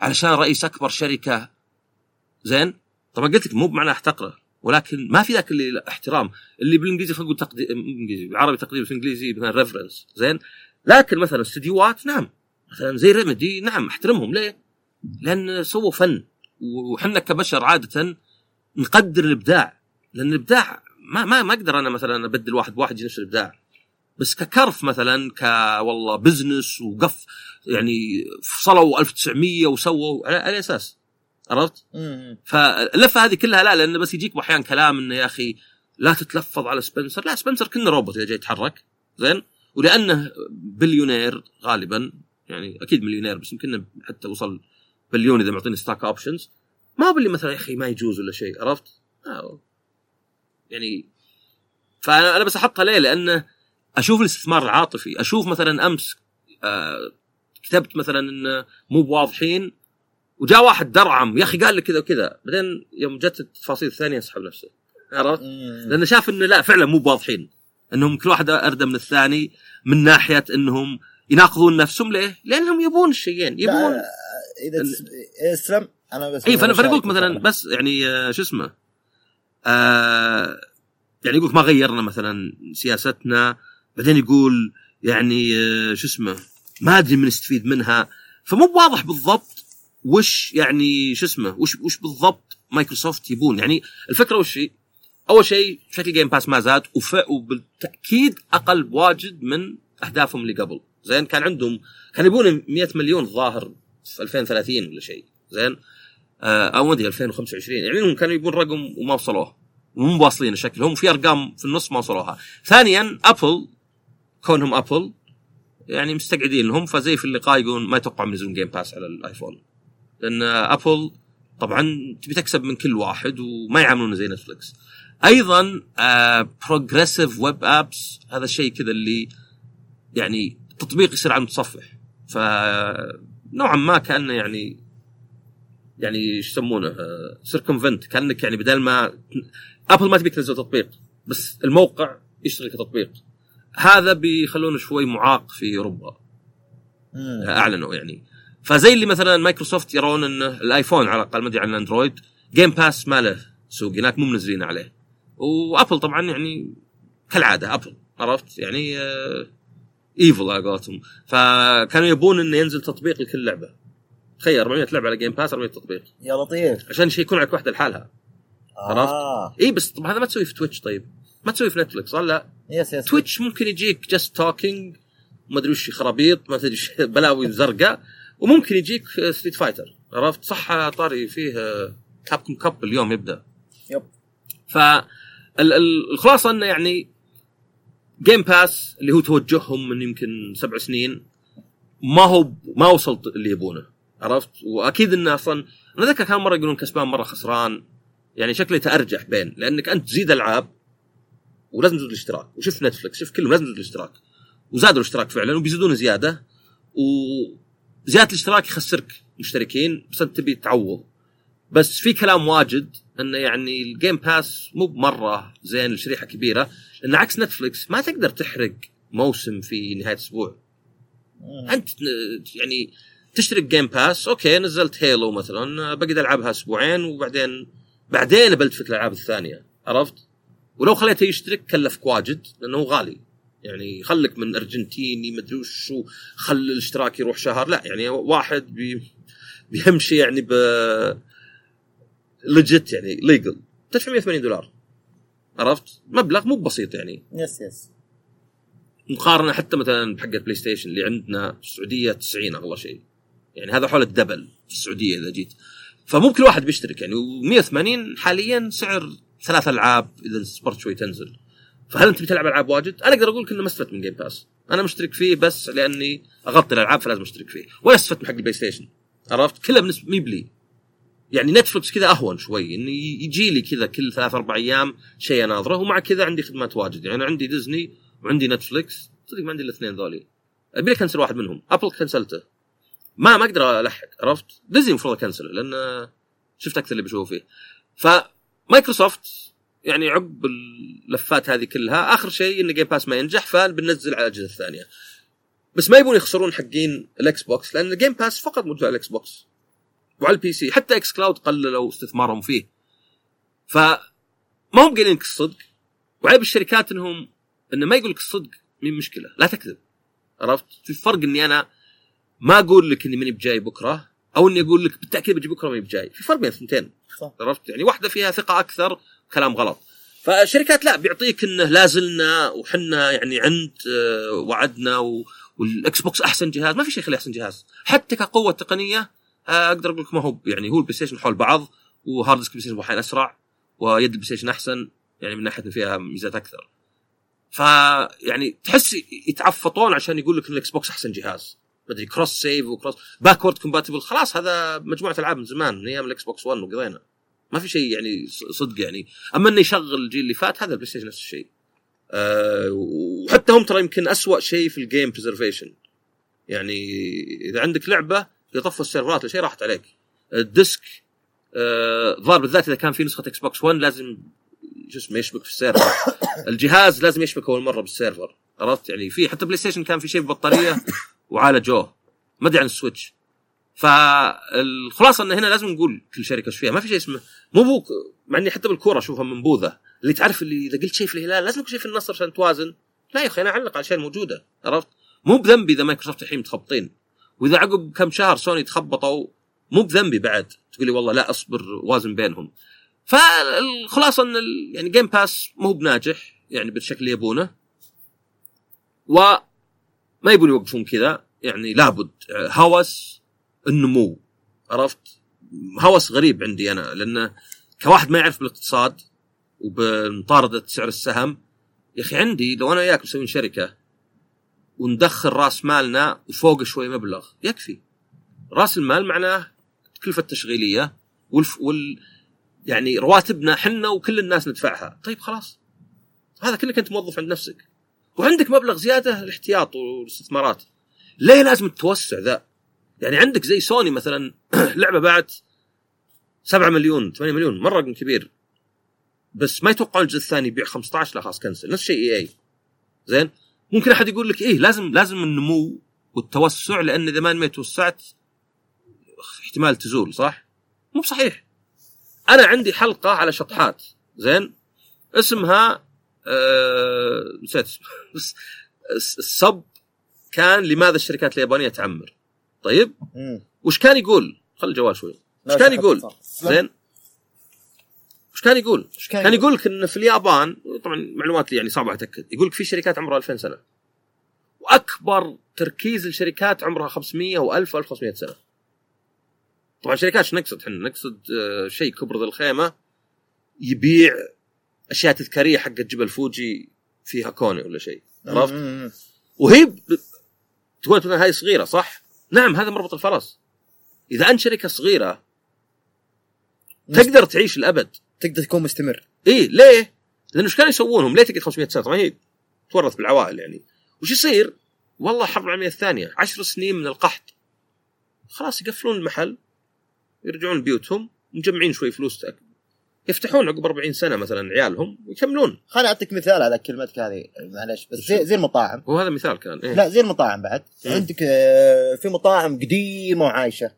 علشان رئيس أكبر شركة. زين؟ طبعا قلت لك مو بمعنى احتقره ولكن ما في ذاك اللي احترام. اللي بالإنجليزي خلينا نقول تقدير بالإنجليزي بالعربي تقدير في الإنجليزي مثلا ريفرنس زين؟ لكن مثلا استديوهات نعم. مثلا زي ريميدي نعم أحترمهم. ليه؟ لأن سووا فن. وحنا كبشر عادة نقدر الإبداع. لأن الإبداع ما ما ما أقدر أنا مثلا أبدل واحد بواحد يجي نفس الإبداع. بس ككرف مثلا ك والله business وقف يعني فصلوا 1900 وسووا على على أساس. عرفت؟ فاللفة هذه كلها لا لأنه بس يجيك أحيانا كلام إنه يا أخي لا تتلفظ على سبنسر. لا سبنسر كنا روبوت إذا جاي يتحرك. زين؟ ولأنه بليونير غالبا يعني أكيد مليونير بس يمكن حتى وصل بليون إذا معطيني stock options ما هو باللي مثلا يا أخي ما يجوز ولا شيء عرفت؟ آه. يعني فأنا أنا بس أحطها ليه؟ لأنه أشوف الاستثمار العاطفي، أشوف مثلا أمس آه كتبت مثلا انه مو بواضحين وجاء واحد درعم يا أخي قال لك كذا وكذا بعدين يوم جت التفاصيل الثانية سحب نفسه عرفت؟ لأنه شاف إنه لا فعلا مو بواضحين إنهم كل واحد أردى من الثاني من ناحية إنهم يناقضون نفسهم. ليه؟ لأنهم يبون الشيئين يبون إذا اسلم أنا بس اي فانا أقول مثلا. بس يعني آه، شو اسمه؟ آه يعني يقول ما غيرنا مثلا سياستنا. بعدين يقول يعني آه شو اسمه؟ ما أدري من يستفيد منها. فمو بواضح بالضبط وش يعني شو اسمه؟ وش وش بالضبط مايكروسوفت يبون. يعني الفكرة وش هي؟ أول شيء شكل Game Pass ما زاد وف... وبالتأكيد أقل بواجد من أهدافهم اللي قبل. زين كان عندهم كان يبون 100 مليون ظاهر في 2030 ولا شيء. زين؟ آه، أو ما أدري 2025 يعني هم كانوا يبون رقم وما وصلوه. ومو واصلين شكلهم في أرقام في النص ما وصلوها. ثانيا ابل كونهم ابل يعني مستقعدين. لهم فزي في اللقاء يقولون ما يتوقع من ينزلون Game Pass على الآيفون. لأن ابل طبعا تبي تكسب من كل واحد وما يعاملونه زي نتفلكس أيضا progressive web apps هذا الشيء كذا اللي يعني التطبيق يصير على المتصفح ف نوعا ما كأنه يعني يعني إيش يسمونه circumvent كأنك يعني بدل ما ابل ما تبيك تنزل تطبيق بس الموقع يشتغل كتطبيق. هذا بيخلونه شوي معاق في أوروبا. مم. أعلنوا يعني. فزي اللي مثلا مايكروسوفت يرون ان الآيفون على الأقل ما أدري عن الأندرويد Game Pass ما له سوق هناك مو منزلين عليه. وأبل طبعا يعني كالعادة أبل عرفت؟ يعني evil على قولتهم. فكانوا يبون إنه ينزل تطبيق لكل لعبة. تخيل 400 لعبة على Game Pass 400 تطبيق. يا لطيف. عشان شيء يكون عليك واحدة لحالها. عرفت؟ آه. إي بس طبعا هذا ما تسوي في تويتش طيب. ما تسوي في نتفلكس لا. yes yes تويتش ممكن يجيك جست توكينج ما أدري وش خرابيط ما تدري وش بلاوي زرقاء وممكن يجيك ستريت فايتر عرفت؟ صح طاري فيه Capcom Cup اليوم يبدأ. yep. ف الخلاصه إنه يعني Game Pass اللي هو توجههم من يمكن سبع سنين ما هو ما وصل اللي يبونه عرفت؟ وأكيد إنه أصلا أنا ذكر كان مرة يقولون كسبان مرة خسران يعني شكله تأرجح بين لأنك أنت تزيد ألعاب ولازم تزود الاشتراك. وشوف نتفلكس شوف كلهم لازم تزود الاشتراك. وزادوا الاشتراك فعلا وبيزيدونه زيادة. وزياده الاشتراك يخسرك مشتركين بس أنت تبي تعوض. بس في كلام واجد انه يعني ال Game Pass مو بمرة زين لشريحة كبيرة لأن عكس نتفلكس ما تقدر تحرق موسم في نهاية أسبوع مم. أنت يعني تشترك Game Pass okay نزلت هيلو مثلا بقدر ألعبها أسبوعين وبعدين بعدين بلتفت الألعاب الثانية عرفت؟ ولو خليته يشترك كلفك واجد لأنه غالي يعني خلك من أرجنتيني مدري وشو خل الاشتراك يروح شهر لا يعني واحد بي بيمشي يعني ب ليجت يعني ليجل تدفع 180 دولار. عرفت؟ مبلغ مو بسيط يعني. yes yes مقارنة حتى مثلا بحق البلاي ستيشن اللي عندنا في السعودية 90 أغلى شيء. يعني هذا حول ال double في السعودية إذا جيت. فمو بكل واحد بيشترك يعني. و180 حاليا سعر ثلاث ألعاب إذا صبرت شوي تنزل. فهل أنت بتلعب ألعاب واجد؟ أنا أقدر أقول لك انه ما استفدت من Game Pass أنا مشترك فيه بس لأني أغطي الألعاب فلازم أشترك فيه. ولا استفدت من حق البلاي ستيشن عرفت؟ كلها بالنسبة مي بلي. يعني نتفلكس كذا أهون شوي انه يجي لي كذا كل ثلاث أربع أيام شيء اناظره ومع كذا عندي خدمات واجد. يعني أنا عندي ديزني وعندي نتفلكس صدق ما عندي الاثنين ذولي. أبي لك cancel واحد منهم ابل كنسلته. ما ما أقدر ألحق عرفت؟ ديزني المفروض أكنسله لأن شفت أكثر اللي بشوفه فيه. فمايكروسوفت يعني عقب اللفات هذه كلها آخر شيء إن Game Pass ما ينجح فبننزل على الأجهزة الثانية. بس ما يبون يخسرون حقين الاكس بوكس لأن ال Game Pass فقط موجود على الاكس بوكس وعلى ال PC. حتى xCloud قللوا استثمارهم فيه. فما هم قايلين لك الصدق. وعيب الشركات انهم إنه ما يقول لك الصدق مين مشكلة؟ لا تكذب. عرفت؟ في فرق إني أنا ما أقول لك إني ماني بجاي بكرة أو إني أقول لك بالتأكيد بجي بكرة ماني بجاي. في فرق بين الثنتين. عرفت؟ يعني واحدة فيها ثقة أكثر كلام غلط. فالشركات لا بيعطيك إنه لازلنا وحنا يعني عند آه، وعدنا. والإكس بوكس أحسن جهاز. ما في شيء يخليه أحسن جهاز. حتى كقوة تقنية أقدر أقول لك ما هو يعني هو البلاي ستيشن حول بعض و hard disk البلاي ستيشن أسرع ويد البلاي ستيشن أحسن يعني من ناحية فيها ميزات أكثر. فيعني تحس يتعفطون عشان يقول لك إن الإكس بوكس أحسن جهاز. مدري cross save و cross backward compatible خلاص هذا مجموعة ألعاب من زمان من أيام الإكس بوكس 1 وقضينا. ما في شيء يعني صدق يعني. أما إنه يشغل الجيل اللي فات هذا البلاي ستيشن نفس الشيء. أه وحتى هم ترى يمكن أسوأ شيء في ال game preservation يعني إذا عندك لعبة يطفوا السيرفرات شيء راحت عليك. ال disc آه، الظاهر بالذات إذا كان في نسخة إكس بوكس 1 لازم شو اسمه يشبك في ال server. الجهاز لازم يشبك أول مرة بال server. عرفت؟ يعني في حتى بلاي ستيشن كان في شيء ببطارية وعالجوه ما أدري عن السويتش. فالخلاصة إن هنا لازم نقول كل شركة إيش فيها. ما في شيء اسمه مو بوك مع إني حتى بالكورة أشوفها منبوذه اللي تعرف اللي إذا قلت شيء في الهلال لازم تقول شيء في النصر عشان توازن. لا يا أخي أنا أعلق على الاشياء الموجودة. عرفت؟ مو بذنبي إذا مايكروسوفت الحين متخبطين. وإذا عقب كم شهر سوني تخبطوا مو بذنبي بعد. تقول لي والله لا أصبر وازن بينهم. فالخلاصة إن يعني Game Pass مو بناجح يعني بالشكل اللي يبونه. وما يبون يوقفون كذا يعني لابد. هوس النمو عرفت؟ هوس غريب عندي أنا لأنه كواحد ما يعرف بالاقتصاد وبمطاردة سعر السهم يا أخي عندي لو أنا وياك مسوين شركة وندخل راس مالنا وفوق شوي مبلغ. يكفي. راس المال معناه التكلفه التشغيليه والف وال يعني رواتبنا حنا وكل الناس ندفعها. طيب خلاص. هذا كلك أنت موظف عند نفسك. وعندك مبلغ زيادة الاحتياط والاستثمارات. ليه لازم التوسع ذا؟ يعني عندك زي سوني مثلا لعبة باعت 7 مليون 8 مليون مرة رقم كبير. بس ما يتوقعون الجزء الثاني يبيع 15 لا خلاص كنسل. نفس الشيء إي إي. زين؟ ممكن أحد يقول لك إيه لازم لازم النمو والتوسع لأن إذا ما توسعت احتمال تزول صح؟ مو بصحيح. أنا عندي حلقة على شطحات زين؟ اسمها آه، نسيت اسمه بس الصب كان لماذا الشركات اليابانية تعمر. طيب. وش كان يقول؟ خل الجوال شوي. وش كان يقول. زين؟ وش كان يقول؟ إيش كان يقول؟ لك إن في اليابان طبعا معلومات يعني صعبة أتأكد. يقول لك في شركات عمرها 2000 سنة. وأكبر تركيز الشركات عمرها 500 و1000 و1500 سنة. طبعا شركات إيش نقصد إحنا؟ نقصد آه، شيء كبر ذي الخيمة يبيع أشياء تذكارية حقت جبل فوجي فيها كوني ولا شيء. عرفت. وهي ب... تقول مثلا هاي صغيرة صح؟ نعم هذا مربط الفرس. إذا أنت شركة صغيرة تقدر تعيش الابد تقدر تكون مستمر إيه ليه؟ لأنه إيش كانوا يسوونهم؟ ليه تقعد 500 سنة؟ طبعا هي تورث بالعوائل يعني وش يصير؟ والله الحرب العالمية الثانية عشر سنين من القحط خلاص يقفلون المحل يرجعون بيوتهم مجمعين شوي فلوس تأك- يفتحون عقب 40 سنة مثلا عيالهم ويكملون خليني أعطيك مثال على كلمتك هذه معلش بس زي, زي المطاعم وهذا مثال كان إيه؟ لا زي المطاعم بعد مم. عندك آه، في مطاعم قديمة وعايشة.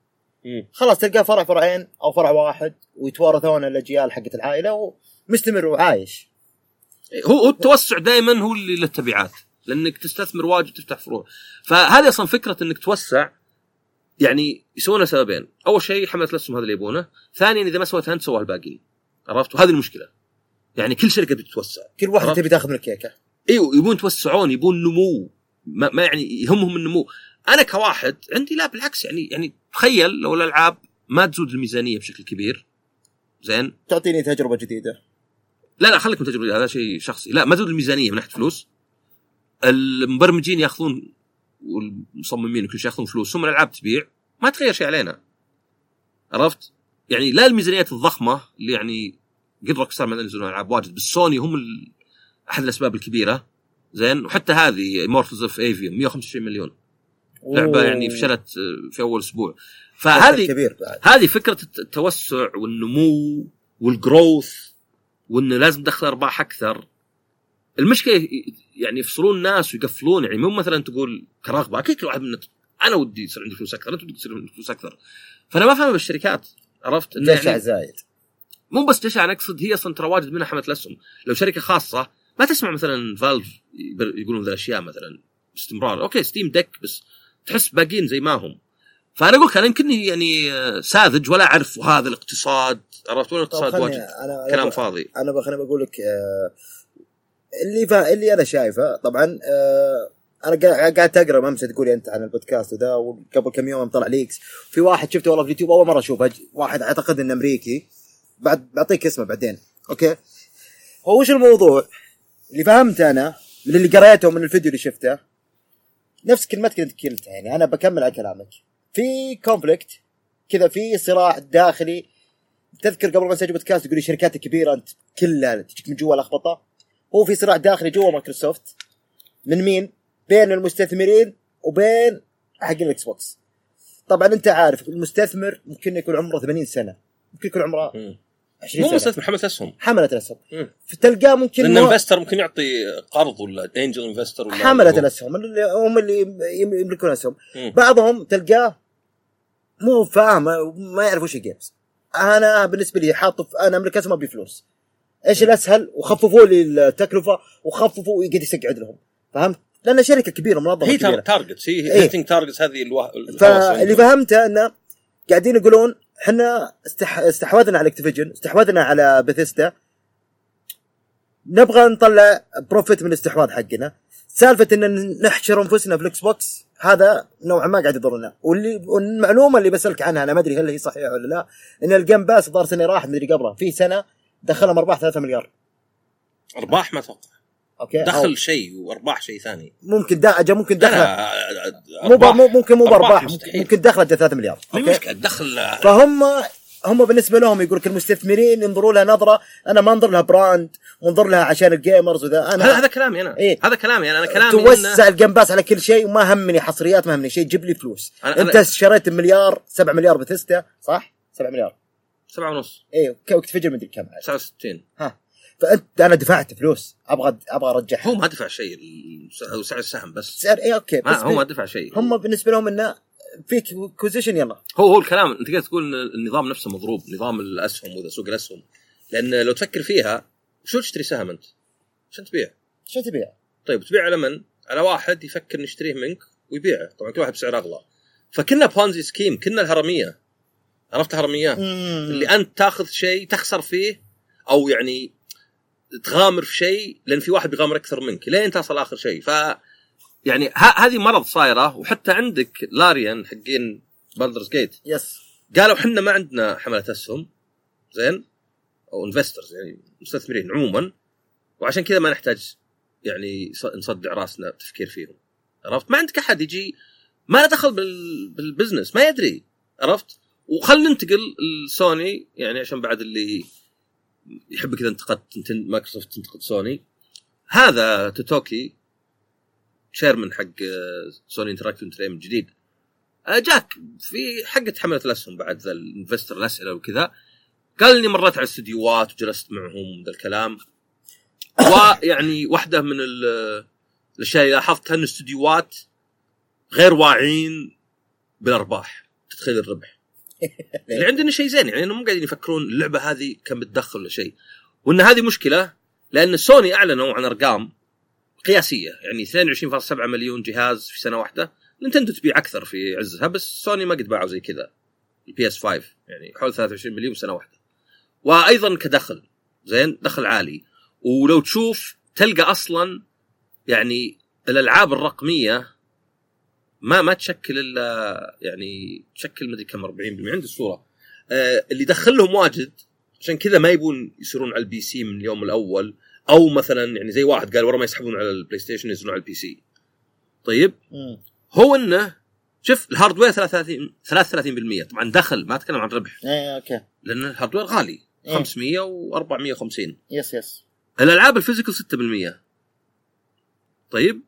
خلاص تلقاه فرع فرعين أو فرع واحد ويتوارثون الأجيال حقت العائلة ومستمر وعايش. هو التوسع دائما هو اللي له تبعات لأنك تستثمر واجد تفتح فروع. فهذه أصلا فكرة إنك توسع يعني يسوونها سببين. أول شيء حملة الأسهم هذا اللي يبونه. ثانيا إذا ما سويتها انت سواها الباقيين عرفت؟ وهذه المشكلة. يعني كل شركة بتتوسع. كل واحد. تبي تاخذ من الكيكة. إيوه يبون يتوسعون يبون نمو. ما, ما يعني يهمهم النمو. أنا كواحد عندي لا بالعكس يعني يعني تخيل لو الألعاب ما تزود الميزانية بشكل كبير. زين؟ تعطيني تجربة جديدة. لا لا خليك من تجربه هذا شيء شخصي. لا ما تزود الميزانية من ناحية فلوس. المبرمجين ياخذون والمصممين وكل شيء ياخذون فلوس ثم الألعاب تبيع. ما تغير شيء علينا. عرفت؟ يعني لا الميزانيات الضخمة اللي يعني قد روك ستار ما ينزلون ألعاب واجد بس سوني هم ال... أحد الأسباب الكبيرة. زين؟ وحتى هذه Immortals of Aveum 125 مليون. لعبة أوه. يعني فشلت آه، في أول أسبوع. فهذه كبير بعد. هذه فكرة الت- التوسع والنمو والجروث وانه لازم تدخل أرباح أكثر. المشكلة يعني يفصلون الناس ويقفلون. يعني مو مثلا تقول كرغبه أكيد كل واحد منا أنا ودي يصير عندي فلوس أكثر أنت ودك يصير عندك فلوس أكثر. فأنا ما فاهم بالشركات عرفت؟ جشع يعني زايد. مو بس جشع أنا أقصد هي أصلا ترى واجد منها حملة الأسهم. لو شركة خاصة ما تسمع مثلا فالف يقولون ذا الأشياء مثلا باستمرار. أوكي Steam Deck بس تحس باقيين زي ما هم. فأنا أقول لك أنا يمكنني يعني آه، ساذج ولا أعرف هذا الاقتصاد عرفت؟ ولا الاقتصاد واجد. أنا كلام أنا, فاضي. أنا بخليني بقول لك آه، اللي فا اللي أنا شايفه طبعا آه، أنا قاعد أقرأ ممسى تقولي أنت عن البودكاست وذا وقبل كم يوم طلع leaks. في واحد شفته والله في اليوتيوب أول مرة أشوفه واحد أعتقد إنه أمريكي. بعد بعطيك اسمه بعدين أوكي؟ هو وش الموضوع؟ اللي فهمته أنا من اللي قريته من الفيديو اللي شفته نفس كلمتك اللي قلتها يعني أنا بكمل على كلامك. في conflict كذا في صراع داخلي. تذكر قبل ما نسجل بودكاست تقولي الشركات الكبيره أنت كلها تجيك من جوا لخبطه هو في صراع داخلي جوا مايكروسوفت. من مين؟ بين المستثمرين وبين حق الإكس بوكس. طبعا أنت عارف المستثمر ممكن يكون عمره 80 سنة ممكن يكون عمره 20 مو مستثمر حملة أسهم. حملة الاسهم. فتلقاه ممكن لأن investor ممكن يعطي قرض ولا angel investor ولا حملة الأسهم اللي هم اللي يم- يملكون أسهم. بعضهم تلقاه مو فاهم ما يعرف وش ال games أنا بالنسبة لي حاط أنا أملك أسهم أبي فلوس. إيش الأسهل؟ وخففوا لي التكلفة وخففوا ويقعد يسقعد لهم فهمت؟ لأن شركة كبيرة منظمة هي targets هي إيه. hitting targets هذه الوه... فاللي فهمته إنه قاعدين يقولون إحنا استح... استحوذنا على Activision استحوذنا على بثيستا نبغى نطلع profit من الاستحواذ حقنا. سالفة إن نحشر أنفسنا في الاكس بوكس هذا نوعا ما قاعد يضرنا. واللي والمعلومة اللي بسألك عنها أنا ما أدري هل هي صحيحة ولا لا إن ال Game Pass الظاهر سنة راحت مدري قبلها. في سنة دخلهم أرباح 3 مليار. أرباح ما أتوقع أوكي؟ أو دخل شيء وأرباح شيء ثاني. ممكن دا أجا ممكن دخل مو ب... ممكن مو بأرباح ممكن, دخلت 3 مليار. ما أوكي؟ مشكلة دخل فهم هم بالنسبة لهم يقول لك المستثمرين ينظروا لها نظرة أنا ما أنظر لها براند وانظر لها عشان الجيمرز وذا أنا هذا كلامي أنا. إيه. هذا كلامي أنا. أنا كلامي توسع الجيم باس على كل شيء وما همني حصريات ما همني شيء جيب لي فلوس. أنا- أنت أنا- شريت مليار 7 مليار بتستا صح؟ 7 مليار. سبعة ونص. إيه وقت فجر مدري كم. عاد. 69 ها. فانت أنا دفعت فلوس. أبغى أبغى أرجعها. هو ما دفع شيء سعر السهم بس. سعر إيه okay ما هو ما دفع شيء. هم بالنسبة لهم إنه في acquisition يلا. هو هو الكلام أنت قاعد تقول النظام نفسه مضروب نظام الأسهم وذا سوق الأسهم. لأن لو تفكر فيها شو تشتري سهم أنت؟ عشان تبيع؟ شو تبيع؟ طيب تبيع على من؟ على واحد يفكر نشتريه منك ويبيعه. طبعا كل واحد بسعر أغلى. فكنا Ponzi scheme كنا الهرمية. عرفت هرميه؟ اللي أنت تاخذ شيء تخسر فيه أو يعني تغامر في شيء لأن في واحد بيغامر أكثر منك لين تصل آخر شيء. ف يعني ه- هذه مرض صايرة وحتى عندك Larian حقين Baldur's Gate yes قالوا إحنا ما عندنا حملة أسهم زين؟ أو investors يعني مستثمرين عموما. وعشان كذا ما نحتاج يعني نصدع راسنا تفكير فيهم. عرفت؟ ما عندك أحد يجي ما له دخل بال... بالبزنس ما يدري. عرفت؟ وخل ننتقل لسوني يعني عشان بعد اللي يحب كذا انتقد نتن- مايكروسوفت تنتقد سوني. هذا توتوكي chairman حق آه، Sony Interactive Entertainment الجديد آه، جاك في حقة حملة الأسهم بعد ذا ال investor الأسئلة وكذا. قال إني مريت على الاستديوهات وجلست معهم ذا الكلام. ويعني واحدة من ال- الأشياء اللي لاحظتها إن الاستديوهات غير واعيين بالأرباح تدخيل الربح. اللي عندنا شيء زين يعني مو قاعدين يفكرون اللعبة هذه كم بتدخل ولا شيء. وإن هذه مشكلة لأن سوني أعلنوا عن أرقام قياسية يعني 22.7 مليون جهاز في سنة واحدة. نينتندو تبيع أكثر في عزها بس سوني ما قد باعوا زي كذا. ال PS 5 يعني حول 23 مليون سنة واحدة. وأيضا كدخل زين دخل عالي. ولو تشوف تلقى أصلا يعني الألعاب الرقمية ما ما تشكل إلا يعني تشكل مدري كم 40% عندي الصورة آه اللي دخل لهم واجد عشان كذا ما يبون يصيرون على ال PC من اليوم الأول أو مثلا يعني زي واحد قال ورا ما يسحبون على ال PlayStation ينزلون على ال PC. طيب؟ هو إنه شوف ال hardware 33 33% طبعا دخل ما أتكلم عن ربح. إيه okay. لأن ال hardware غالي إيه. 500 و450 yes yes الألعاب ال physical 6% طيب؟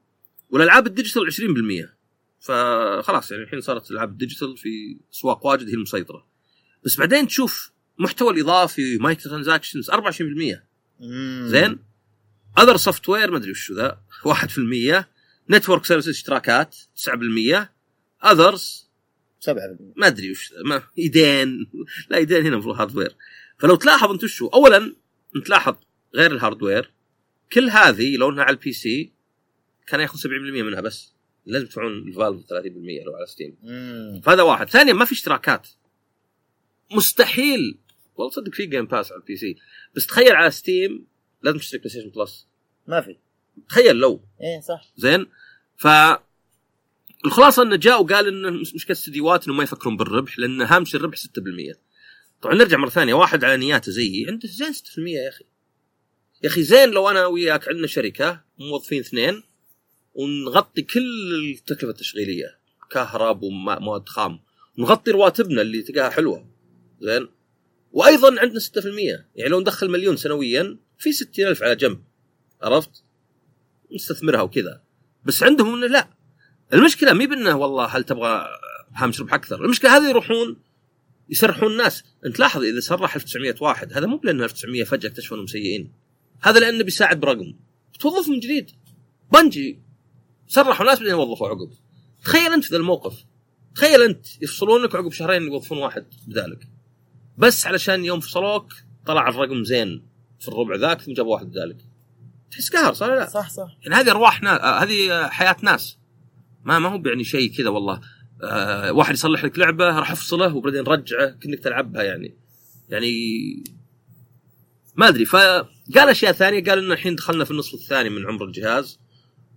والألعاب ال digital 20% فخلاص يعني الحين صارت الالعاب ال digital في أسواق واجد هي المسيطرة. بس بعدين تشوف محتوى الإضافي microtransactions 24% زين؟ other software ما أدري وش ذا 1% network service اشتراكات 9% others 7% ما أدري وش ما إيدين. لا إيدين هنا المفروض hardware فلو تلاحظ أنت وشو اولا أنت لاحظ غير ال hardware كل هذه لو انها على ال PC كان ياخذ 70% منها بس. لازم تدفعون ال Valve 30% لو على Steam فهذا واحد. ثانيا ما في اشتراكات. مستحيل. والله صدق في Game Pass على ال PC بس تخيل على Steam لازم تشتري PlayStation Plus ما في. تخيل لو. إيه صح. زين؟ ف الخلاصة إنه جاء وقال إنه مش- مشكله الاستديوهات إنه ما يفكرون بالربح لأن هامش الربح 6% طبعا نرجع مرة ثانية. واحد على نياته زيي. عنده زين 6% يا أخي. يا أخي زين لو أنا وياك عندنا شركة موظفين اثنين. ونغطي كل التكلفة التشغيلية. كهرب ومواد خام. ونغطي رواتبنا اللي تلقاها حلوة. زين؟ وأيضا عندنا 6% يعني لو ندخل مليون سنويا في 60000 على جنب. عرفت؟ نستثمرها وكذا. بس عندهم إنه لا. المشكلة مي بأنه والله هل تبغى هامش ربح أكثر. المشكلة هذه يروحون يسرحون الناس. أنت لاحظ إذا سرح 1900 واحد هذا مو لأن 1900 فجأة اكتشفوا انهم سيئين. هذا لأنه بيساعد برقم. توظف من جديد. بنجي. سرحوا ناس بعدين وظفوا عقب. تخيل أنت في ذا الموقف. تخيل أنت يفصلونك وعقب شهرين يوظفون واحد بدالك بس علشان يوم فصلوك طلع الرقم زين في الربع ذاك ثم جابوا واحد بدالك تحس قهر صح لا؟ صح صح. يعني هذه أرواح ناس آه، هذه حياة ناس. ما ما هو يعني شيء كذا والله. آه واحد يصلح لك لعبة راح أفصله وبعدين رجعه كأنك تلعبها يعني. يعني ما أدري فقال أشياء ثانية. قال ان الحين دخلنا في النصف الثاني من عمر الجهاز.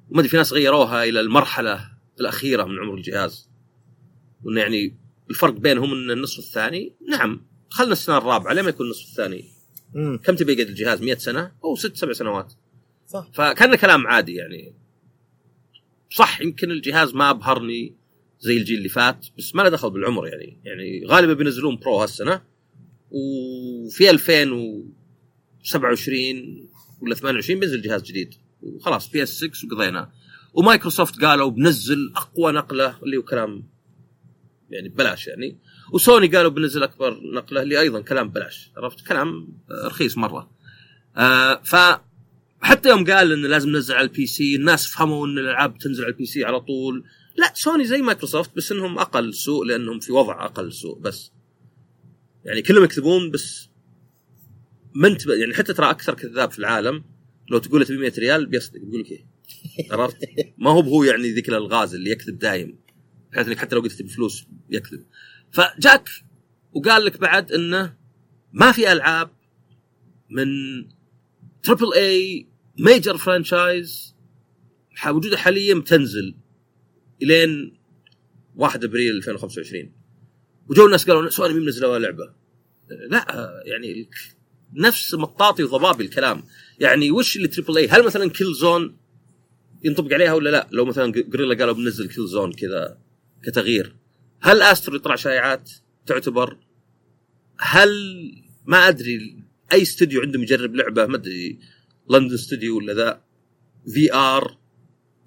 وما أدري في ناس غيروها إلى المرحلة الأخيرة من عمر الجهاز. وإنه يعني الفرق بينهم إن النصف الثاني نعم دخلنا السنة الرابعة لما يكون النصف الثاني؟ امم كم تبي يقعد الجهاز؟ 100 سنة؟ أو ست سبع سنوات. صح. فكان كلام عادي يعني. صح يمكن الجهاز ما أبهرني زي الجيل اللي فات بس ما له دخل بالعمر يعني. يعني غالبا بينزلون Pro هالسنة. وفي 2027 ولا 28 بينزل جهاز جديد. وخلاص PS 6 وقضينا. ومايكروسوفت قالوا بنزل أقوى نقلة اللي هو كلام يعني ببلاش يعني. وسوني قالوا بنزل أكبر نقلة اللي أيضا كلام ببلاش. عرفت؟ كلام رخيص مرة. آه ف حتى يوم قال إنه لازم ننزل على ال PC الناس فهموا إن الألعاب تنزل على ال PC على طول. لا سوني زي مايكروسوفت بس إنهم أقل سوء لأنهم في وضع أقل سوء بس. يعني كلهم يكذبون بس انت يعني حتى ترى أكثر كذاب في العالم. لو تقول له تبي 100 ريال بيصدق يقول لك إيه؟ عرفت؟ ما هو هو يعني ذيك الألغاز اللي يكذب دايم بحيث إنك حتى لو قلت تبي فلوس يكذب. فجاك وقال لك بعد إنه ما في ألعاب من triple A major franchise موجودة حاليا بتنزل إلين 1 أبريل 2025 وجو الناس قالوا سوني مين منزلوا لعبة؟ لا يعني نفس مطاطي وضبابي الكلام. يعني وش اللي triple A هل مثلا Killzone ينطبق عليها ولا لا؟ لو مثلا Guerrilla قالوا بنزل Killzone كذا كتغيير. هل Astro يطلع شائعات تعتبر؟ هل ما أدري أي استوديو عندهم يجرب لعبة؟ ما أدري London Studio ولا ذا VR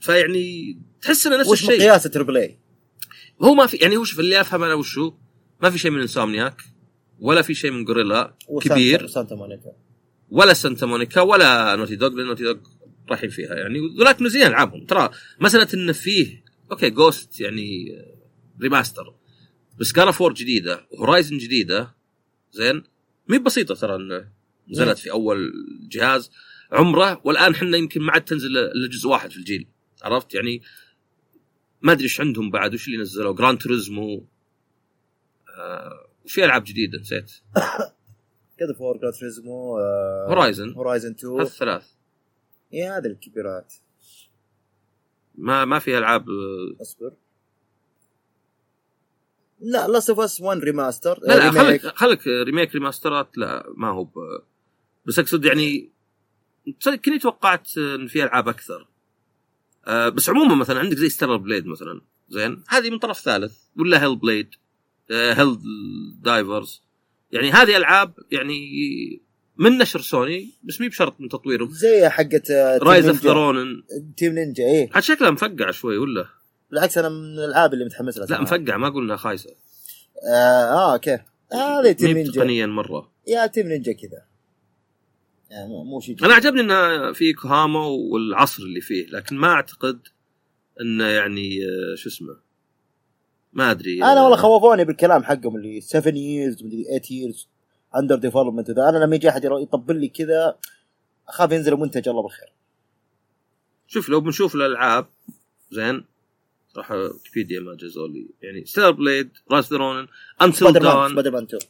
فيعني تحس إنه نفس وش الشيء. مقياس triple A؟ هو ما في يعني هو شوف اللي أفهم أنا وشو ما في شيء من Insomniac ولا في شيء من Guerrilla كبير. Santa Monica. ولا Santa Monica ولا Naughty Dog لأن Naughty Dog رايحين فيها يعني. ولكن زين ألعابهم. ترى مسألة انه فيه okay Ghost يعني remaster بس God of War جديدة و Horizon جديدة زين. مي بسيطة ترى انه نزلت في أول جهاز. عمرة والآن إحنا يمكن ما عاد تنزل إلا جزء واحد في الجيل. عرفت؟ يعني ما أدري إيش عندهم بعد وش اللي نزلوا؟ جران توريزمو آه وفي ألعاب جديدة نسيت. كذا فور جراند تريزمو هورايزن هورايزن 2 هالثلاث يا هذه الكبيرات. ما ما في ألعاب آه، أصبر. لا لاست اوف اس 1 ريماستر لا لا. خليك خليك ريميك ريماسترات لا ما هو ب... بس أقصد يعني كني توقعت إن في ألعاب أكثر. آه بس عموما مثلا عندك زي Stellar Blade مثلا. زين هذه من طرف ثالث ولا Hellblade Helldivers يعني هذه ألعاب يعني من نشر سوني بس مي بشرط من تطويرهم. زي حقت آه، Team Rise of. Ronin Team Ninja إيه. عاد شكلها مفقع شوي ولا؟ بالعكس أنا من الألعاب اللي متحمس لها لا. مفقع ما قلنا خايسة. آه, آه أوكي. هذه Team مي نينجا تقنيا مرة. يا Team Ninja كذا. يعني مو- شيء أنا عجبني انه في يوكوهاما والعصر اللي فيه لكن ما أعتقد إنه يعني آه، شو اسمه. ما أدري أنا والله آه، خوفوني بالكلام حقهم اللي 7 years مدري 8 years under development أنا لما يجي أحد يطبل لي كذا أخاف ينزل منتج الله بالخير. شوف لو بنشوف الألعاب زين راح ويكيبيديا ما جازوا لي يعني Stellar Blade Rise of the Ronin Until Dawn Spider-Man 2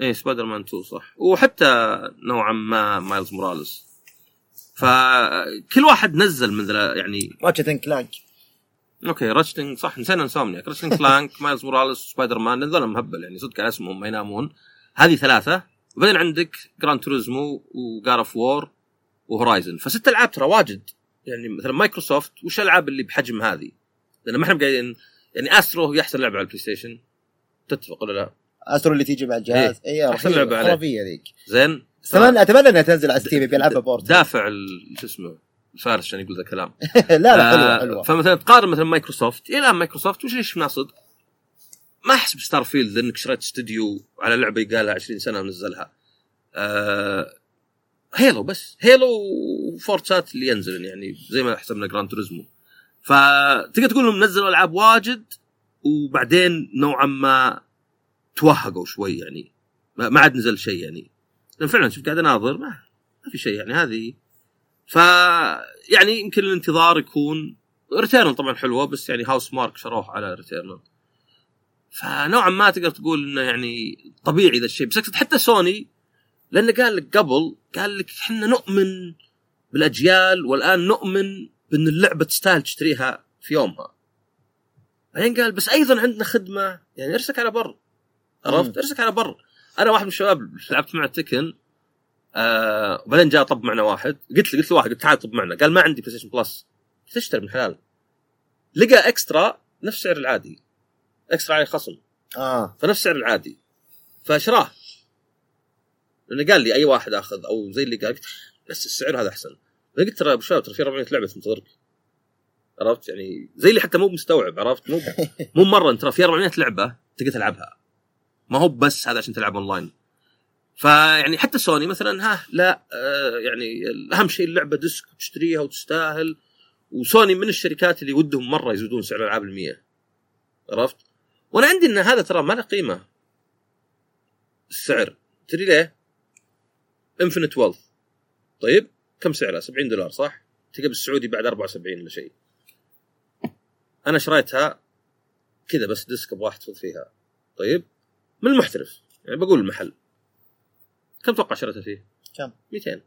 اي سبايدر مان 2 صح. وحتى نوعا ما Miles Morales فكل واحد نزل من يعني Ratchet and Clank أوكي Ratchet and صح نسينا Insomniac Ratchet and Clank Miles Morales Spider-Man هذول مهبل يعني صدق على اسمهم ما ينامون. هذه ثلاثة. وبعدين عندك Gran Turismo و God of War و Horizon فست ألعاب ترى واجد. يعني مثلا مايكروسوفت وش الألعاب اللي بحجم هذه؟ لأن ما إحنا قاعدين يعني Astro هي أحسن لعبة على ال PlayStation. تتفق ولا لا؟ Astro اللي تيجي مع الجهاز إيه. اي أحسن لعبة عليه. خرافية ذيك. زين. اتمنى أتمنى إنها تنزل على Steam بيلعبها بورت دافع شو اسمه الفارس عشان يقول ذا الكلام لا لا حلوة آه، حلوة فمثلا تقارن مثلا مايكروسوفت إلى الآن مايكروسوفت وش ليش صدق؟ ما أحسب Starfield إنك شريت استوديو على لعبة يقالها 20 سنة ونزلها. آه Halo بس Halo و Forza اللي ينزل يعني زي ما حسبنا Gran Turismo. فتقدر تقول إنهم نزلوا ألعاب واجد وبعدين نوعا ما توهقوا شوي يعني ما ما عاد نزل شيء يعني. لأن فعلا شوف قاعد أناظر ما, ما في شيء يعني هذه ف يعني يمكن الانتظار يكون Returnal طبعا حلوة بس يعني Housemarque شروه على Returnal فنوعا ما تقدر تقول إنه يعني طبيعي ذا الشيء بس أقصد حتى سوني لأنه قال لك قبل قال لك إحنا نؤمن بالأجيال والآن نؤمن بإن اللعبة تستاهل تشتريها في يومها. بعدين قال بس أيضا عندنا خدمة يعني ارسك على بر. عرفت. ارسك على بر. أنا واحد من الشباب لعبت معه Tekken آه وبعدين جاء طب معنا واحد. قلت له قلت له واحد قلت تعال طب معنا. قال ما عندي PlayStation Plus قلت اشتري من حلال لقى Extra نفس سعر العادي. Extra عليه خصم. آه. فنفس سعر العادي. فشراه. لأنه قال لي أي واحد آخذ أو زي اللي قال قلت نفس السعر هذا أحسن. قلت ترى ابو شباب ترى في 400 لعبة تنتظرك عرفت؟ يعني زي اللي حتى مو مستوعب عرفت؟ مو مو مرة ترى في 400 لعبة تقدر تلعبها. ما هو بس هذا عشان تلعب اونلاين فيعني حتى سوني مثلا ها لا آه يعني أهم شيء اللعبة disc وتشتريها وتستاهل. وسوني من الشركات اللي ودهم مرة يزودون سعر الالعاب ال 100 عرفت؟ وأنا عندي إن هذا ترى ما له قيمة. السعر. تدري ليه؟ Infinite Wealth طيب كم سعرها؟ 70 دولار صح؟ تلقى بالسعودي بعد 74 ولا شيء. أنا شريتها كذا بس disc أبغى احتفظ فيها. طيب من المحترف. يعني بقول المحل. كم توقع شريتها فيه؟ كم؟ 200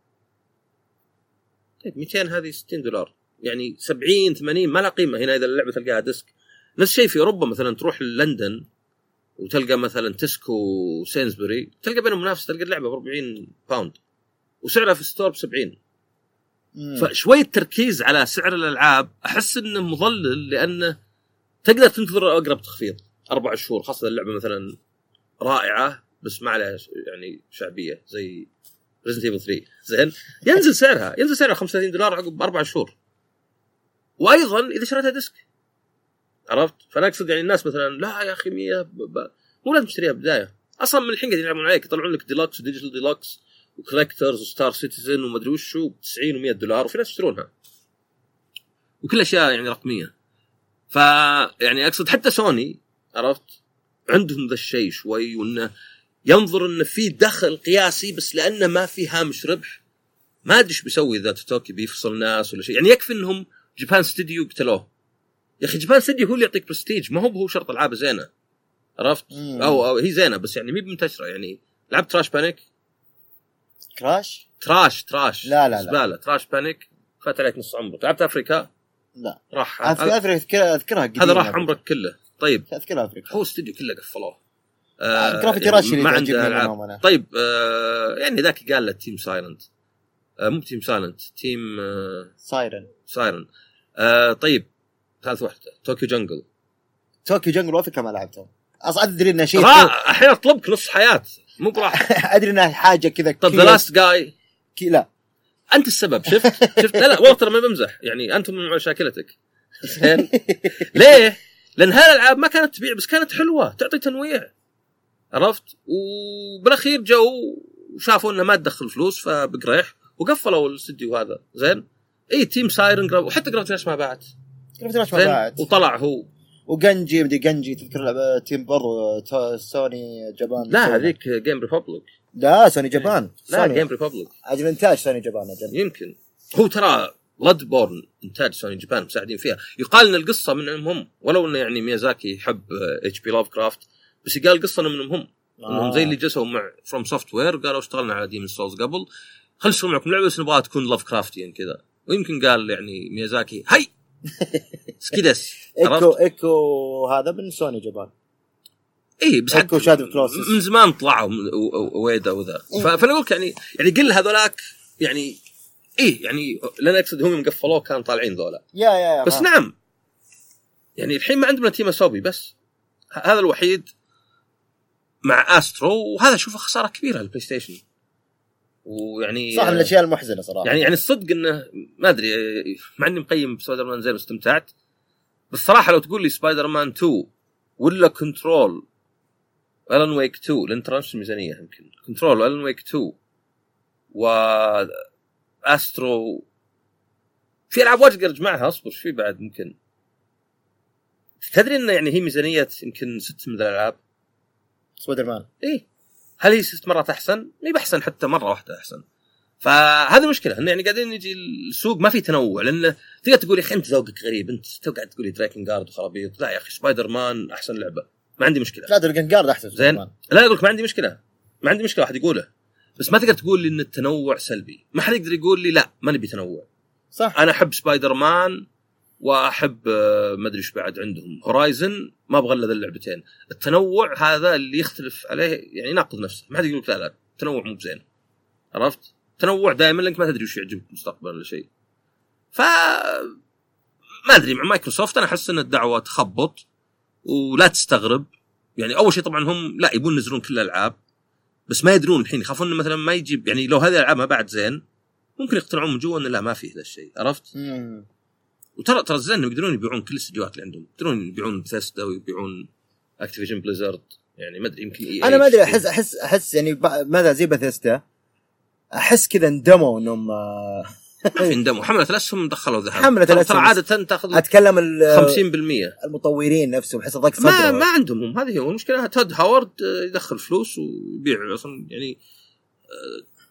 طيب 200 هذه 60 دولار. يعني 70 80 ما لها قيمة هنا إذا اللعبة تلقاها disc. نفس الشيء في أوروبا مثلا تروح لندن وتلقى مثلا Tesco و Sainsbury's تلقى بينهم منافسة تلقى اللعبة ب 40 pound وسعرها في ال store ب 70 مم. فشوية تركيز على سعر الألعاب أحس إنه مضلل لأنه تقدر تنتظر أقرب تخفيض. أربع شهور خاصة اللعبة مثلا رائعة. بس ما عليها يعني شعبية زي Resident Evil 3 زين؟ ينزل سعرها ينزل سعرها 35 دولار عقب أربع شهور. وأيضا إذا شريتها disc. عرفت؟ فأنا أقصد يعني الناس مثلا لا يا أخي 100 ب... ب... مو لازم تشتريها بداية. أصلا من الحين قاعدين يلعبون عليك يطلعون لك deluxe و digital deluxe و collector's و Star Citizen ومدري وشو ب 90 و100 دولار وفي ناس يشترونها. وكل أشياء يعني رقمية. ف يعني أقصد حتى سوني عرفت؟ عندهم ذا الشيء شوي وإنه ينظر انه في دخل قياسي بس لأنه ما في هامش ربح. ما أدري إيش بيسوي إذا توكي بيفصل ناس ولا شيء. يعني يكفي إنهم Japan Studio قتلوه. يا أخي Japan Studio هو اللي يعطيك برستيج ما هو هو شرط العابه زينة. عرفت. أو, أو هي زينة بس يعني مي بمنتشرة. يعني لعبت Trash Panic crash؟ trash trash لا، لا، لا. زبالة. Trash Panic اخذت عليك نص عمرك. لعبت Afrika؟ لا. راح. اذكر أذكرها هذا راح عمرك كله. طيب. أذكرها Afrika هو استوديو كله قفلوه. آه، Gravity Rush اللي ما تعجبني عنده ألعاب. طيب آه يعني ذاك قال له Team Silent آه مو Team Silent Team آه Siren Siren آه طيب ثالث واحدة Tokyo Jungle Tokyo Jungle و Afrika ما لعبتهم أصلا أدري إنه شيء الحين اطلبك نص حياة. مو براحة. أدري انها حاجة كذا طب The Last Guy لا. أنت السبب. شفت؟ شفت؟ لا لا والله ترى ما بمزح. يعني أنتم من مشاكلتك زين؟ ليه؟ لأن هالالعاب ما كانت تبيع بس كانت حلوة تعطي تنويع. عرفت؟ وبالاخير جو وشافوا إنه ما تدخل فلوس فبقريح وقفلوا الاستديو هذا. زين؟ إي Team Siren Grav وحتى Gravity ما باعت؟ Gravity ما باعت؟ وطلع هو. و Genji مدري Genji تذكر لعبه team برضو تو- Sony Japan لا. هذيك Game Republic لا Sony Japan لا سوني. جيم ريبوبليك أجل إنتاج Sony Japan أجل. يمكن. هو ترى Bloodborne إنتاج Sony Japan مساعدين فيها. يقال إن القصة منهم هم ولو إنه يعني ميازاكي يحب H.P. Lovecraft بس يقال القصة إنه منهم هم. إنهم زي اللي جلسوا مع FromSoftware قالوا اشتغلنا على Demon's Souls قبل. خل نسوي معكم لعبة بس نبغاها تكون Lovecraftian كذا. ويمكن قال يعني ميازاكي هاي! سكيدس Ico؟ Ico هذا من Sony Japan اي بس Ico Shadow Colossus. من زمان طلعوا Ueda وذا. ف- فأنا أقول يعني يعني قل هذولاك يعني إيه يعني لأن اقصد هم يوم قفلوه كانوا طالعين ذولا. يا يا يا بس ما- نعم. يعني الحين ما عندنا Team Asobi بس. هذا الوحيد مع Astro وهذا أشوفه خسارة كبيرة لل PlayStation ويعني صح من الأشياء المحزنة صراحة. يعني يعني الصدق إنه ما أدري مع إني مقيم سبايدر مان زين واستمتعت بس صراحة لو تقول لي سبايدر مان 2 ولا Control Alan Wake 2 لأن ترى نفس الميزانية يمكن. Control و Alan Wake 2 و Astro في ألعاب واجد أقدر أجمعها أصبر في بعد؟ ممكن. تدري إنه يعني هي ميزانية يمكن ست من الألعاب؟ سبايدر مان. إيه. هل هي ست مرات احسن؟ ما هي باحسن حتى مرة واحدة أحسن. فهذه مشكلة انه يعني قاعدين يجي السوق ما في تنوع لأنه تقدر تقول يا أخي أنت ذوقك غريب أنت تو قاعد تقول لي؟ Drakengard وخرابيط؟ لا يا أخي سبايدر مان أحسن لعبة. ما عندي مشكلة. لا Drakengard أحسن زين. لا أقول لك ما عندي مشكلة. ما عندي مشكلة واحد يقوله. بس ما تقدر تقول لي إن التنوع سلبي. ما حد يقدر يقول لي لا ما نبي تنوع. صح. أنا أحب سبايدر مان واحب آه، ما ادري إيش بعد عندهم. Horizon ما أبغى إلا اللعبتين. التنوع هذا اللي يختلف عليه يعني يناقض نفسه. ما حد يقول لك لا لا التنوع مو بزين. عرفت؟ تنوع دائما لأنك ما تدري وش يعجبك مستقبلا ولا شيء. ف ما أدري مع مايكروسوفت أنا أحس إن الدعوة تخبط ولا تستغرب. يعني أول شيء طبعا هم لا يبون ينزلون كل الألعاب بس ما يدرون الحين. يخافون انه مثلا ما يجيب يعني لو هذه الألعاب ما بعد زين ممكن يقتنعون من جوا انه لا ما في ذا الشيء. عرفت؟ وترى ترى زين يقدرون يبيعون كل الاستديوهات اللي عندهم. يقدرون يبيعون بثيستا ويبيعون Activision Blizzard يعني ما أدري يمكن EA أنا ما أدري. احس احس أحس يعني ماذا زي باثيستا أحس كذا اندموا إنهم آه، ما في اندموا. حملة الاسهم دخلوا ذهب. حملة ترى- الأسهم ترى عادة تأخذ أتكلم ال- 50% المطورين نفسهم أحس ضاق ما ما عندهم هم. هذه هو المشكلة. Todd Howard آه، يدخل فلوس ويبيع. أصلا يعني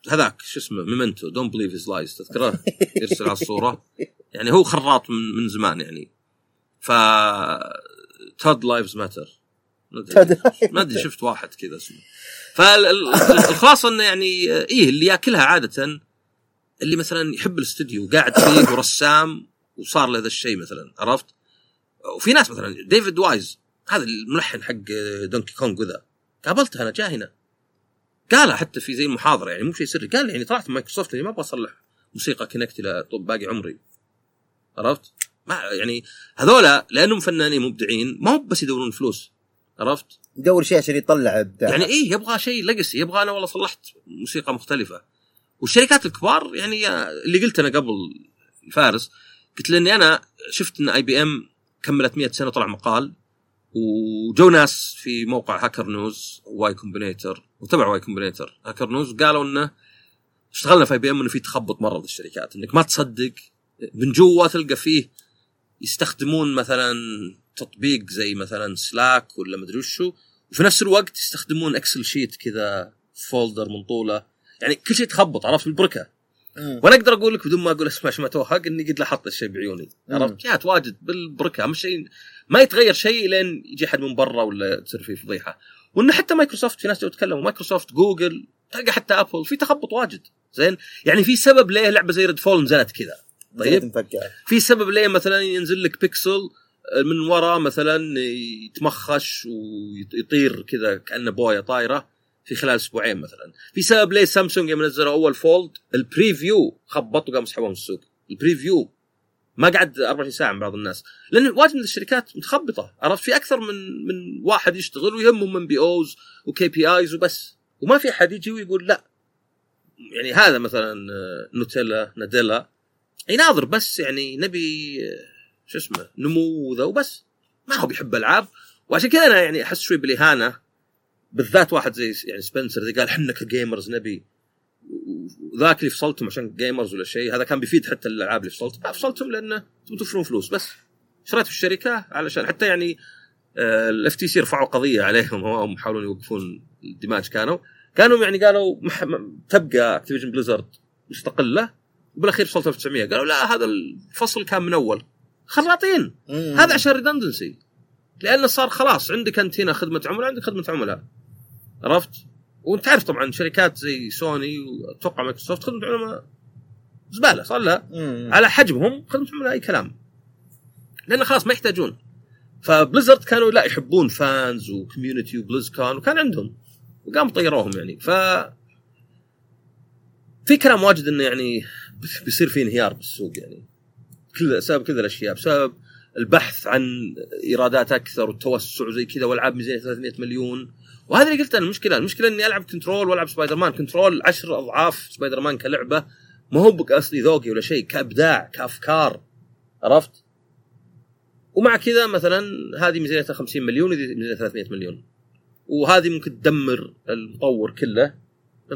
آه، هذاك شو اسمه Memento don't believe his lies تذكره؟ يرسل على الصورة. يعني هو خراط من من زمان يعني. ف Todd Lives Matter ما أدري. شفت واحد كذا اسمه. فالخلاصه إنه يعني إيه اللي ياكلها عادة اللي مثلا يحب الاستوديو وقاعد فيه ورسام وصار له ذا الشيء مثلا عرفت؟ وفي ناس مثلا David Wise هذا الملحن حق Donkey Kong وذا. قابلته أنا جاء هنا. قالها حتى في زي المحاضره يعني مو شيء سري. قال يعني طلعت من مايكروسوفت اني ما أبغى أصلح موسيقى Kinect إلى باقي عمري. عرفت؟ ما يعني هذولا لأنهم فنانين مبدعين ما هو بس يدورون فلوس عرفت؟ يدور شيء عشان يطلع ابداع يعني إيه يبغى شيء legacy يبغى أنا والله صلحت موسيقى مختلفة والشركات الكبار يعني اللي قلت أنا قبل فارس قلت له اني أنا شفت إن IBM كملت 100 سنة طلع مقال وجو ناس في موقع Hacker News Y Combinator وتبع Y Combinator Hacker News قالوا إنه اشتغلنا في IBM إنه في تخبط مرة بالشركات إنك ما تصدق من جوا تلقى فيه يستخدمون مثلا تطبيق زي مثلا Slack ولا مدري وشو وفي نفس الوقت يستخدمون Excel sheet كذا folder منطوله يعني كل شيء تخبط عرفت؟ بالبركه مم. وأنا أقدر أقول لك بدون ما أقول عشان ما توهق إني قد لاحظت الشيء بعيوني. مم. عرفت؟ جات واجد بالبركة. أهم شيء ما يتغير شيء لين يجي حد من برا ولا تصير فيه فضيحة. وانه حتى مايكروسوفت في ناس جو تكلموا مايكروسوفت جوجل تلقى حتى ابل في تخبط واجد. زين؟ يعني في سبب ليه لعبة زي Redfall نزلت كذا. طيب. في سبب ليه مثلا ينزل لك بيكسل من ورا مثلا يتمخش ويطير كذا كأنه بوية طايرة في خلال أسبوعين مثلا. في سبب ليه سامسونج يوم نزلوا أول Fold ال preview خبط وقام سحبوه من السوق. ال preview ما قعد 24 ساعة من بعض الناس. لأن واجد من الشركات متخبطة. عرفت؟ في أكثر من من واحد يشتغل ويهمهم من POs و KPIs وبس. وما في أحد يجي ويقول لا. يعني هذا مثلا آه، Nutella Nadella يناظر بس يعني نبي شو اسمه نمو وذا وبس. ما هو بيحب ألعاب. وعشان كذا أنا يعني أحس شوي بالإهانة. بالذات واحد زي يعني سبنسر ذي قال إحنا ك gamers نبي. وذاك اللي فصلتهم عشان gamers ولا شيء هذا كان بيفيد حتى الألعاب اللي فصلت لا فصلتهم لأنه تبون توفرون فلوس. بس شريت في الشركة؟ علشان حتى يعني ال FTC رفعوا قضية عليهم. هم يحاولون يوقفون الدماج كانوا. كانوا يعني قالوا تبقى Activision Blizzard مستقلة. وبالاخير فصلت 1900 قالوا لا هذا الفصل كان من أول. خراطين. هذا عشان redundancy لأنه صار خلاص عندك انت هنا خدمة عملاء عندك خدمة عملاء. عرفت؟ وانت عارف طبعا شركات زي سوني وأتوقع مايكروسوفت خدمة عملاء زبالة صار لا. على حجمهم خدمة عملاء أي كلام. لأن خلاص ما يحتاجون. فبليزرد كانوا لا يحبون fans و community وبليز كان وكان عندهم. وقاموا طيروهم يعني. ف في كلام واجد إنه يعني بيصير في انهيار بالسوق يعني. كل بسبب كذا الأشياء بسبب البحث عن إيرادات أكثر والتوسع وزي كذا والعاب ميزانية 300 مليون. وهذا اللي قلت أنا المشكلة المشكلة إني ألعب Control وألعب Spider-Man Control عشر أضعاف سبايدر مان كلعبة. ما هو بقصدي ذوقي ولا شيء كإبداع كأفكار. عرفت؟ ومع كذا مثلا هذه ميزانيتها 50 مليون وهذه ميزانيتها 300 مليون. وهذه ممكن تدمر المطور كله.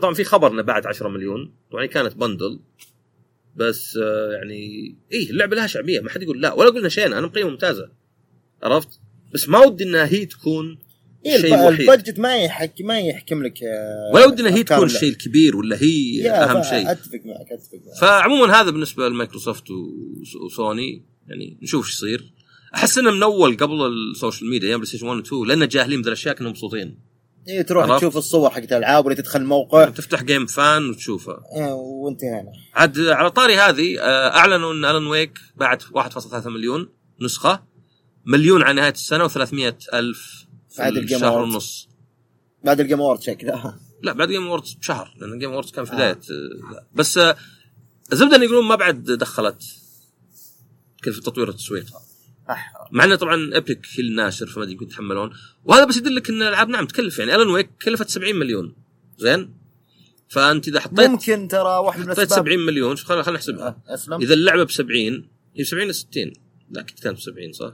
طبعا في خبر إنه بعد 10 مليون. طبعا كانت بندل بس آه، يعني إيه اللعبة لها شعبية. ما حد يقول لا. ولا قلنا شيء أنا مقيمة ممتازة. عرفت؟ بس ما ودي إنها هي تكون إيه الشيء الوحيد البدجت ما يحكي ما يحكم لك آه، ولا ودنا هي أفكار تكون. الشيء الكبير ولا هي أهم شيء. أتفق معك أتفق معك. فعموما هذا بالنسبة لمايكروسوفت وس- وسوني. يعني نشوف إيش يصير. أحس إنه من اول قبل ال social media أيام بلاي ستيشن 1 و 2 لأن جاهلين بهذه الأشياء كانوا مبسوطين. إيه تروح؟ تشوف الصور حقت الألعاب ولا تدخل موقع تفتح جيم فان وتشوفها إيه، وانتهينا عاد على طاري هذه آه، أعلنوا إن Alan Wake بعد 1.3 مليون نسخة مليون على نهاية السنة و300 ألف في بعد ال Game Awards. ونص بعد الجيم اوورد شكلها لا بعد Game Awards بشهر لأن Game Awards كان في بداية آه. بس آه، الزبدة يقولون ما بعد دخلت كيف تطوير التسويق. مع إنه طبعا Epic هي الناشر فما أدري يمكن يتحملون. وهذا بس يدلك إن الألعاب نعم تكلف يعني Alan Wake كلفت 70 مليون. زين؟ فأنت إذا حطيت ممكن ترى واحد من حطيت الاسباب 70 مليون خلينا خلينا نحسبها. آه، أسلم. إذا اللعبة ب 70 هي 70 ل 60 لا أكيد كانت ب 70 صح؟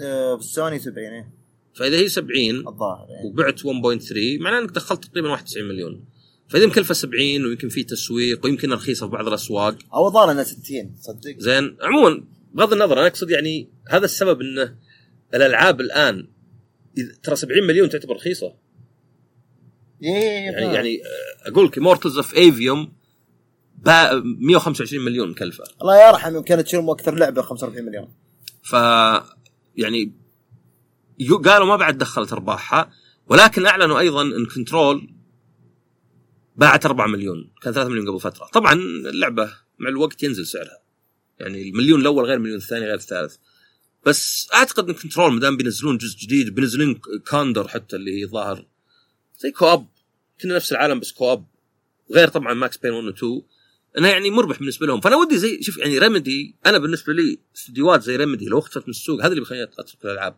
آه، بالسوني 70 إيه، فإذا هي 70 الظاهر يعني وبعت 1.3 معناه إنك دخلت تقريبا 91 مليون. فإذا مكلفه 70 ويمكن في تسويق ويمكن رخيصه في بعض الأسواق. أو الظاهر إنها 60 صدق. زين عموما بغض النظر أنا أقصد يعني هذا السبب انه الألعاب الآن ترى 70 مليون تعتبر رخيصة. إيه، يعني يعني أقول لك Immortals of Aveum 125 مليون مكلفة. الله يرحم يمكن كانت تشيلهم أكثر لعبه 45 مليون. ف يعني قالوا ما بعد دخلت أرباحها ولكن أعلنوا أيضا إن كنترول باعت 4 مليون كان 3 مليون قبل فترة. طبعا اللعبة مع الوقت ينزل سعرها. يعني المليون الأول غير المليون الثاني غير الثالث. بس أعتقد إن كنترول ما دام بينزلون جزء جديد بينزلون كاندر حتى اللي هي ظاهر. زي كوأب. كنا نفس العالم بس كوأب. غير طبعا Max Payne 1 و 2 انه يعني مربح بالنسبة لهم. فأنا ودي زي شوف يعني Remedy أنا بالنسبة لي استديوهات زي Remedy لو أختفت من السوق هذا اللي بيخليني أترك الألعاب.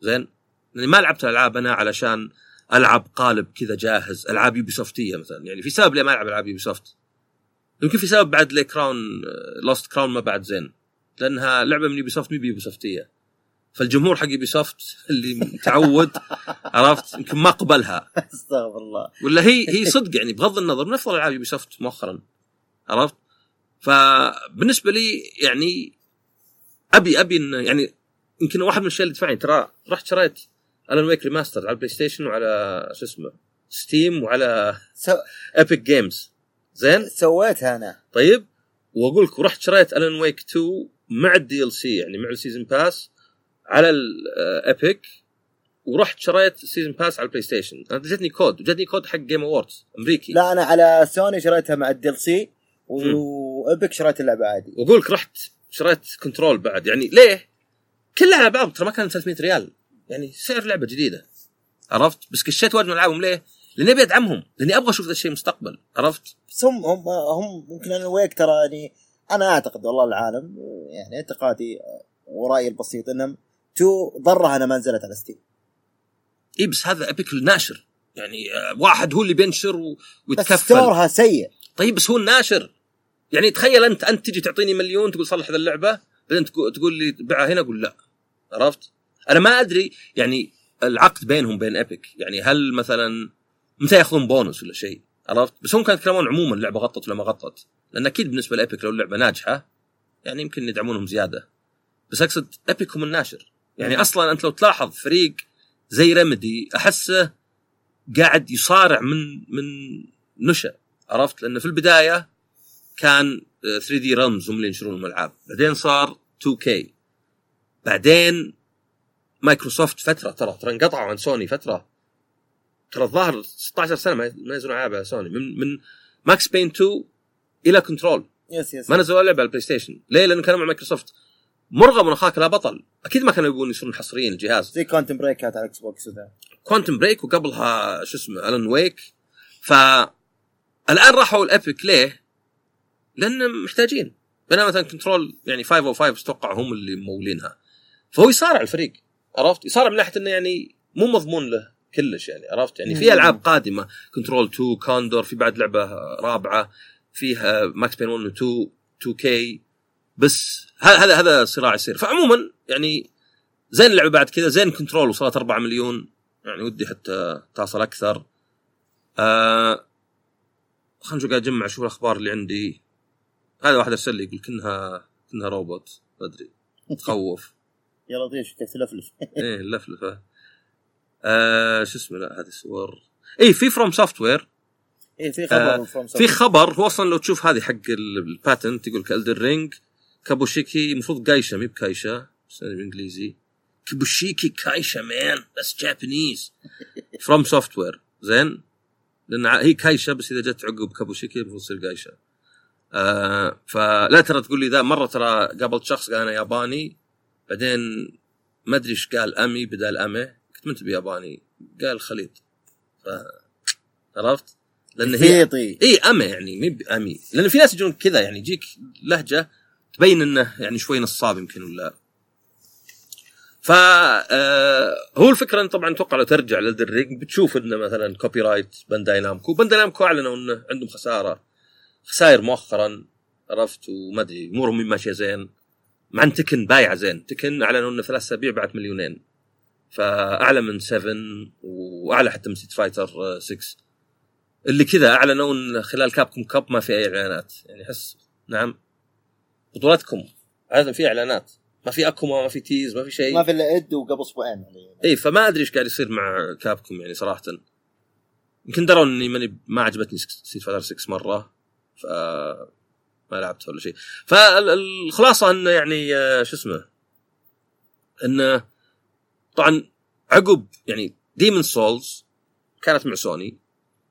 زين؟ لاني ما لعبت الألعاب أنا علشان ألعب قالب كذا جاهز ألعاب Ubisoft-يه مثلا. يعني في سبب لي ما ألعب ألعاب Ubisoft يمكن في سبب بعد لي كراون Lost Crown ما بعد زين. لأنها لعبة من Ubisoft مي ب Ubisoft-يه فالجمهور حق Ubisoft اللي متعود عرفت؟ يمكن ما قبلها. استغفر الله. ولا هي هي صدق يعني بغض النظر من أفضل ألعاب Ubisoft مؤخرا. عرفت؟ فبالنسبة لي يعني أبي أبي إن يعني يمكن واحد من الاشياء اللي دفعني. ترى رحت شريت Alan Wake remaster على البلاي ستيشن وعلى شو اسمه Steam وعلى سو... Epic Games زين؟ سويتها أنا. طيب وأقول لك ورحت شريت Alan Wake 2 مع ال DLC يعني مع ال season pass على ال Epic ورحت شريت season pass على البلاي ستيشن أنا جتني كود وجتني كود حق جيم اووردز أمريكي. لا أنا على سوني شريتها مع ال DLC و Epic شريت اللعبة عادي. وأقول لك رحت شريت Control بعد. يعني ليه؟ كلها على بعض ترى ما كانت 300 ريال. يعني سعر لعبة جديدة. عرفت؟ بس كشيت واجد من ألعابهم ليه؟ لأني أبي أدعمهم لأني أبغى أشوف ذا الشيء مستقبل عرفت؟ بس هم هم هم ممكن Alan Wake ترى يعني أنا أعتقد والله العالم يعني اعتقادي ورأيي البسيط إنهم اللي ضرها انها ما نزلت على Steam إي بس هذا Epic الناشر يعني آه، واحد هو اللي بينشر و- بس ويتكفل. store ها سيء. طيب بس هو الناشر. يعني تخيل أنت أنت تجي تعطيني مليون تقول صلح ذا اللعبة بعدين تقول, تقول لي بيعها هنا أقول لا. عرفت؟ أنا ما أدري يعني العقد بينهم بين Epic يعني هل مثلا متى ياخذون بونص ولا شيء؟ عرفت؟ بس هم كانوا يتكلمون عموما اللعبة غطت ولا ما غطت؟ لأن أكيد بالنسبة ل Epic لو اللعبة ناجحة يعني يمكن يدعمونهم زيادة. بس أقصد Epic هم الناشر. يعني. أصلا أنت لو تلاحظ فريق زي Remedy أحسه قاعد يصارع من من نشأ. عرفت؟ لأنه في البداية كان 3D Realms هم اللي ينشرون الالعاب بعدين صار 2K. بعدين مايكروسوفت فترة ترى ترى انقطعوا عن سوني فترة. ترى الظاهر 16 سنة ما ينزلون ألعاب على سوني. من من Max Payne 2 إلى Control yes yes ما نزلوا لعبة على البلاي ستيشن ليه؟ لأنه كانوا مع مايكروسوفت مرغم أخاك لا بطل. أكيد ما كانوا يبغون يصيرون حصريين الجهاز. زي Quantum Break كانت على Xbox وذا. Quantum Break وقبلها شو اسمه Alan Wake ف الآن راحوا ال Epic ليه؟ لأن محتاجين. بينما مثلا Control يعني 505 أتوقع هم اللي مولينها. فهو يصارع الفريق. عرفت؟ يصارع من ناحية إنه يعني مو مضمون له. كلش يعني عرفت؟ يعني في. ألعاب قادمة Control 2 كوندور في بعد لعبة رابعة فيها Max Payne 1 و 2 2K بس هذا هذا صراع يصير. فعموما يعني زين اللعبة بعد كذا زين Control وصلت 4 مليون يعني ودي حتى تصل أكثر. آه نشوف قاعد أجمع أشوف الأخبار اللي عندي. هذا واحد أرسل لي يقول كانها كانها روبوت ما أدري. تخوف. يا لطيف كيف تلفلف؟ إيه اللفلفه آه شو اسمه لا هذه صور. اي في FromSoftware اي في آه، خبر From في خبر هو أصلا لو تشوف هذه حق ال- ال patent يقول كان Elden Ring kabushiki المفروض gaisha مي ب kaisha بالانجليزي kabushiki kaisha مان بس Japanese FromSoftware زين؟ لأن هي كايشا بس إذا جت عقب كابوشيكي المفروض تصير جايشا آه فلا ترى تقول لي ذا. مرة ترى قابلت شخص قال أنا ياباني بعدين ما أدري إيش قال أمي بدال امي قلت ما انت بياباني. قال خليط. ف عرفت؟ لأن هي إي امي يعني مي بامي لأن في ناس يجون كذا يعني يجيك لهجة تبين إنه يعني شوي نصاب يمكن ولا. ف آه، هو الفكرة طبعا أتوقع لو ترجع للدرينج بتشوف إنه مثلا كوبي رايت بانداي نامكو. بانداي نامكو أعلنوا إنه عندهم خسارة. خسائر مؤخرا عرفت؟ وما أدري امورهم ماشية زين. مع إن Tekken بايعة زين. Tekken أعلنوا إنه ثلاث أسابيع باعت مليونين. فأعلى من 7 وأعلى حتى من Street Fighter 6 اللي كذا أعلنوا إن خلال Capcom Cup ما في أي إعلانات. يعني احس نعم. بطولتكم. عاده في إعلانات. ما في Akuma ما في tease ما في شيء. ما في إلا Ed وقبل أسبوعين يعني. اي فما أدري إيش قاعد يصير مع Capcom يعني صراحة. يمكن دروا إني ماني ما عجبتني Street Fighter 6 مرة. ف ما لعبت ولا شيء. فالخلاصة إنه يعني آه، شو اسمه؟ إنه طبعا عقب يعني Demon's Souls كانت مع سوني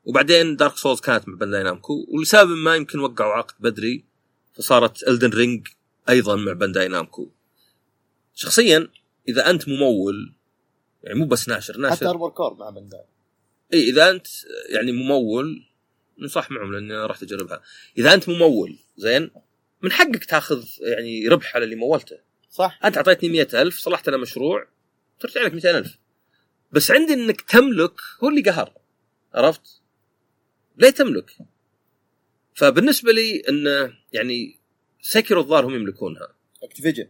وبعدين Dark Souls كانت مع Bandai Namco ولسبب ما يمكن وقعوا عقد بدري فصارت Elden Ring أيضا مع Bandai Namco شخصيا إذا أنت ممول يعني مو بس ناشر حتى ناشر اربور كور مع بنداي اي إذا أنت يعني ممول نصح معهم لاني رحت أجربها. إذا أنت ممول زين من حقك تاخذ يعني ربح على اللي مولته. صح. أنت أعطيتني مئة ألف صلحت أنا مشروع ترجع لك 200 ألف. بس عندي إنك تملك هو اللي قهر. عرفت؟ ليه تملك. فبالنسبة لي انه يعني سكروا الظاهر هم يملكونها. Activision.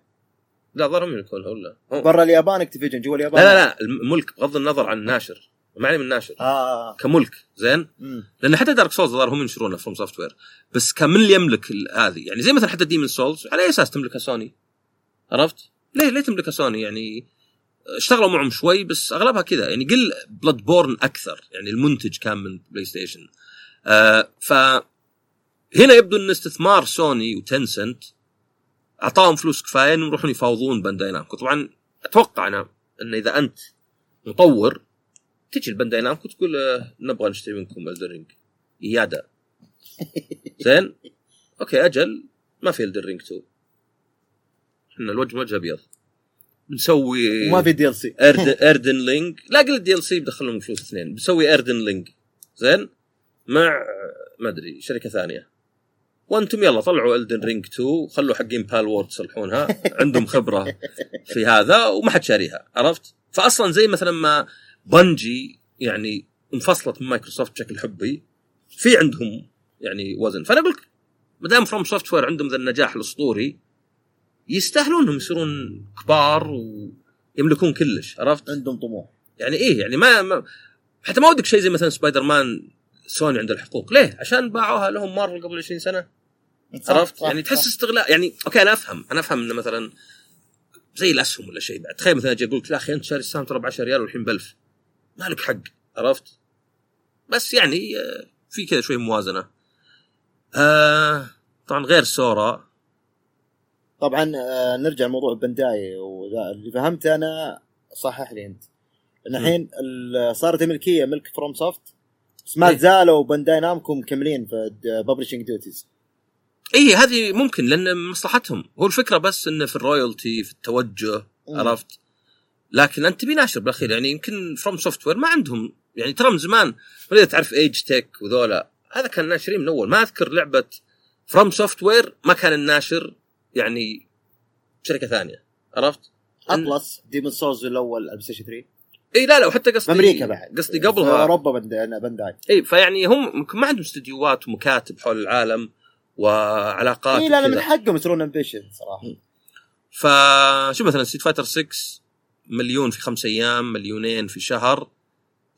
لا الظاهر هم يملكونها ولا؟ برا اليابان Activision جوا لا اليابان. لا لا الملك بغض النظر عن الناشر ما علي من الناشر آه كملك زين؟ مم. لأن حتى Dark Souls الظاهر هم ينشرونها FromSoftware بس كان من اللي يملك هذه؟ يعني زي مثلا حتى Demon's Souls على أي أساس تملكها سوني عرفت؟ ليه ليه تملكها سوني يعني اشتغلوا معهم شوي بس أغلبها كذا. يعني قل Bloodborne أكثر يعني المنتج كان من PlayStation آه ف هنا يبدو إن استثمار سوني وتنسنت أعطاهم فلوس كفاية إنهم يروحون يفاوضون بانداي نامكو طبعا أتوقع أنا إن إذا أنت مطور تجي البانداي نامكو تقول آه، نبغى نشتري منكم الدرينج اياده زين؟ أوكي أجل ما في الدرينج 2 إحنا الوجه وجه ابيض بنسوي وما في دي ال سي اردن لينج لا قل الدي ال سي بدخل لهم فلوس اثنين. بنسوي اردن لينج زين؟ مع ما أدري شركة ثانية. وأنتم يلا طلعوا الدن رينج 2 خلوا حقين بال وورد يصلحونها. عندهم خبرة في هذا وما حد شاريها. عرفت؟ فاصلا زي مثلا ما بنجي يعني انفصلت من مايكروسوفت بشكل حبي في عندهم يعني وزن. فأنا أقول لك ما دام فروم سوفت وير عندهم ذا النجاح الأسطوري يستاهلون انهم يصيرون كبار ويملكون كلش عرفت؟ عندهم طموح يعني إيه يعني ما, ما حتى ما ودك شيء زي مثلا Spider-Man Sony عند الحقوق ليه؟ عشان باعوها لهم مارفل قبل 20 سنة عرفت؟ صح، يعني تحس. استغلال يعني okay أنا أفهم أنا أفهم إنه مثلا زي الأسهم ولا شيء بعد تخيل مثلا أجي أقول لك لا أخي انت شاري السهم ترى ب 10 ريال والحين ب 1000 ما لك حق عرفت؟ بس يعني آه، في كذا شوي موازنة. آه طبعا غير سورا طبعا آه، نرجع لموضوع Bandai وذا اللي فهمته أنا صحح لي أنت. إن الحين ال- صارت الملكيه ملك FromSoft بس ما إيه. زالوا Bandai Namco مكملين في publishing duties اي هذه ممكن لأن مصلحتهم. هو الفكرة بس انه في ال royalty في التوجه مم. عرفت؟ لكن أنت تبي ناشر بالأخير يعني يمكن FromSoftware ما عندهم. يعني ترى من زمان ولا تعرف Agetec وذولا. هذا كان ناشرين من أول. ما أذكر لعبة FromSoftware ما كان الناشر. يعني شركه ثانية. عرفت؟ Atlus Demon's Souls الأول على ال PlayStation 3 إي لا لا وحتى قصدي أمريكا بعد. قصدي في قبلها أوروبا Band- Bandai. إي فيعني هم يمكن ما عندهم استديوهات ومكاتب حول العالم وعلاقات إي لا لا. من حقهم يصيرون ambitious صراحة. فشو مثلا Street Fighter 6 مليون في خمس أيام مليونين في شهر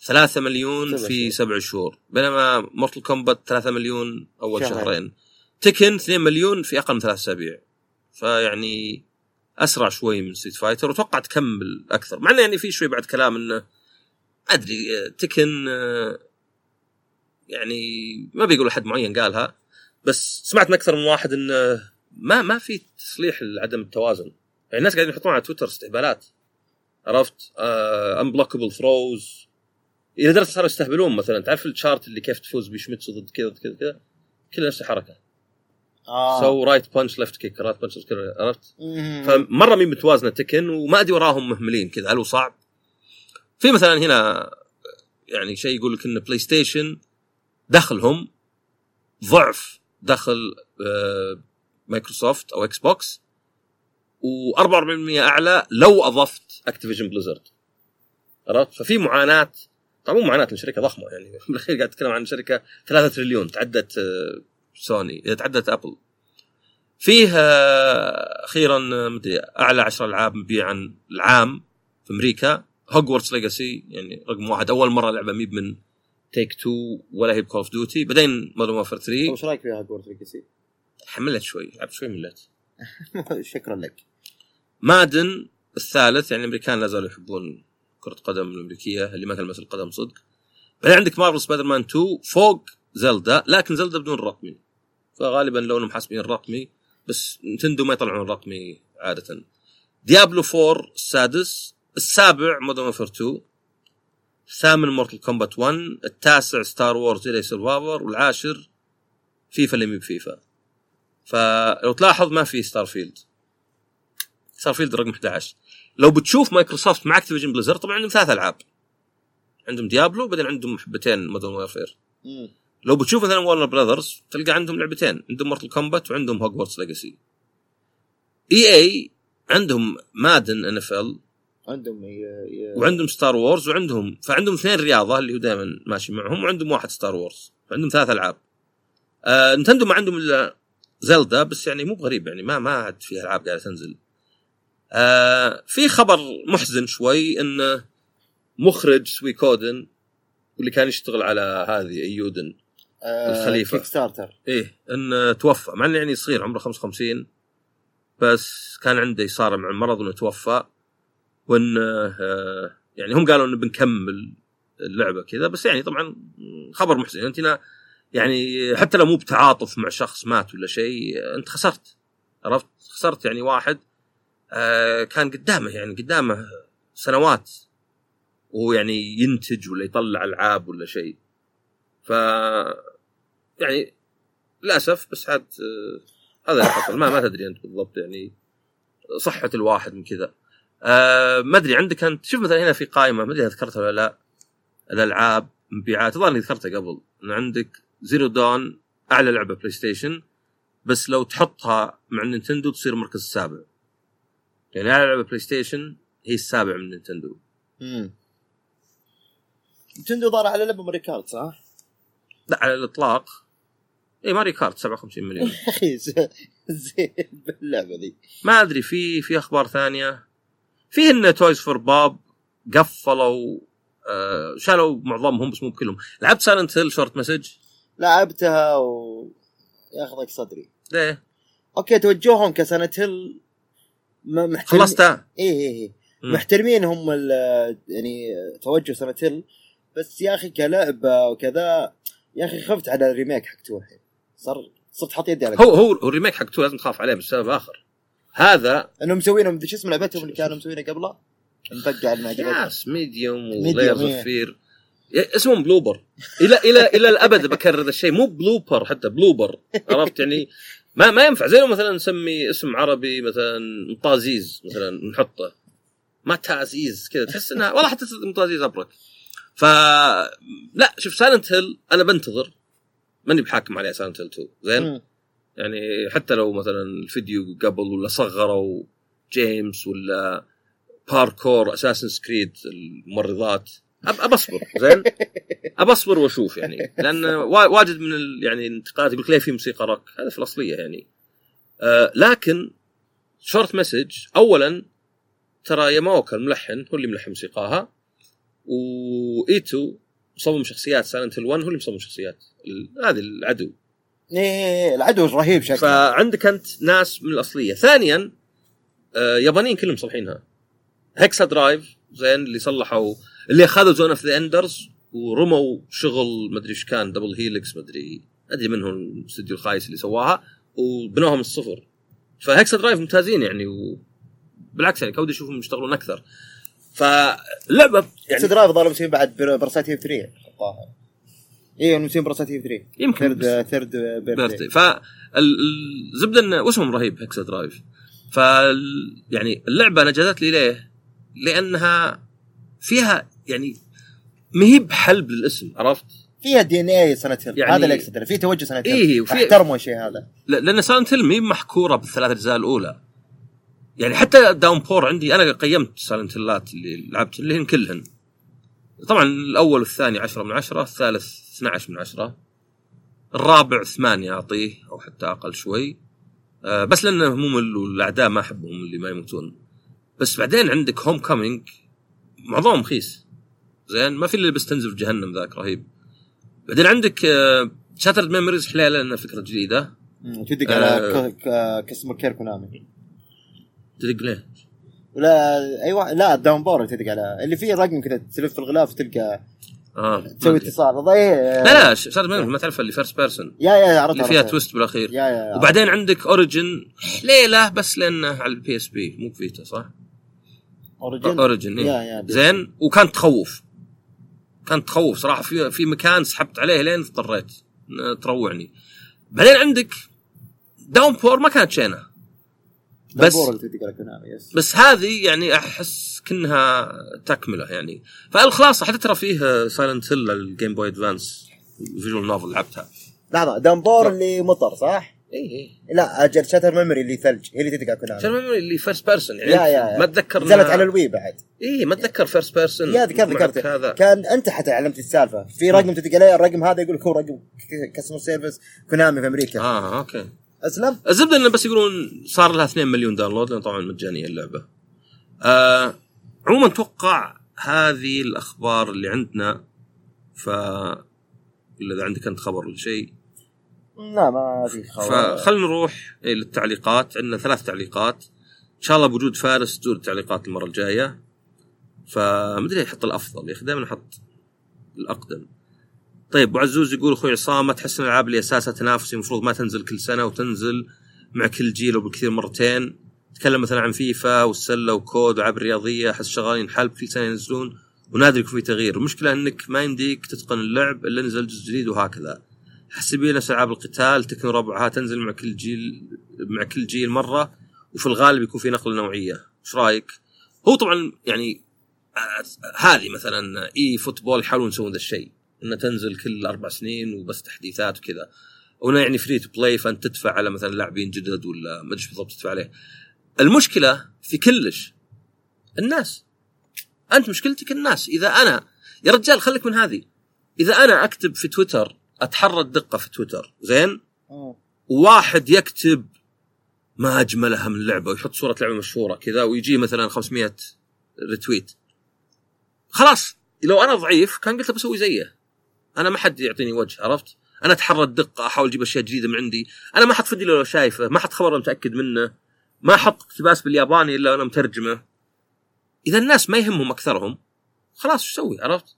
ثلاثة مليون سبع في. سبع شهور. بينما Mortal Kombat ثلاثة مليون أول شهرين. شهرين. Tekken 2 مليون في أقل من ثلاث أسابيع. فيعني أسرع شوي من Street Fighter وأتوقع تكمل أكثر. مع إنه يعني في شوي بعد كلام إنه أدري Tekken يعني ما بيقول أحد معين قالها بس سمعت من أكثر من واحد إنه ما ما في تصليح لعدم التوازن. يعني الناس قاعدين يحطون على تويتر استهبالات. عرفت؟ unblockable throws إلى درجه صاروا يستهبلون مثلا. تعرف ال chart اللي كيف تفوز ب Schmitz ضد كذا كذا كذا؟ كلها نفس الحركة. so right punch left kick right punch عرفت. فمرة مي متوازنة Tekken وما أدري وراهم مهملين كذا. هل صعب؟ في مثلا هنا يعني شيء يقول لك إن PlayStation دخلهم ضعف دخل آه، مايكروسوفت أو Xbox و44% أعلى لو أضفت Activision Blizzard عرفت؟ ففي معاناة طبعا مو معاناة شركه ضخمة يعني. بالأخير قاعد أتكلم عن شركة 3 تريليون تعدت سوني تعدت Apple. فيه آه، أخيرا مدري أعلى 10 ألعاب مبيعا العام في أمريكا. Hogwarts Legacy يعني رقم واحد. أول مرة لعبة مي ب من Take-Two ولا هي ب Call of Duty بعدين Modern Warfare 3 وش رأيك في Hogwarts Legacy؟ حملت شوي لعبت شوي ملت. شكرا لك. Madden الثالث يعني الأمريكان لا زالوا يحبون كرة قدم الأمريكية اللي ما تلمس القدم صدق. بعدين عندك Marvel Spider-Man 2 فوق Zelda لكن Zelda بدون رقمي. فغالبا لو انهم حاسبين الرقمي بس Nintendo ما يطلعون الرقمي عادة. Diablo 4 السادس، السابع Modern Warfare 2 الثامن Mortal Kombat 1 التاسع Star Wars Jedi Survivor والعاشر فيفا اللي مي بفيفا فلو تلاحظ ما في Starfield Starfield رقم 11 لو بتشوف مايكروسوفت مع Activision Blizzard طبعا عندهم ثلاث ألعاب. عندهم Diablo بعدين عندهم حبتين Modern Warfare. لو بتشوف مثلا Warner Brothers تلقى عندهم لعبتين عندهم Mortal Kombat وعندهم Hogwarts Legacy EA EA عندهم Madden NFL عندهم. وعندهم Star Wars وعندهم فعندهم اثنين رياضة اللي هو دائما ماشي معهم وعندهم واحد Star Wars فعندهم ثلاث ألعاب. آه Nintendo ما عندهم إلا Zelda بس يعني مو بغريب يعني ما ما عاد في ألعاب قاعدة تنزل. آه في خبر محزن شوي إن مخرج Suikoden واللي كان يشتغل على هذه Eiyuden. الخليفة. Kickstarter إيه انه توفى مع إنه يعني صغير عمره 55 بس كان عنده اصابه مع المرض وانه توفى وانه آه، يعني هم قالوا إنه بنكمل اللعبة كذا بس يعني طبعا خبر محزن. أنت نا- يعني حتى لو مو بتعاطف مع شخص مات ولا شيء أنت خسرت. عرفت؟ خسرت يعني واحد آه، كان قدامه يعني قدامه سنوات ويعني ينتج ولا يطلع ألعاب ولا شيء. ف يعني للأسف بس عاد آه، هذا اللي حصل. ما ما تدري أنت بالضبط يعني صحة الواحد من كذا. آه ما أدري عندك أنت شوف مثلا هنا في قائمة ما أدري ذكرتها ولا لا الألعاب مبيعات الظاهر أني ذكرتها قبل إن عندك Zero Dawn أعلى لعبة PlayStation بس لو تحطها مع Nintendo تصير المركز السابع. يعني أعلى لعبة PlayStation هي السابع من Nintendo. امم Nintendo ظهر على لعبة Mario Kart صح؟ لا على الإطلاق. اي Mario Kart 57 مليون. يا أخي زين باللعبة ذي. ما أدري في في أخبار ثانية. في إن Toys for Bob قفلوا آه شالوا معظمهم بس مو بكلهم. لعبت Silent Hill Short Message؟ لعبتها و ياخذك صدري. ليه؟ أوكي توجههم ك Silent Hill محترمين. خلصتها اي اي اي. محترمين هم يعني توجه Silent Hill بس يا أخي كلعبة وكذا يا أخي خفت على ال remake حق two الحين صار صرت حاط يدي على هو هو الريميك حق تو لازم تخاف عليه بسبب آخر. هذا إنهم مسوينهم شو اسم لعبتهم اللي كانوا مسوينها قبله؟ مبقع المعجبات ياس ميديوم Medium، ولايرز إيه. اسمهم بلوبر إلى إلى إلى الأبد بكرر ذا الشيء. مو بلوبر حتى بلوبر عرفت يعني؟ ما ما ينفع. زي لو مثلا نسمي اسم عربي مثلا مطازيز مثلا نحطه. ما تعزيز كذا. تحس انها والله حتى مطازيز أبرك. ف لا شوف Silent Hill أنا بنتظر. ماني بحاكم عليها Silent Hill 2 زين؟ مم. يعني حتى لو مثلا الفيديو قبل ولا صغروا جيمس ولا parkour Assassin's Creed الممرضات أب أب أصبر زين؟ أب أصبر وأشوف يعني. لأن وا- واجد من ال يعني الانتقادات يقول لك ليه في موسيقى روك هذا في الأصلية يعني. آه لكن Short Message اولا ترى ياماوكا الملحن هو اللي ملحن موسيقاها و Ito مصمم شخصيات Silent Hill 1 هو اللي مصمم شخصيات. هذه العدو. إيه إيه، إيه، العدو رهيب شكله. فعندك أنت ناس من الأصلية. ثانيا آه يابانيين كلهم مصلحينها HexaDrive زين اللي صلحوا اللي أخذوا Zone of the Enders ورموا شغل مدري إيش كان Double Helix مدري أدري منه الاستوديو الخايس اللي سواها وبنوها من الصفر. ف HexaDrive ممتازين يعني وبالعكس يعني كودي أشوفهم يشتغلون أكثر. فاللعبه يعني Drive ظلوا مسويين بعد Para- Parasite Eve 3 الظاهر. إيه مسويين Parasite Eve 3 يمكن. Third Third Birthday فالزبده انه واسمهم رهيب HexaDrive. ف يعني اللعبة أنا جذبت لي ليه؟ لأنها فيها يعني ما هي بحلب للاسم عرفت؟ فيها DNA Silent Hill. يعني- هذا اللي أقصده في توجه Silent Hill. إيه، احترموا الشيء هذا. لأن Silent Hill ما هي محكورة بالثلاث أجزاء الأولى. يعني حتى Downpour عندي أنا قيمت Silent Hill ات اللي لعبت اللي هن كلهن. طبعا الأول والثاني 10 من 10 الثالث 12 من 10 الرابع ثمانية أعطيه أو حتى أقل شوي. آه بس لأنه ممل والاعداء ما أحبهم اللي ما يموتون. بس بعدين عندك Homecoming معظمهم رخيص زين ما في تنزل في جهنم ذاك رهيب. بعدين عندك آه Shattered Memories حليلة لأنها فكرة جديدة. تدق آه. على customer care كونامي تدق ليه؟ ولا أيوه لا ال Downpour تدق على اللي فيه رقم كذا تلف الغلاف وتلقى آه تسوي. اتصال. ضيع لا لا Memories ما تعرف اللي first person yeah yeah عرفت اللي فيها. twist بالأخير. yeah yeah وبعدين عندك Origins حليله بس لأنه على ال PSP مو Vita صح؟ Origins Origins إيه. yeah yeah زين وكان تخوف. كان تخوف صراحة. في في مكان سحبت عليه لين اضطريت. تروعني. بعدين عندك Downpour ما كانت شينة. بس- بس هذه يعني أحس كأنها تكملة يعني. فالخلاصة حتى ترى فيه Silent Hill ال Game Boy Advance visual novel لعبتها. لحظة Downpour اللي مطر صح؟ اي اي لا أجل Shattered Memories اللي ثلج هي اللي تدق على كونامي عشان ما- اللي first person يعني. yeah yeah. ما اتذكر نزلت على ال Wii بعد. اي ما اتذكر first person yeah ذكرت ذكرت. هذا. كان أنت حتى علمت السالفة. في رقم تدق عليه الرقم هذا يقول لك هو رقم customer service كونامي في أمريكا. آه okay. أسلم؟ الزبدة إنه بس يقولون صار لها 2 مليون download لأن طبعا مجانية اللعبة. آه عموما أتوقع هذه الأخبار اللي عندنا ف إلا إذا عندك أنت خبر ولا شيء. لا ما في خبر. فخلنا نروح إيه للتعليقات. عندنا ثلاث تعليقات. إن شاء الله بوجود فارس تزور التعليقات المرة الجاية. فمدري يحط الأفضل يا أخي دائما يحط الأقدم. طيب أبو عزوز يقول أخوي عصام ما تحس إن الألعاب اللي أساسها تنافسي المفروض ما تنزل كل سنة وتنزل مع كل جيل وبالكثير مرتين؟ تكلم مثلا عن فيفا والسلة وكود وألعاب رياضيه أحس شغالين حلب كل سنة ينزلون ونادر يكون في تغيير. المشكلة إنك ما يمديك تتقن اللعب إلا نزل جزء جديد وهكذا. حسبي نفس ألعاب القتال تكن ربعها تنزل مع كل جيل مع كل جيل مرة وفي الغالب يكون في نقلة نوعية. إيش رأيك؟ هو طبعا يعني آه، هذه مثلا eFootball يحاولون يسوون ذا الشيء. إنها تنزل كل أربع سنين وبس تحديثات وكذا. وانه يعني free to play فأنت تدفع على مثلا لاعبين جدد ولا ما أدري بالضبط تدفع عليه. المشكلة في كلش الناس. أنت مشكلتك الناس. إذا أنا يا رجال خليك من هذه. إذا أنا أكتب في تويتر أتحرى الدقة في تويتر. زين؟ مم. وواحد يكتب ما أجملها من لعبة ويحط صورة لعبة مشهورة كذا ويجي مثلا 500 ريتويت خلاص. لو أنا ضعيف كان قلت له بسوي زيه. أنا ما حد يعطيني وجه عرفت؟ أنا أتحرى الدقة أحاول أجيب أشياء جديدة من عندي. أنا ما أحط فيديو لو شايفه ما أحط خبر متأكد منه. ما أحط اقتباس بالياباني إلا أنا مترجمه. إذا الناس ما يهمهم أكثرهم خلاص إيش تسوي عرفت؟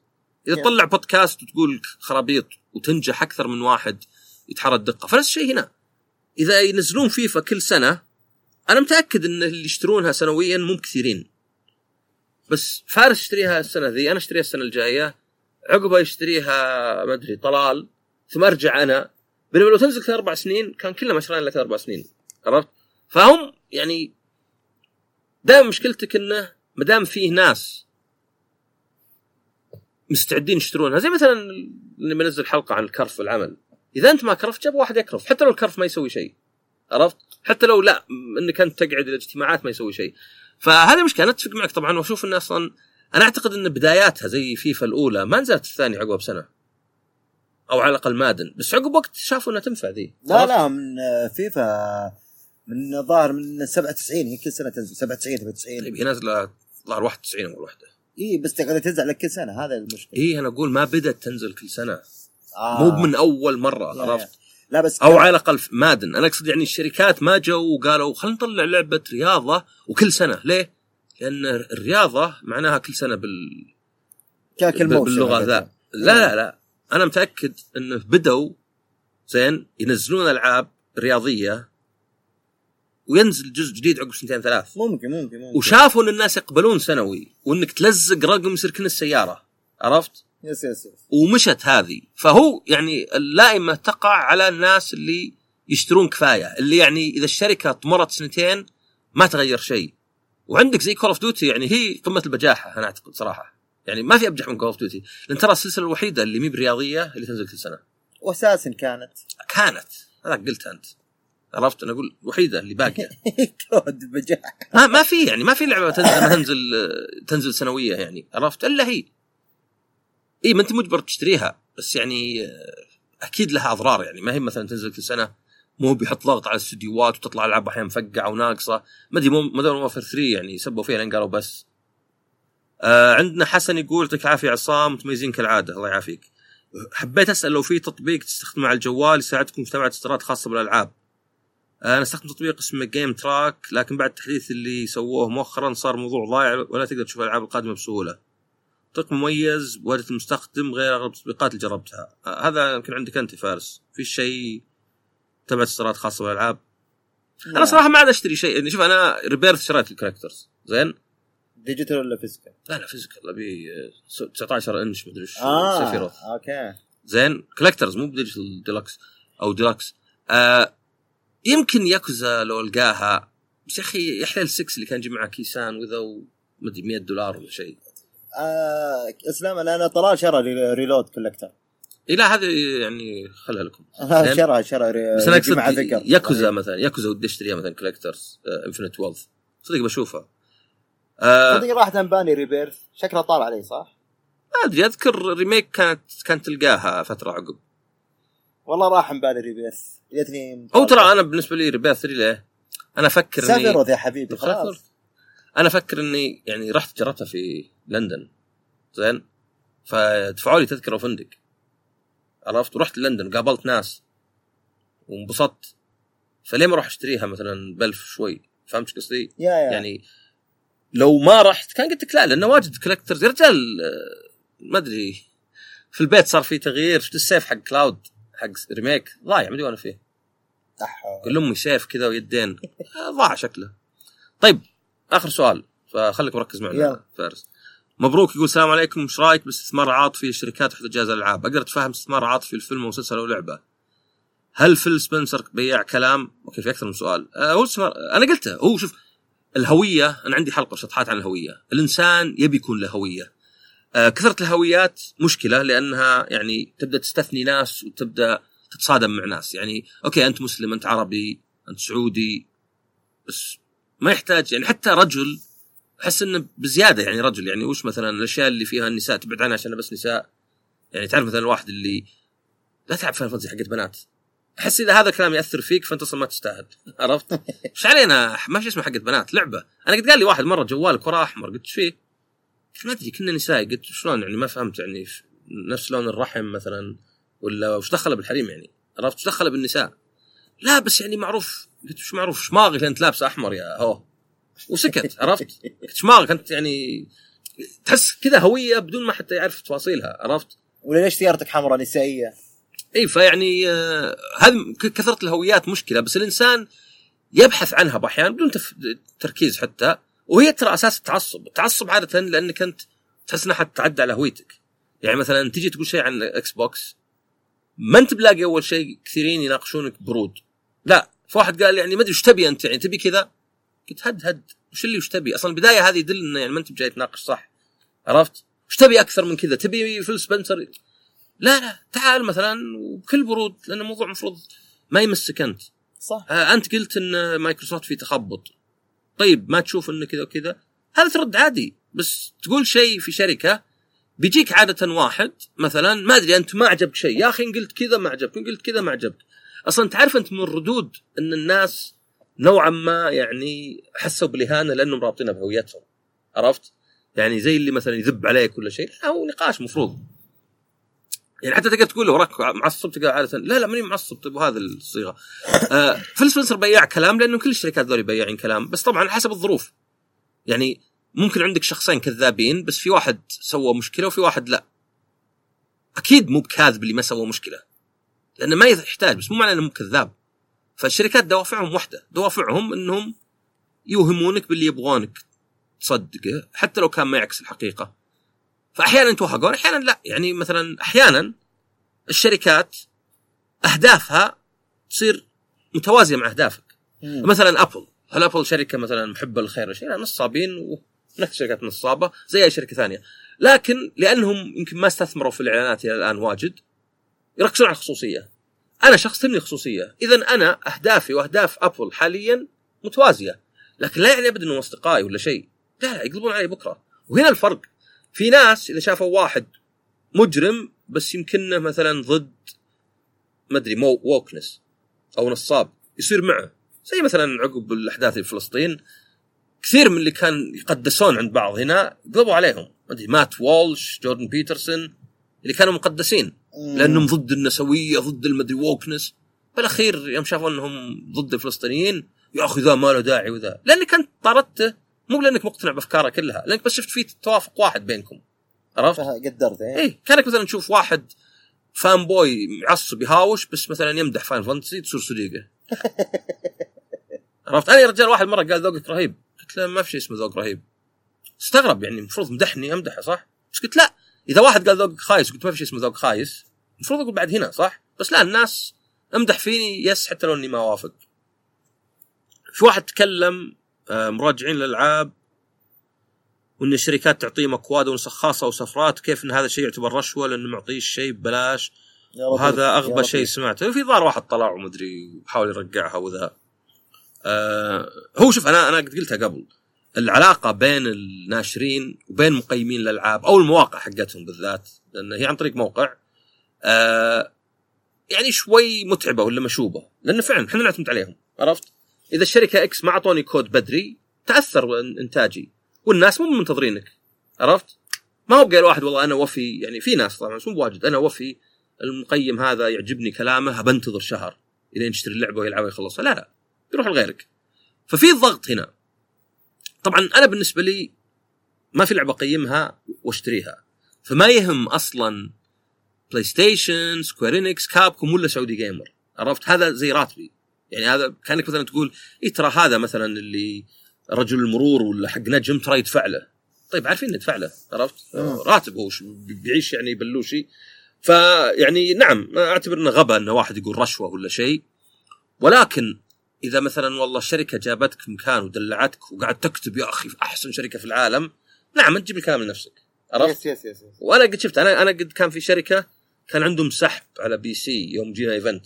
إذا. تطلع بودكاست وتقول خرابيط وتنجح أكثر من واحد يتحرى الدقة فنفس الشيء هنا. إذا ينزلون فيفا كل سنة أنا متأكد إن اللي يشترونها سنويا مو كثيرين بس فارس يشتريها السنة ذي أنا أشتريها السنة الجاية. عقبها يشتريها ما أدري طلال. ثم أرجع أنا. بينما لو ثلاث أربع سنين كان كلنا مشرين لك أربع سنين. عرفت؟ فهم يعني دائما مشكلتك إنه ما دام فيه ناس مستعدين يشترونها زي مثلا اللي بنزل حلقة عن الكرف والعمل. إذا أنت ما كرفت جاب واحد يكرف. حتى لو الكرف ما يسوي شيء. عرفت؟ حتى لو لا إنك أنت تقعد الاجتماعات ما يسوي شيء. فهذه مشكلة. أنا أتفق معك طبعا وأشوف انه أصلا أنا أعتقد إن بداياتها زي فيفا الأولى ما نزلت الثانية عقبها بسنة. أو على الأقل Madden. بس عقب وقت شافوا إنها تنفع ذي. لا؟ لا من فيفا من ظاهر من 97 هي كل سنة تنزل. 97 98 طيب هي نازلة ظهر 91 أول واحدة. إي بس تقعد تنزل لك كل سنة هذا المشكلة. إي أنا أقول ما بدأت تنزل كل سنة. آه. مو من أول مرة عرفت؟ لا بس أو على الأقل Madden. أنا أقصد يعني الشركات ما جو وقالوا خلينا نطلع لعبة رياضة وكل سنة. ليه؟ لأن الرياضة معناها كل سنة بال كاكل باللغة ذا. لا لا لا. أنا متأكد انه بدوا زين ينزلون ألعاب رياضية وينزل جزء جديد عقب سنتين ثلاث. ممكن ممكن ممكن. وشافوا إن الناس يقبلون سنوي وإنك تلزق رقم يصير كأنه السيارة. عرفت؟ yes yes yes ومشت هذه. فهو يعني اللائمة تقع على الناس اللي يشترون كفاية اللي يعني إذا الشركة طمرت سنتين ما تغير شيء. وعندك زي Call of Duty يعني هي قمة البجاحة أنا أعتقد صراحة. يعني ما في أبجح من Call of Duty لأن ترى السلسلة الوحيدة اللي مي برياضية اللي تنزل كل سنة. واساسا كانت. كانت. هذا قلت أنت. عرفت؟ أنا أقول الوحيده اللي باقية. COD بجاح ما ما في يعني ما في لعبة تنزل تنزل تنزل سنوية يعني. عرفت؟ إلا هي. إي ما أنت مجبر تشتريها بس يعني آه، أكيد لها أضرار يعني. ما هي مثلا تنزل كل سنة. مو بيحط ضغط على الاستديوهات وتطلع العاب أحيانا مفقعة وناقصة. ما أدري Modern Warfare 3 يعني سبوا فيها لين قالوا بس. آه عندنا حسن يقول يعطيك العافية عصام متميزين كالعادة الله يعافيك. حبيت أسأل لو في تطبيق تستخدمه على الجوال يساعدكم في متابعه استيراد خاصة بالألعاب. آه، أنا استخدم تطبيق اسمه GameTrack لكن بعد التحديث اللي سووه مؤخرا صار موضوع ضايع ولا تقدر تشوف الألعاب القادمة بسهولة. تطبيق مميز بواجهه المستخدم غير أغلب التطبيقات اللي جربتها. آه، هذا يمكن عندك أنت فارس. في شيء تبع استيراد خاصة بالألعاب. أنا صراحة ما عاد أشتري شيء. يعني شوف أنا Rebirth شريت ال collector's زين؟ digital ولا physical؟ لا لا physical. أبي آه، 19 إنش مدري إيش آه سيفيروث okay. زين؟ collector's مو ب digital deluxe أو ديلكس. آه يمكن ياكوزا لو ألقاها. بس يا أخي يا حليل 6 اللي كان يجي معه كيسان وذا مدري 100 دولار ولا شيء. آه إسلام أنا طلال شرى Re- Reload collector اي لا هذه يعني خلها لكم. شرى شرى ري- بس أنا أقصد ياكوزا مثلا ياكوزا ودي أشتريها مثلا كولكترز انفنت ويلث صدق بشوفها. آه صدق راحت انباني ريبيرث شكلها طال علي صح؟ ما أدري أذكر ريميك كانت كانت تلقاها فترة عقب. والله راح انباني ريبيرث جتني أو ترى أنا بالنسبة لي ريبير 3 ليه؟ أنا أفكر اني سافيروث يا حبيبي خلاص. أنا أفكر إني يعني رحت جربتها في لندن. زين؟ فدفعوا لي تذكرة وفندق. عرفت؟ ورحت لندن قابلت ناس. وانبسطت. فليه ما أروح اشتريها مثلا بألف شوي؟ فهمت قصدي؟ يعني لو ما رحت كان قلت لك لا لأنه واجد collector's يا رجال آه، ما أدري. في البيت صار في تغيير. شفت السيف حق كلاود حق Remake ضايع ما أدري وأنا فيه. كل أمي سيف كذا ويدين. آه، ضاع شكله. طيب آخر سؤال. فخليك مركز معنا. فارس. مبروك يقول السلام عليكم. إيش رأيك باستثمار عاطفي الشركات تحت جهاز الألعاب؟ أقدر أتفهم استثمار عاطفي الفيلم أو مسلسل أو لعبة. هل فيل سبنسر بياع كلام؟ okay في أكثر من سؤال. آه هو أنا قلته. هو شوف الهوية أنا عندي حلقة شطحات عن الهوية. الإنسان يبي يكون له هوية. آه كثرة الهويات مشكلة لأنها يعني تبدأ تستثني ناس وتبدأ تتصادم مع ناس. يعني okay أنت مسلم أنت عربي أنت سعودي بس ما يحتاج يعني حتى رجل أحس إنه بزيادة يعني رجل يعني وش مثلا الأشياء اللي فيها النساء تبعد عنها عشان بس نساء؟ يعني تعرف مثلا الواحد اللي لا تلعب فان فانتسي حقت بنات. أحس إذا هذا الكلام يأثر فيك فأنت أصلا ما تستاهل عرفت؟ إيش علينا؟ ما في اسمه حقت بنات لعبة. أنا قد قال لي واحد مرة جوالك وراه أحمر قلت إيش فيه؟ ما أدري كنا نسائي قلت شلون يعني ما فهمت يعني نفس لون الرحم مثلا ولا وش دخله بالحريم يعني عرفت؟ وش دخله بالنساء؟ لا بس يعني معروف قلت وش معروف؟ شماغك انت لابسه أحمر يا هو. وسكت عرفت؟ قلت شماغك انت يعني تحس كذا هوية بدون ما حتى يعرف تفاصيلها عرفت؟ ولا ليش سيارتك حمراء نسائية؟ إي فيعني آه، هذه كثرة الهويات مشكلة بس الإنسان يبحث عنها بأحيان بدون تف... تركيز حتى وهي ترى أساس التعصب، التعصب عادة لأنك أنت تحس إنها حتتعدى على هويتك. يعني مثلا تجي تقول شيء عن Xbox ما أنت بلاقي أول شيء كثيرين يناقشونك برود. لا في واحد قال يعني ما أدري إيش تبي أنت يعني تبي كذا؟ قلت هد هد. وش اللي وش تبي؟ أصلا البداية هذه يدل إنه يعني ما أنت بجاي تناقش صح. عرفت؟ وش تبي أكثر من كذا؟ تبي فيل سبنسر؟ لا لا. تعال مثلا وبكل برود لأن الموضوع المفروض ما يمسك أنت. صح. آه أنت قلت إن مايكروسوفت في تخبط. طيب ما تشوف إنه كذا وكذا. هذا ترد عادي. بس تقول شيء في شركة بيجيك عادة واحد مثلا ما أدري أنت ما عجبك شيء. يا أخي إن قلت كذا ما عجبك إن قلت كذا ما عجبك. أصلا تعرف أنت من الردود إن الناس نوعا ما يعني حسوا بالإهانة لأنهم رابطينها بهويتهم. عرفت؟ يعني زي اللي مثلا يذب عليك ولا شيء لا هو نقاش مفروض. يعني حتى تقدر تقول له وراك معصب تلقى عاده لا لا ماني معصب طيب وهذا الصيغة. آه فيل سبنسر بياع كلام لأنه كل الشركات ذولي بياعين كلام بس طبعا حسب الظروف. يعني ممكن عندك شخصين كذابين بس في واحد سوى مشكلة وفي واحد لا. أكيد مو بكاذب اللي ما سوى مشكلة لأنه ما يحتاج بس مو معناه إنه مو كذاب. فالشركات دوافعهم واحدة. دوافعهم إنهم يوهمونك باللي يبغونك تصدقه حتى لو كان ما يعكس الحقيقة. فاحيانا يتوهقون أحيانا لا. يعني مثلا أحيانا الشركات أهدافها تصير متوازية مع أهدافك. مم. مثلا أبل. هل أبل شركة مثلا محبه للخير ولا شيء لا نصابين ونفس شركات نصابه زي أي شركة ثانية. لكن لأنهم يمكن ما استثمروا في الإعلانات إلى الآن واجد يركزون على الخصوصية. أنا شخص تمني خصوصية. اذا أنا أهدافي وأهداف أبل حاليا متوازية. لكن لا يعني ابدا إنهم أصدقائي ولا شيء. لا لا يقلبون علي بكرة. وهنا الفرق. في ناس إذا شافوا واحد مجرم بس يمكنه مثلا ضد ما أدري مو wokeness أو نصاب يصير معه. زي مثلا عقب الأحداث في فلسطين. كثير من اللي كان يقدسون عند بعض هنا قلبوا عليهم. ما أدري مات وولش جوردن بيترسون اللي كانوا مقدسين. لأنهم ضد النسوية ضد ال مدري wokeness بالأخير يوم شافوا أنهم ضد الفلسطينيين يا أخي ذا ما له داعي وذا. لانك انت طردته مو لأنك مقتنع بافكاره كلها لأنك بس شفت فيه توافق واحد بينكم. عرفت؟ قدرت إيه. إيه كأنك مثلا تشوف واحد fanboy معصب يهاوش بس مثلا يمدح Final Fantasy تصير صديقه. عرفت؟ أنا يا رجال واحد مرة قال ذوقك رهيب. قلت له ما في شيء اسمه ذوق رهيب. استغرب يعني المفروض مدحني أمدحه صح؟ بس قلت لا. إذا واحد قال ذوقك خايس قلت ما في شيء اسمه ذوق خايس المفروض أقول بعد هنا صح؟ بس لا الناس أمدح فيني yes حتى لو إني ما اوافق في واحد تكلم آه، مراجعين الالعاب وإن الشركات تعطيه مكواد ونسخ خاصه وسفرات كيف إن هذا الشيء يعتبر رشوة لأنه معطيه الشيء ببلاش؟ وهذا أغبى. شيء سمعته. في ظهر واحد طلع ومدري وحاول يرجعها وذا. آه هو شوف أنا أنا قد قلتها قبل. العلاقة بين الناشرين وبين مقيمين الألعاب أو المواقع حقتهم بالذات لأن هي عن طريق موقع آه يعني شوي متعبة ولا مشوبة لأن فعلا إحنا نعتمد عليهم عرفت؟ إذا الشركة X ما أعطوني كود بدري تأثر إنتاجي والناس مو منتظرينك عرفت؟ ما هو بقال واحد والله أنا وفي يعني في ناس طبعا بس مو بواجد أنا وفي المقيم هذا يعجبني كلامه بنتظر شهر الين يشتري اللعبة ويلعبها ويخلصها لا لا يروح لغيرك ففي ضغط هنا طبعا أنا بالنسبة لي ما في لعبة أقيمها وأشتريها. فما يهم أصلا PlayStation Square Enix Capcom ولا Saudi Gamer عرفت؟ هذا زي راتبي. يعني هذا كأنك مثلا تقول إي ترى هذا مثلا اللي رجل المرور ولا حق نجم ترى يدفع له طيب عارفين ندفع له عرفت؟ مم. راتب هو بيعيش يعني بلوشي. فيعني نعم أعتبر إنه غبا انه واحد يقول رشوة ولا شيء. ولكن إذا مثلا والله الشركة جابتك مكان ودلعتك وقاعد تكتب يا أخي أحسن شركة في العالم. نعم انت تجيب الكلام لنفسك. عرفت؟ yes yes yes yes. وأنا قد شفت أنا أنا قد كان في شركة كان عندهم سحب على PC يوم جينا event.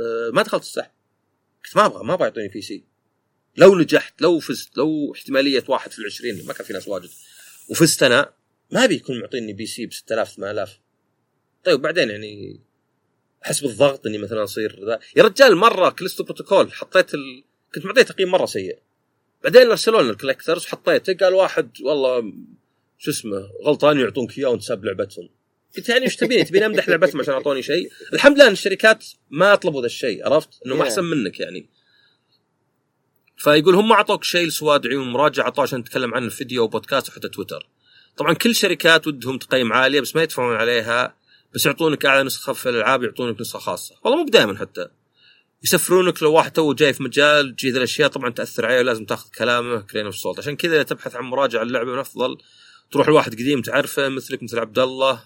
أه ما دخلت السحب. قلت ما أبغى ما أبغى يعطوني PC. لو نجحت لو فزت لو احتمالية واحد في العشرين ما كان في ناس واجد. وفزت أنا ما ابي يكون معطيني بي سي ب 6000 8000 طيب بعدين يعني احس بالضغط إني مثلا أصير ذا. يا رجال مرة Callisto Protocol حطيت ال... كنت معطيه تقييم مرة سيء. بعدين ارسلوا لنا ال collector's وحطيته قال واحد والله شو اسمه غلطان يعطونك إياه وانت ساب لعبتهم. قلت يعني إيش تبيني؟ تبيني أمدح لعبتهم عشان أعطوني شيء. الحمد لله إن الشركات ما طلبوا ذا الشيء عرفت؟ انهم. أحسن منك يعني. فيقول هم ما أعطوك شيء لسواد عيون مراجعة أعطوه عشان نتكلم عنه في فيديو وبودكاست وحتى تويتر. طبعا كل شركات ودهم تقيم عالية بس ما يدفعون عليها بس يعطونك أعلى نسخة في الألعاب يعطونك نسخة خاصة. والله مو دائما حتى. يسفرونك لو واحد تو جاي في مجال تجي ذي الأشياء طبعا تأثر عليه لازم تاخذ كلامه كرينه في الصوت عشان كذا تبحث عن مراجعة اللعبة من أفضل. تروح لواحد قديم تعرفه مثلك مثل عبد الله.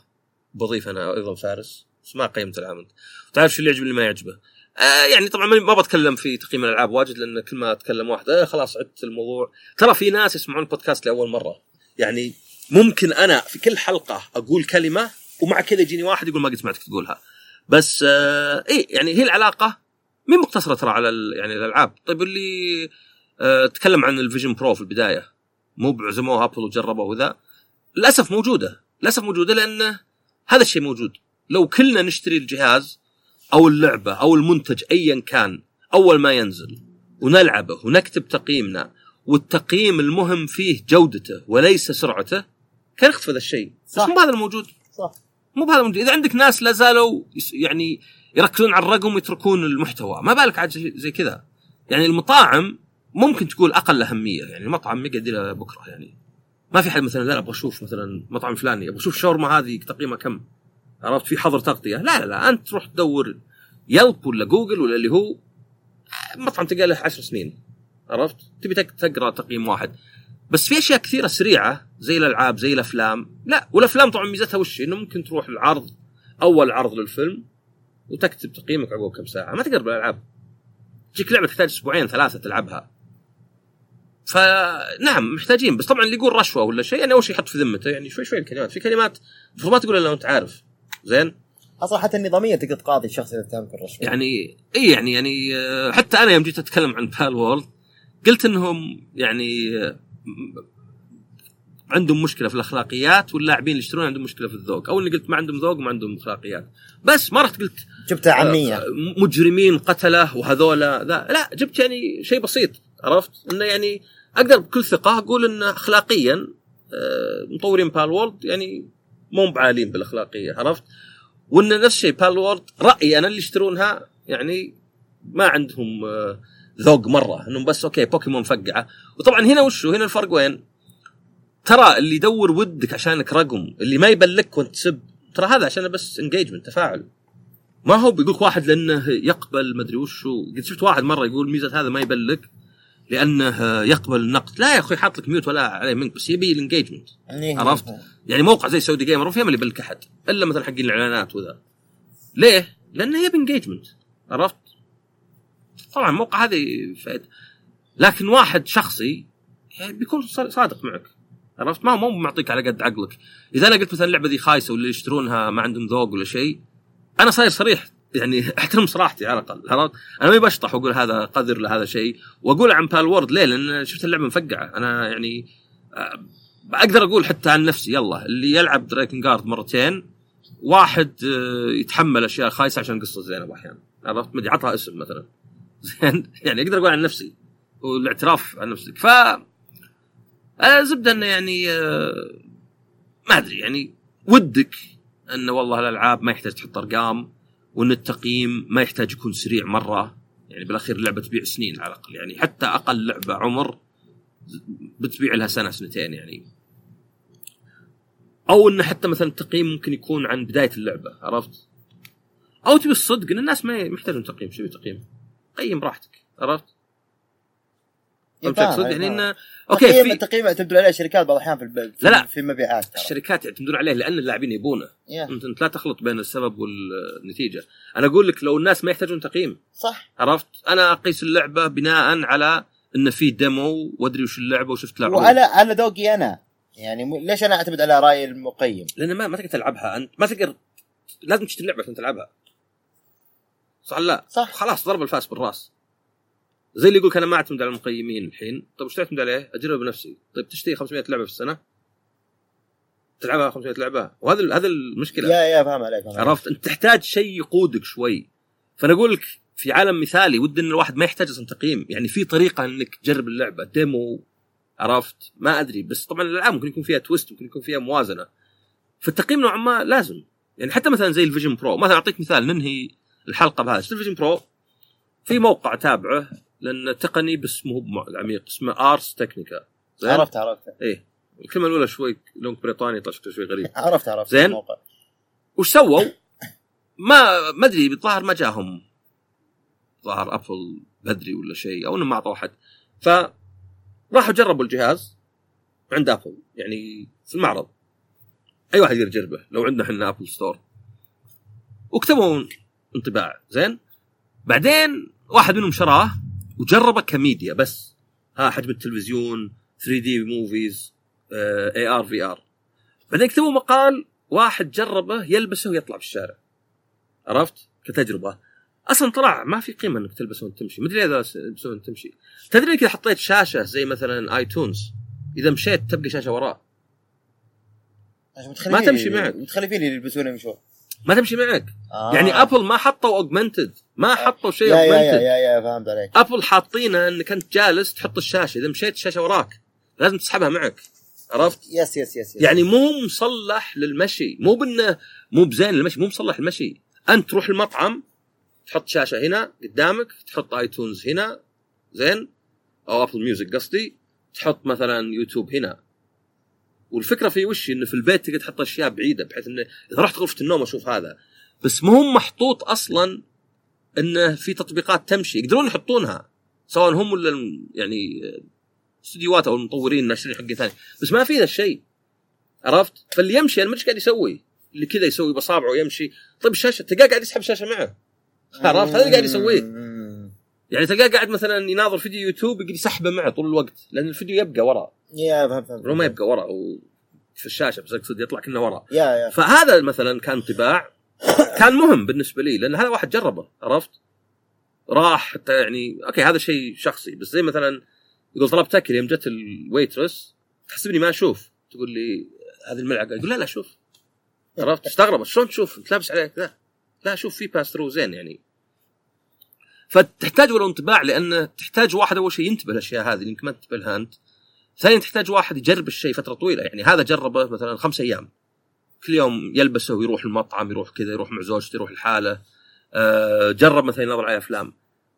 بضيف أنا أيضا فارس. بس ما قيمت العام أنت. تعرف شو اللي يعجب اللي ما يعجبه. آه يعني طبعا ما بتكلم في تقييم الألعاب واجد لأن كل ما أتكلم واحد آه خلاص عدت الموضوع. ترى في ناس يسمعون البودكاست لأول مرة. يعني ممكن أنا في كل حلقة أقول كلمة ومع كذا يجيني واحد يقول ما قد سمعتك تقولها. بس آه إيه يعني هي العلاقة مين مقتصرة ترى على يعني الألعاب. طيب اللي آه تكلم عن ال Vision Pro في البداية. مو بعزموها Apple وجربوا وذا. للأسف موجودة. للأسف موجودة لأنه هذا الشيء موجود. لو كلنا نشتري الجهاز أو اللعبة أو المنتج ايا كان أول ما ينزل ونلعبه ونكتب تقييمنا والتقييم المهم فيه جودته وليس سرعته كان يختفي ذا الشيء. صح. مو بهذا الموجود. صح. مو بهذا الموجود إذا عندك ناس لا زالوا يعني يركزون على الرقم ويتركون المحتوى. ما بالك عاد زي- كذا. يعني المطاعم ممكن تقول أقل أهمية. يعني المطعم يقعد إلى بكرة يعني. ما في حد مثلا لا أبغى أشوف مثلا مطعم فلاني أبغى أشوف شاورما هذه تقييمها كم. عرفت؟ في حظر تغطية. لا لا لا أنت تروح تدور يلب ولا جوجل ولا اللي هو مطعم تلقى له 10 سنين. عرفت؟ تبي تق- تقرأ تقييم واحد. بس في أشياء كثيرة سريعة زي الألعاب زي الأفلام. لا والأفلام طبعا ميزتها وش؟ إنه ممكن تروح العرض أول عرض للفيلم وتكتب تقييمك عقب كم ساعة. ما تقدر بالالعاب تجيك لعبة تحتاج أسبوعين ثلاثة تلعبها. فنعم محتاجين. بس طبعا اللي يقول رشوة ولا شيء يعني أول شيء يحط في ذمته يعني شوي شوي الكلمات. في كلمات المفروض ما تقول إلا وانت عارف. زين؟ أصلا حتى النظامية تقدر تقاضي الشخص إذا اتهمك بالرشوه يعني إي يعني يعني آه، حتى أنا يوم جيت أتكلم عن بال وورلد قلت إنهم يعني آه، عندهم مشكلة في الأخلاقيات واللاعبين اللي يشترون عندهم مشكلة في الذوق. أو اني قلت ما عندهم ذوق وما عندهم أخلاقيات. بس ما رحت قلت جبتها عاميه آه، مجرمين قتلة وهذولا لا لا جبت يعني شيء بسيط عرفت؟ إنه يعني أقدر بكل ثقة أقول إن اخلاقيا آه، مطورين بال وورد يعني مو بعالين بالأخلاقية عرفت؟ وإن نفس الشيء Palworld رأيي أنا اللي يشترونها يعني ما عندهم آه، ذوق مرة إنهم بس okay بوكيمون فقعة. وطبعا هنا وشو؟ هنا الفرق وين؟ ترى اللي يدور ودك عشانك رقم اللي ما يبلك وانت تسب ترى هذا عشان بس engagement تفاعل. ما هو بيقولك واحد لأنه يقبل مدري وشو. قد شفت واحد مرة يقول ميزة هذا ما يبلك لأنه يقبل النقد لا يا أخوي حاط لك mute ولا عليه منك بس يبي ال engagement يعني عرفت؟ يعني موقع زي Saudi Gamer ما اللي يبلك أحد إلا مثلا حقين الإعلانات وذا. ليه؟ لأنه يبي engagement عرفت؟ طبعا الموقع هذه فائده لكن واحد شخصي يعني بيكون صادق معك. عرفت؟ ما مو معطيك على قد عقلك. إذا أنا قلت مثلا اللعبة ذي خايسة واللي يشترونها ما عندهم ذوق ولا شيء أنا صاير صريح. يعني أحترم صراحتي على الأقل عرفت؟ أنا ما بشطح وأقول هذا قذر لهذا شيء وأقول عن Palworld ليه؟ لأن شفت اللعبة مفقعة. أنا يعني آه، أقدر أقول حتى عن نفسي يلا اللي يلعب دراكن جارد مرتين واحد آه، يتحمل أشياء خايسة عشان قصة زينب أحيانا عرفت؟ مدري عطها اسم مثلا. يعني أقدر أقول عن نفسي والاعتراف عن نفسك ف زبدة انه يعني آه، ما أدري يعني ودك انه والله الألعاب ما يحتاج تحط أرقام وأن التقييم ما يحتاج يكون سريع مرة. يعني بالأخير اللعبه تبيع سنين على الأقل. يعني حتى أقل لعبة عمر بتبيع لها سنة سنتين يعني. أو انه حتى مثلا التقييم ممكن يكون عن بداية اللعبة عرفت؟ أو تبي الصدق إن الناس ما يحتاجون تقييم. شو تقييم؟ قيم براحتك عرفت؟ فهمت اقصد؟ يعني إنه أوكي تقييم في التقييم يعتمدون عليه الشركات بعض الأحيان في الب... في, لا لا. في مبيعات ترى. الشركات يعتمدون عليه لأن اللاعبين يبونه. يا. أنت لا تخلط بين السبب والنتيجة. أنا أقول لك لو الناس ما يحتاجون تقييم. صح. عرفت؟ أنا أقيس اللعبة بناء على إن في ديمو وأدري وش اللعبة وشفت لعبه وعلى على ذوقي أنا. يعني م... ليش أنا أعتمد على رأي المقيم؟ لأن ما ما تقدر تلعبها. انت ما تقدر لازم تشتري اللعبه عشان تلعبها. صح؟ لا. صح. خلاص ضرب الفاس بالراس. زي اللي يقول أنا ما اعتمد على المقيمين الحين. طيب وش تعتمد عليه؟ أجرب بنفسي طيب تشتري 500 لعبة في السنة؟ تلعبها 500 لعبة؟ وهذا هذا المشكلة. يا يا فاهم عليك عليك. عرفت؟ أنت تحتاج شيء يقودك شوي. فأنا أقول لك في عالم مثالي ودي إن الواحد ما يحتاج أصلا تقييم. يعني في طريقة إنك تجرب اللعبة demo عرفت؟ ما أدري. بس طبعا الألعاب ممكن يكون فيها twist ممكن يكون فيها موازنة. فالتقييم نوعا ما لازم. يعني حتى مثلا زي ال Vision Pro مثلا أعطيك مثال ننهي الحلقة بهذا. ال Vision Pro في موقع تابعه لأن تقني بس مو عميق اسمه Ars Technica زين؟ عرفت عرفت. إيه. الكلمة الأولى شوي لون بريطاني شكله شوي غريب. عرفت عرفت. زين. الموقع. وش سووا؟ ما ما أدري بالظاهر ما جاهم. ظهر Apple بدري ولا شيء أو إنهم ما اعطوا أحد. ف راحوا جربوا الجهاز عند Apple يعني في المعرض. أي واحد يقدر يجربه لو عندنا إحنا Apple Store وكتبوا انطباع. زين؟ بعدين واحد منهم شراه وجربه كميديا بس. ها حجم التلفزيون 3D movies AR VR بعدين كتبوا مقال واحد جربه يلبسه ويطلع في الشارع. عرفت؟ كتجربة. أصلا طلع ما في قيمة إنك تلبسه وأنت تمشي. مدري إذا تلبسه وأنت تمشي. تدري إذا حطيت شاشة زي مثلا iTunes إذا مشيت تبقى شاشة وراه ما تمشي معك. متخلفين اللي يلبسون يمشون ما تمشي معك. آه. يعني Apple ما حطوا augmented ما حطوا شيء yeah yeah yeah, yeah, yeah فهمت عليك. Apple حاطينه إنك أنت جالس تحط الشاشة. إذا مشيت الشاشة وراك لازم تسحبها معك. عرفت؟ yes yes yes, yes. يعني مو مصلح للمشي. مو بإنه مو بزين للمشي مو مصلح للمشي. أنت تروح المطعم تحط شاشة هنا قدامك تحط iTunes هنا زين أو Apple Music قصدي تحط مثلا يوتيوب هنا. والفكرة في وش؟ إنه في البيت تقدر تحط أشياء بعيدة بحيث إنه إذا رحت غرفة النوم أشوف هذا. بس ما هو محطوط أصلا إنه في تطبيقات تمشي يقدرون يحطونها سواء هم ولا يعني استديوهات أو المطورين الناشرين حقين ثاني. بس ما في ذا الشيء. عرفت؟ فاللي يمشي أنا ما أدري إيش قاعد يسوي. اللي كذا يسوي بصابعه ويمشي طيب الشاشة تلقاه قاعد يسحب الشاشة معه. عرفت؟ هذا اللي قاعد يسويه. يعني تلقاه قاعد مثلا يناظر فيديو يوتيوب يقعد يسحبه معه طول الوقت لأن الفيديو يبقى ورا. يا فهمت فهمت ما يبقى ورا و في الشاشة بس اقصد يطلع كأنه ورا. يا يا. فهذا مثلا كان انطباع كان مهم بالنسبة لي لأن هذا واحد جربه عرفت؟ راح حتى يعني okay هذا شيء شخصي بس زي مثلا يقول طلبت أكل يوم جت ال waitress تحسبني ما أشوف. تقول لي هذه الملعقة. يقول لا لا شوف. عرفت؟ استغرب شلون تشوف؟ أنت لابس عليك لا لا شوف في pass through زين يعني. فتحتاج ولو انطباع؟ لأن تحتاج واحد أول شيء ينتبه الأشياء هذه اللي يمكن ما تنتبه لها أنت. ثانيا تحتاج واحد يجرب الشيء فترة طويلة. يعني هذا جربه مثلا خمس أيام. كل يوم يلبسه ويروح المطعم يروح كذا يروح مع زوجته يروح الحالة. آه، جرب مثلا يناظر عليه أفلام.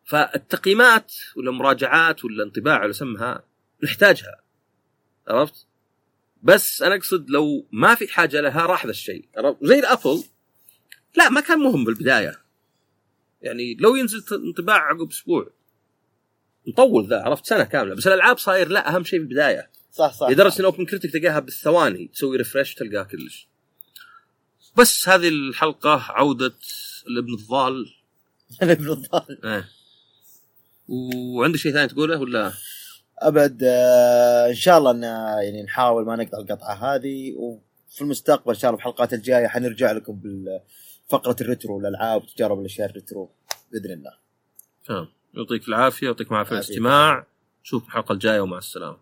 فالتقييمات ولا مراجعات ولا انطباع ولا سمها نحتاجها. عرفت؟ بس أنا أقصد لو ما في حاجة لها راح ذا الشيء؟ زي الأول. لا ما كان مهم بالبداية. يعني لو ينزل انطباع عقب أسبوع نطول ذا عرفت؟ سنة كاملة. بس الألعاب صاير لا أهم شيء بالبدايه صح صح لدرجه ان OpenCritic تلقاها بالثواني تسوي refresh تلقاها كلش. بس هذه الحلقة عودة الابن الضال. ابن الضال. إيه. وعندك شيء ثاني تقوله ولا؟ أبد آه، إن شاء الله إن يعني نحاول ما نقطع القطعة هذه. وفي المستقبل إن شاء الله في الحلقات الجاية حنرجع لكم بفقره ال retro الألعاب وتجارب الأشياء ال retro بإذن الله. تمام. يعطيك العافية يعطيك العافية. الاستماع نشوف الحلقة الجاية ومع السلامة